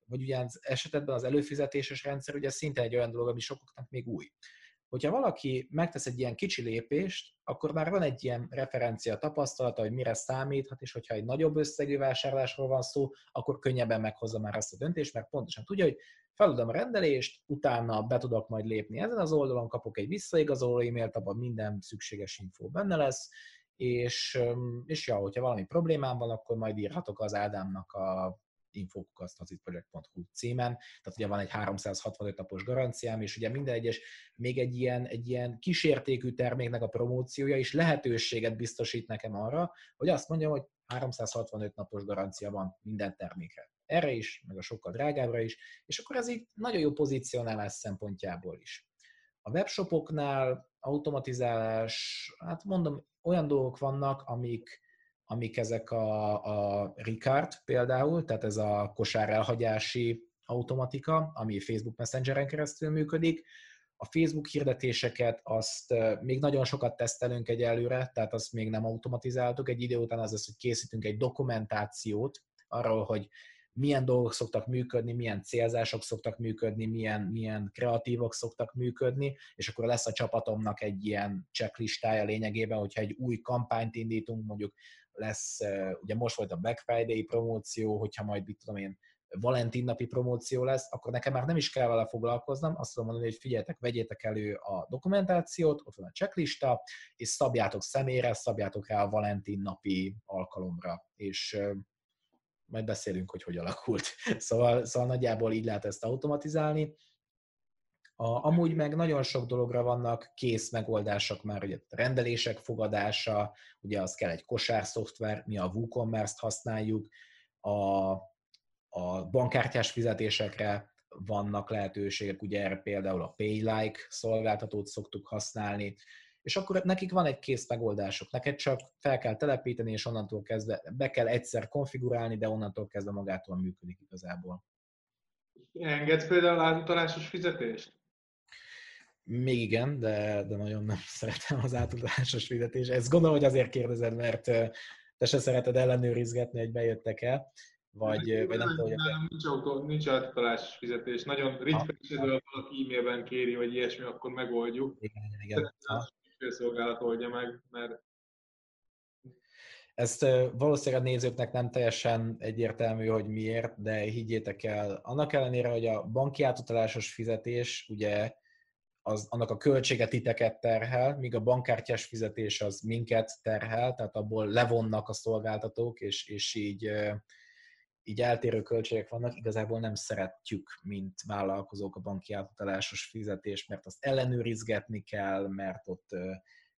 Vagy ugye az esetben az előfizetéses rendszer ugye szinte egy olyan dolog, ami sokaknak még új hogyha valaki megtesz egy ilyen kicsi lépést, akkor már van egy ilyen referencia tapasztalata, hogy mire számíthat, és hogyha egy nagyobb összegű vásárlásról van szó, akkor könnyebben meghozza már azt a döntést, mert pontosan tudja, hogy feladom a rendelést, utána be tudok majd lépni ezen az oldalon, kapok egy visszaigazoló e-mailt, abban minden szükséges info benne lesz, és, és ja, hogyha valami problémám van, akkor majd írhatok az Ádámnak a infokukasztacitproject.hu címen, tehát ugye van egy 365 napos garanciám, és ugye minden egyes, még egy ilyen, egy ilyen kísértékű terméknek a promóciója is lehetőséget biztosít nekem arra, hogy azt mondjam, hogy 365 napos garancia van minden termékre. Erre is, meg a sokkal drágábbra is, és akkor ez így nagyon jó pozícionálás szempontjából is. A webshopoknál automatizálás, hát mondom, olyan dolgok vannak, amik, amik ezek a, a Ricard például, tehát ez a kosár elhagyási automatika, ami Facebook Messengeren keresztül működik. A Facebook hirdetéseket azt még nagyon sokat tesztelünk egyelőre, tehát azt még nem automatizáltuk. Egy idő után az az, hogy készítünk egy dokumentációt arról, hogy milyen dolgok szoktak működni, milyen célzások szoktak működni, milyen, milyen kreatívok szoktak működni, és akkor lesz a csapatomnak egy ilyen checklistája lényegében, hogyha egy új kampányt indítunk, mondjuk lesz, ugye most volt a Black Friday promóció, hogyha majd, mit tudom én, Valentin napi promóció lesz, akkor nekem már nem is kell vele foglalkoznom, azt tudom mondani, hogy figyeljetek, vegyétek elő a dokumentációt, ott van a checklista, és szabjátok személyre, szabjátok rá a Valentin napi alkalomra, és majd beszélünk, hogy hogy alakult. <laughs> Szóval, szóval nagyjából így lehet ezt automatizálni. A, amúgy meg nagyon sok dologra vannak kész megoldások már, ugye a rendelések fogadása, ugye az kell egy kosár szoftver, mi a WooCommerce-t használjuk, a, a bankkártyás fizetésekre vannak lehetőségek, ugye erre például a PayLike szolgáltatót szoktuk használni, és akkor nekik van egy kész megoldások. Neked csak fel kell telepíteni, és onnantól kezdve be kell egyszer konfigurálni, de onnantól kezdve magától működik igazából Engedsz például átutalásos fizetést? Még igen, de, de nagyon nem <laughs> szeretem az átutalásos fizetést. Ezt gondolom, hogy azért kérdezed, mert te se szereted ellenőrizgetni, hogy bejöttek el, vagy, nem, vagy nem tudom, hogy... Nem, nincs, autó, nincs átutalásos fizetés. Nagyon ritka esetben valaki e-mailben kéri, hogy ilyesmi, akkor megoldjuk. Igen, igen. A szolgálat oldja meg, mert ezt valószínűleg a nézőknek nem teljesen egyértelmű, hogy miért, de higgyétek el, annak ellenére, hogy a banki átutalásos fizetés, ugye az, annak a költsége titeket terhel, míg a bankkártyás fizetés az minket terhel, tehát abból levonnak a szolgáltatók, és, és így, így eltérő költségek vannak, igazából nem szeretjük, mint vállalkozók a banki átutalásos fizetést, mert azt ellenőrizgetni kell, mert ott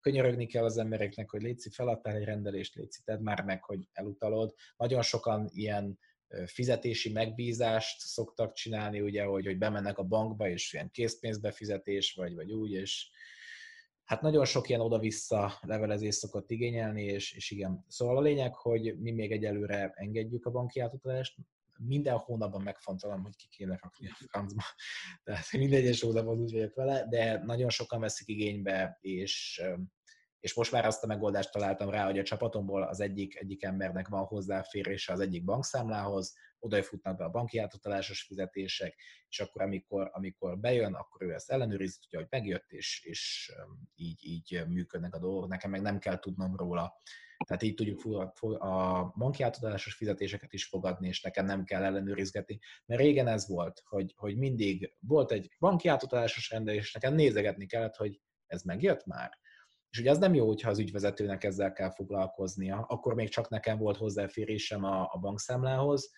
könyörögni kell az embereknek, hogy létszi, feladtál egy rendelést, létszi, tedd már meg, hogy elutalod. Nagyon sokan ilyen fizetési megbízást szoktak csinálni, ugye, hogy, hogy bemennek a bankba, és ilyen készpénzbefizetés, vagy, vagy úgy, és hát nagyon sok ilyen oda-vissza levelezés szokott igényelni, és, és igen. Szóval a lényeg, hogy mi még egyelőre engedjük a banki átutalást, minden hónapban megfontolom, hogy ki kéne rakni a francba. Tehát minden egyes hónapban úgy vagyok vele, de nagyon sokan veszik igénybe, és, és most már azt a megoldást találtam rá, hogy a csapatomból az egyik, egyik embernek van hozzáférése az egyik bankszámlához, oda futnak be a banki átutalásos fizetések, és akkor amikor, amikor bejön, akkor ő ezt ellenőrizi, tudja, hogy megjött, és, és így, így működnek a dolgok. Nekem meg nem kell tudnom róla tehát így tudjuk a banki átadásos fizetéseket is fogadni, és nekem nem kell ellenőrizgetni. Mert régen ez volt, hogy, hogy mindig volt egy banki átadásos rendelés, és nekem nézegetni kellett, hogy ez megjött már. És ugye az nem jó, hogyha az ügyvezetőnek ezzel kell foglalkoznia. Akkor még csak nekem volt hozzáférésem a, a bankszámlához,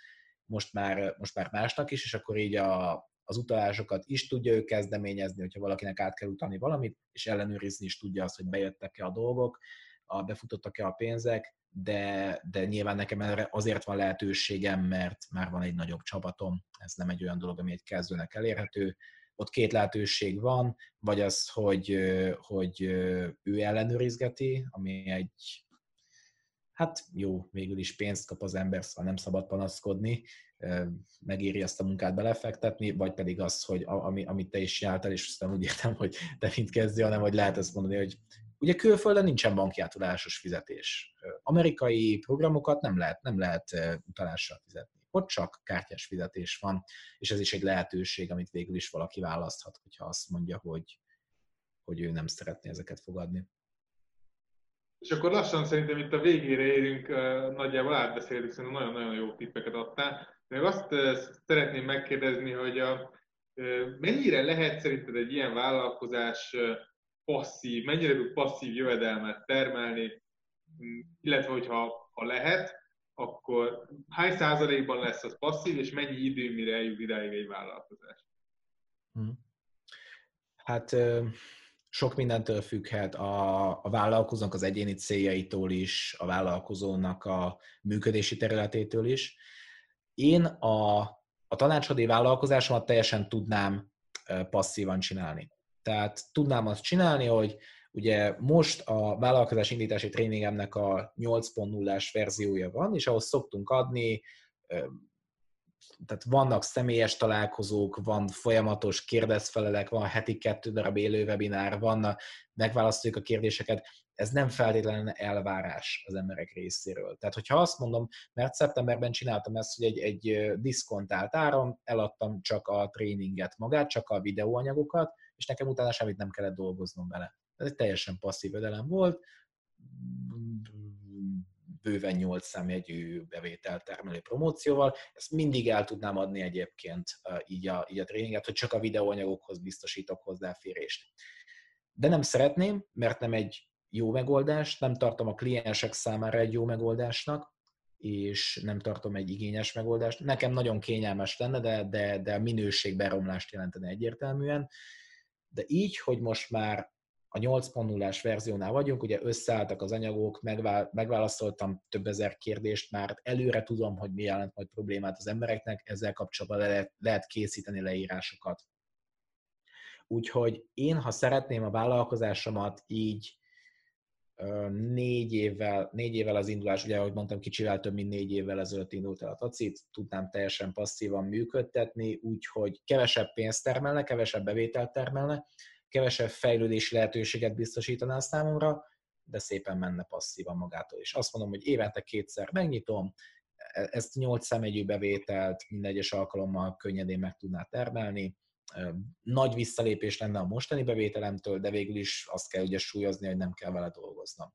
most már, most már másnak is, és akkor így a, az utalásokat is tudja ő kezdeményezni, hogyha valakinek át kell utalni valamit, és ellenőrizni is tudja azt, hogy bejöttek-e a dolgok a, befutottak-e a pénzek, de, de nyilván nekem erre azért van lehetőségem, mert már van egy nagyobb csapatom, ez nem egy olyan dolog, ami egy kezdőnek elérhető. Ott két lehetőség van, vagy az, hogy, hogy ő ellenőrizgeti, ami egy, hát jó, végül is pénzt kap az ember, szóval nem szabad panaszkodni, megéri ezt a munkát belefektetni, vagy pedig az, hogy ami, amit te is csináltál, és aztán úgy értem, hogy te mint kezdő, hanem hogy lehet ezt mondani, hogy Ugye külföldön nincsen banki fizetés. Amerikai programokat nem lehet, nem lehet utalással fizetni. Ott csak kártyás fizetés van, és ez is egy lehetőség, amit végül is valaki választhat, hogyha azt mondja, hogy, hogy ő nem szeretné ezeket fogadni. És akkor lassan szerintem itt a végére érünk, nagyjából átbeszéltük, szerintem nagyon-nagyon jó tippeket adtál. Még azt szeretném megkérdezni, hogy a, mennyire lehet szerinted egy ilyen vállalkozás passzív, mennyire tud passzív jövedelmet termelni, illetve hogyha ha lehet, akkor hány százalékban lesz az passzív, és mennyi idő, mire eljut idáig egy vállalkozás? Hmm. Hát sok mindentől függhet a, a vállalkozónak az egyéni céljaitól is, a vállalkozónak a működési területétől is. Én a, a tanácsadói vállalkozásomat teljesen tudnám passzívan csinálni. Tehát tudnám azt csinálni, hogy ugye most a vállalkozás indítási tréningemnek a 8.0-ás verziója van, és ahhoz szoktunk adni tehát vannak személyes találkozók, van folyamatos kérdezfelelek, van heti kettő darab élő webinár, van, megválasztjuk a kérdéseket, ez nem feltétlenül elvárás az emberek részéről. Tehát, hogyha azt mondom, mert szeptemberben csináltam ezt, hogy egy, egy diszkontált áron eladtam csak a tréninget magát, csak a videóanyagokat, és nekem utána semmit nem kellett dolgoznom vele. Ez egy teljesen passzív ödelem volt, bőven 8 számjegyű bevételt termelő promócióval. Ezt mindig el tudnám adni egyébként így a, így a tréninget, hogy csak a videóanyagokhoz biztosítok hozzáférést. De nem szeretném, mert nem egy jó megoldás, nem tartom a kliensek számára egy jó megoldásnak, és nem tartom egy igényes megoldást. Nekem nagyon kényelmes lenne, de, de, de a minőség beromlást jelentene egyértelműen. De így, hogy most már a 8.0-ás verziónál vagyunk, ugye összeálltak az anyagok, megválaszoltam több ezer kérdést, már előre tudom, hogy mi jelent majd problémát az embereknek, ezzel kapcsolatban lehet, lehet készíteni leírásokat. Úgyhogy én, ha szeretném a vállalkozásomat így négy évvel, négy évvel az indulás, ugye ahogy mondtam, kicsivel több mint négy évvel ezelőtt indult el a tacit, tudnám teljesen passzívan működtetni, úgyhogy kevesebb pénzt termelne, kevesebb bevételt termelne, kevesebb fejlődési lehetőséget biztosítaná számomra, de szépen menne passzívan magától. És azt mondom, hogy évente kétszer megnyitom, e-, ezt 8 szemegyű bevételt minden egyes alkalommal könnyedén meg tudná termelni, nagy visszalépés lenne a mostani bevételemtől, de végül is azt kell ugye súlyozni, hogy nem kell vele dolgoznom.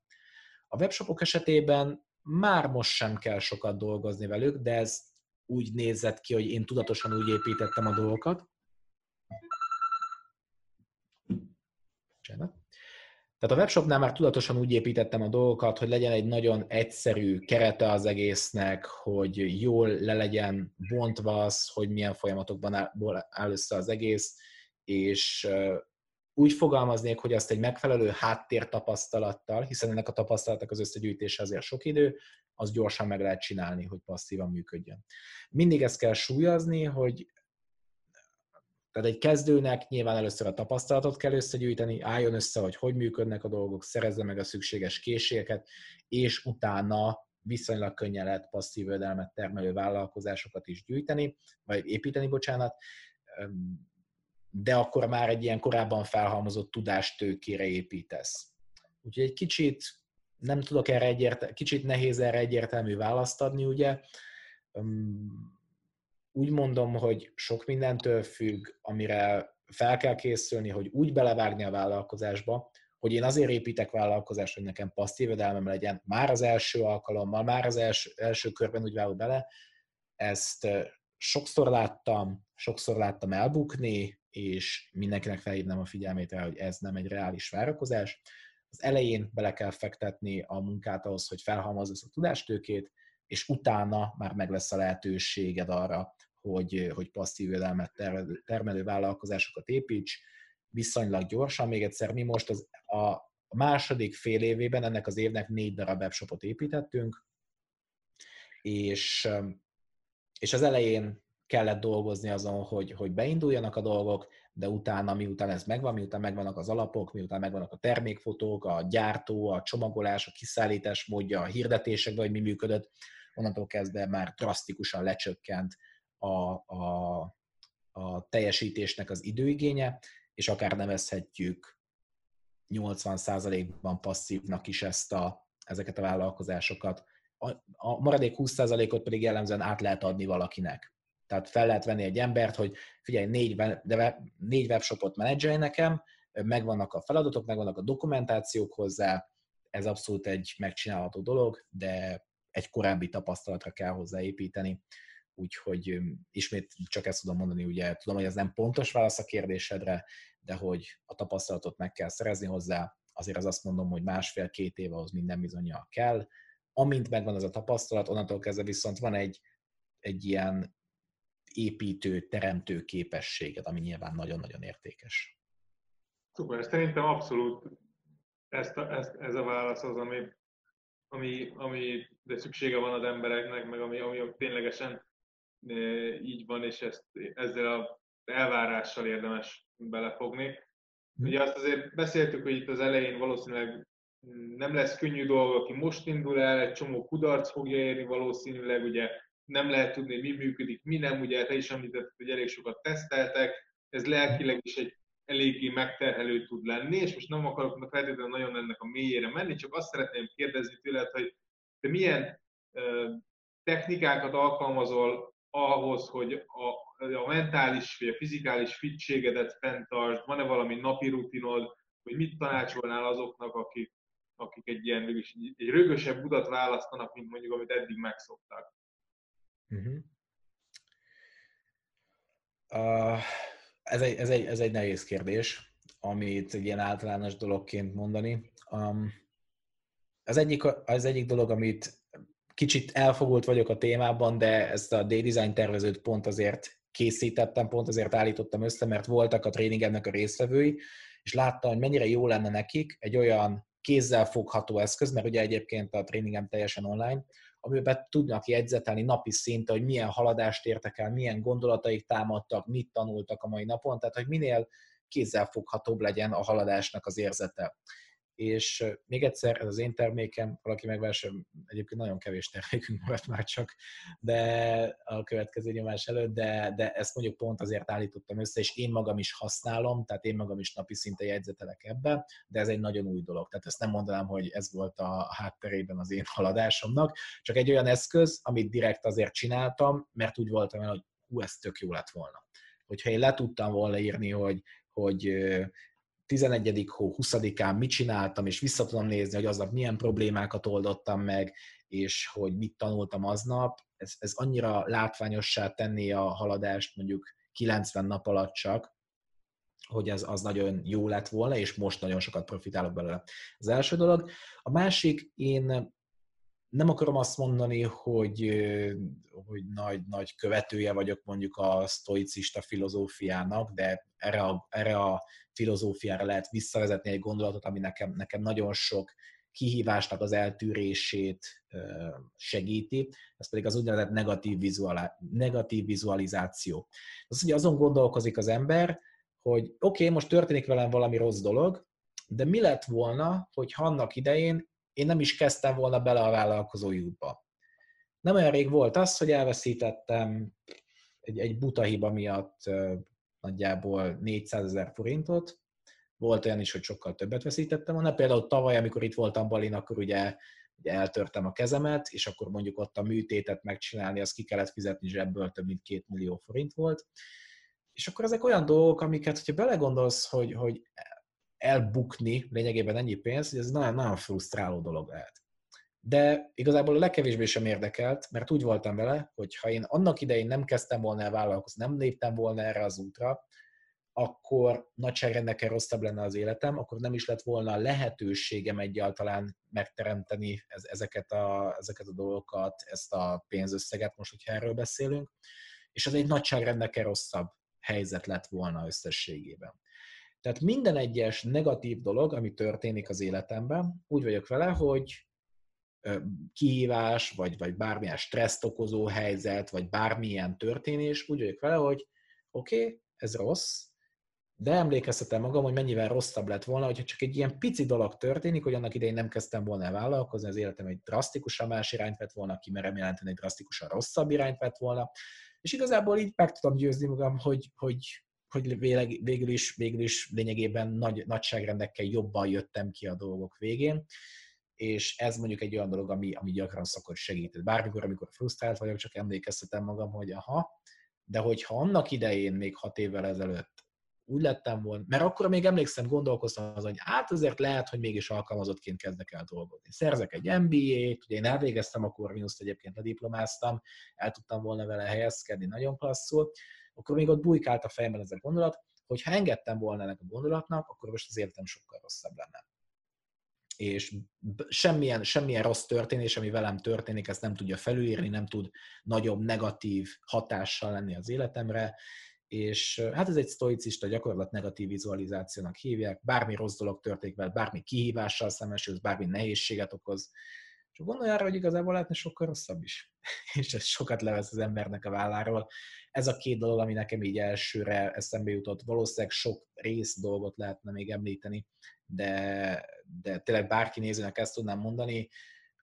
A webshopok esetében már most sem kell sokat dolgozni velük, de ez úgy nézett ki, hogy én tudatosan úgy építettem a dolgokat. Csinálom. Tehát a webshopnál már tudatosan úgy építettem a dolgokat, hogy legyen egy nagyon egyszerű kerete az egésznek, hogy jól le legyen bontva az, hogy milyen folyamatokban áll össze az egész, és úgy fogalmaznék, hogy azt egy megfelelő háttértapasztalattal, hiszen ennek a tapasztalatok az összegyűjtése azért sok idő, az gyorsan meg lehet csinálni, hogy passzívan működjön. Mindig ezt kell súlyozni, hogy tehát egy kezdőnek nyilván először a tapasztalatot kell összegyűjteni, álljon össze, hogy hogy működnek a dolgok, szerezze meg a szükséges készségeket, és utána viszonylag könnyen lehet passzív jövedelmet termelő vállalkozásokat is gyűjteni, vagy építeni, bocsánat, de akkor már egy ilyen korábban felhalmozott tudástőkére építesz. Úgyhogy egy kicsit nem tudok erre egyértelmű, kicsit nehéz erre egyértelmű választ adni, ugye úgy mondom, hogy sok mindentől függ, amire fel kell készülni, hogy úgy belevágni a vállalkozásba, hogy én azért építek vállalkozást, hogy nekem passzív jövedelmem legyen, már az első alkalommal, már az első, első körben úgy vágok bele, ezt sokszor láttam, sokszor láttam elbukni, és mindenkinek felhívnám a figyelmét rá, hogy ez nem egy reális várakozás. Az elején bele kell fektetni a munkát ahhoz, hogy felhalmozza a tudástőkét, és utána már meg lesz a lehetőséged arra, hogy, hogy passzív jövedelmet termelő vállalkozásokat építs, viszonylag gyorsan. Még egyszer, mi most az, a második fél évében ennek az évnek négy darab webshopot építettünk, és, és az elején kellett dolgozni azon, hogy, hogy beinduljanak a dolgok, de utána, miután ez megvan, miután megvannak az alapok, miután megvannak a termékfotók, a gyártó, a csomagolás, a kiszállítás módja, a hirdetésekben, hogy mi működött, onnantól kezdve már drasztikusan lecsökkent a, a, a teljesítésnek az időigénye, és akár nevezhetjük 80%-ban passzívnak is ezt a, ezeket a vállalkozásokat. A, a maradék 20%-ot pedig jellemzően át lehet adni valakinek. Tehát fel lehet venni egy embert, hogy figyelj, négy, de négy webshopot menedzselj nekem, megvannak a feladatok, megvannak a dokumentációk hozzá, ez abszolút egy megcsinálható dolog, de egy korábbi tapasztalatra kell hozzáépíteni. Úgyhogy ismét csak ezt tudom mondani, ugye tudom, hogy ez nem pontos válasz a kérdésedre, de hogy a tapasztalatot meg kell szerezni hozzá, azért az azt mondom, hogy másfél-két év ahhoz minden bizonyal kell. Amint megvan az a tapasztalat, onnantól kezdve viszont van egy, egy ilyen építő, teremtő képességed, ami nyilván nagyon-nagyon értékes. Szuper, szerintem abszolút ezt a, ezt, ez a válasz az, ami, ami, ami de szüksége van az embereknek, meg ami, ami ténylegesen így van, és ezt, ezzel a elvárással érdemes belefogni. Hm. Ugye azt azért beszéltük, hogy itt az elején valószínűleg nem lesz könnyű dolog, aki most indul el, egy csomó kudarc fogja érni valószínűleg, ugye nem lehet tudni, mi működik, mi nem, ugye te is említetted, hogy elég sokat teszteltek, ez lelkileg is egy eléggé megterhelő tud lenni, és most nem akarok feltétlenül nagyon ennek a mélyére menni, csak azt szeretném kérdezni tőled, hogy te milyen technikákat alkalmazol ahhoz, hogy a, a mentális vagy a fizikális fittségedet fenntartsd, van-e valami napi rutinod, hogy mit tanácsolnál azoknak, akik, akik egy ilyen egy rögösebb utat választanak, mint mondjuk, amit eddig megszoktak? Uh-huh. Uh, ez, egy, ez, egy, ez egy nehéz kérdés, amit egy ilyen általános dologként mondani. Um, az, egyik, az egyik dolog, amit kicsit elfogult vagyok a témában, de ezt a D-design tervezőt pont azért készítettem, pont azért állítottam össze, mert voltak a tréningemnek a résztvevői, és láttam, hogy mennyire jó lenne nekik egy olyan kézzel fogható eszköz, mert ugye egyébként a tréningem teljesen online, amiben tudnak jegyzetelni napi szinten, hogy milyen haladást értek el, milyen gondolataik támadtak, mit tanultak a mai napon, tehát hogy minél kézzel foghatóbb legyen a haladásnak az érzete. És még egyszer, ez az én termékem, valaki megvásárol, egyébként nagyon kevés termékünk maradt már csak, de a következő nyomás előtt, de, de ezt mondjuk pont azért állítottam össze, és én magam is használom, tehát én magam is napi szinte jegyzetelek ebbe, de ez egy nagyon új dolog. Tehát ezt nem mondanám, hogy ez volt a hátterében az én haladásomnak, csak egy olyan eszköz, amit direkt azért csináltam, mert úgy voltam el, hogy hú, ez tök jó lett volna. Hogyha én le tudtam volna írni, hogy, hogy 11. hó 20-án mit csináltam, és vissza tudom nézni, hogy aznap milyen problémákat oldottam meg, és hogy mit tanultam aznap, ez, ez annyira látványossá tenné a haladást mondjuk 90 nap alatt csak, hogy ez az nagyon jó lett volna, és most nagyon sokat profitálok belőle. Az első dolog. A másik, én nem akarom azt mondani, hogy, hogy nagy, nagy követője vagyok mondjuk a sztoicista filozófiának, de erre a, erre a filozófiára lehet visszavezetni egy gondolatot, ami nekem, nekem nagyon sok kihívásnak az eltűrését segíti, ez pedig az úgynevezett negatív, vizuali, negatív vizualizáció. Az, hogy azon gondolkozik az ember, hogy oké, okay, most történik velem valami rossz dolog, de mi lett volna, hogy annak idején én nem is kezdtem volna bele a vállalkozói útba. Nem olyan rég volt az, hogy elveszítettem egy, egy buta hiba miatt nagyjából 400 ezer forintot, volt olyan is, hogy sokkal többet veszítettem volna. Például tavaly, amikor itt voltam Balin, akkor ugye, ugye eltörtem a kezemet, és akkor mondjuk ott a műtétet megcsinálni, az ki kellett fizetni zsebből, több mint két millió forint volt. És akkor ezek olyan dolgok, amiket, hogyha belegondolsz, hogy, hogy elbukni lényegében ennyi pénzt, hogy ez nagyon, nagyon frusztráló dolog lehet. De igazából a legkevésbé sem érdekelt, mert úgy voltam vele, hogy ha én annak idején nem kezdtem volna el vállalkozni, nem léptem volna erre az útra, akkor nagyságrendekkel rosszabb lenne az életem, akkor nem is lett volna lehetőségem egyáltalán megteremteni ezeket a, ezeket a dolgokat, ezt a pénzösszeget, most, hogyha erről beszélünk, és az egy nagyságrendekkel rosszabb helyzet lett volna összességében. Tehát minden egyes negatív dolog, ami történik az életemben, úgy vagyok vele, hogy kihívás, vagy, vagy bármilyen stresszt okozó helyzet, vagy bármilyen történés, úgy vagyok vele, hogy oké, okay, ez rossz, de emlékeztetem magam, hogy mennyivel rosszabb lett volna, hogyha csak egy ilyen pici dolog történik, hogy annak idején nem kezdtem volna el vállalkozni, az életem egy drasztikusan más irányt vett volna, ki merem jelenteni, egy drasztikusan rosszabb irányt vett volna, és igazából így meg tudom győzni magam, hogy, hogy hogy végül is, végül is lényegében nagy, nagyságrendekkel jobban jöttem ki a dolgok végén, és ez mondjuk egy olyan dolog, ami, ami gyakran szokott segíteni. Bármikor, amikor frusztrált vagyok, csak emlékeztetem magam, hogy aha, de hogyha annak idején, még hat évvel ezelőtt úgy lettem volna, mert akkor még emlékszem, gondolkoztam azon, hogy hát azért lehet, hogy mégis alkalmazottként kezdek el dolgozni. Szerzek egy MBA-t, ugye én elvégeztem a Corvinus-t, egyébként lediplomáztam, el tudtam volna vele helyezkedni nagyon klasszul, akkor még ott bujkált a fejemben ez a gondolat, hogy ha engedtem volna ennek a gondolatnak, akkor most az életem sokkal rosszabb lenne. És semmilyen, semmilyen rossz történés, ami velem történik, ezt nem tudja felülírni, nem tud nagyobb negatív hatással lenni az életemre, és hát ez egy sztoicista gyakorlat negatív vizualizációnak hívják, bármi rossz dolog történik veled, bármi kihívással szembesülsz, bármi nehézséget okoz, és gondolj arra, hogy igazából lehetne sokkal rosszabb is. <laughs> és ez sokat levesz az embernek a válláról. Ez a két dolog, ami nekem így elsőre eszembe jutott. Valószínűleg sok rész dolgot lehetne még említeni, de, de tényleg bárki nézőnek ezt tudnám mondani,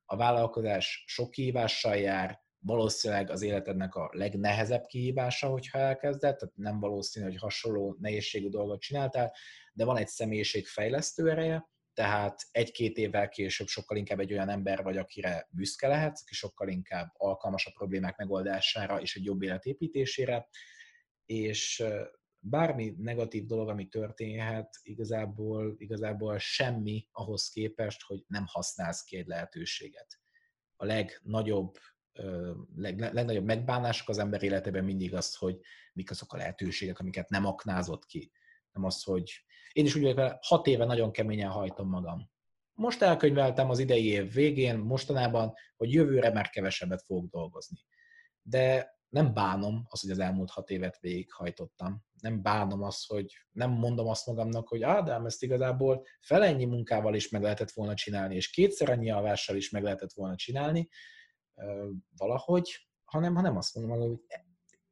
a vállalkozás sok kihívással jár, valószínűleg az életednek a legnehezebb kihívása, hogyha elkezded, tehát nem valószínű, hogy hasonló nehézségű dolgot csináltál, de van egy személyiségfejlesztő ereje, tehát egy-két évvel később sokkal inkább egy olyan ember vagy, akire büszke lehetsz, aki sokkal inkább alkalmas a problémák megoldására és egy jobb élet építésére, és bármi negatív dolog, ami történhet, igazából, igazából semmi ahhoz képest, hogy nem használsz ki egy lehetőséget. A legnagyobb, leg, legnagyobb megbánások az ember életében mindig az, hogy mik azok a lehetőségek, amiket nem aknázott ki. Nem az, hogy én is úgy vagyok vele, hat éve nagyon keményen hajtom magam. Most elkönyveltem az idei év végén, mostanában, hogy jövőre már kevesebbet fogok dolgozni. De nem bánom az, hogy az elmúlt hat évet végighajtottam. Nem bánom azt, hogy nem mondom azt magamnak, hogy Ádám, ezt igazából felennyi munkával is meg lehetett volna csinálni, és kétszer annyi alvással is meg lehetett volna csinálni valahogy, hanem, hanem azt mondom, hogy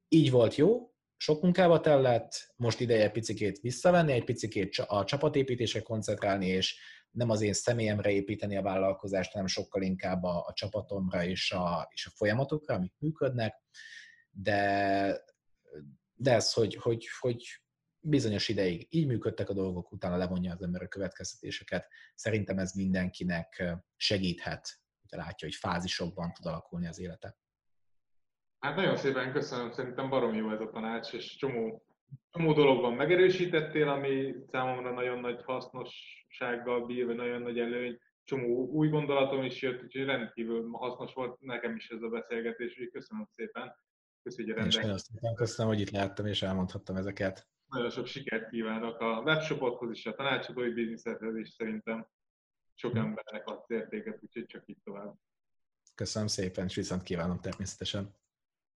így volt jó, sok munkába tellett, most ideje picikét visszavenni, egy picikét a csapatépítésre koncentrálni, és nem az én személyemre építeni a vállalkozást, hanem sokkal inkább a, a csapatomra és a, és a folyamatokra, amik működnek, de, de ez, hogy, hogy, hogy bizonyos ideig így működtek a dolgok, utána levonja az ember a következtetéseket. Szerintem ez mindenkinek segíthet, hogy látja, hogy fázisokban tud alakulni az élete. Hát nagyon szépen köszönöm, szerintem barom jó ez a tanács, és csomó, csomó dologban megerősítettél, ami számomra nagyon nagy hasznossággal bír, vagy nagyon nagy előny. Csomó új gondolatom is jött, úgyhogy rendkívül hasznos volt nekem is ez a beszélgetés, úgyhogy köszönöm szépen. Köszönjük, hogy nagyon szépen köszönöm, hogy itt lehettem és elmondhattam ezeket. Nagyon sok sikert kívánok a webshopothoz is, a tanácsadói bizniszhez is szerintem sok embernek adsz értéket, úgyhogy csak itt tovább. Köszönöm szépen, és viszont kívánom természetesen.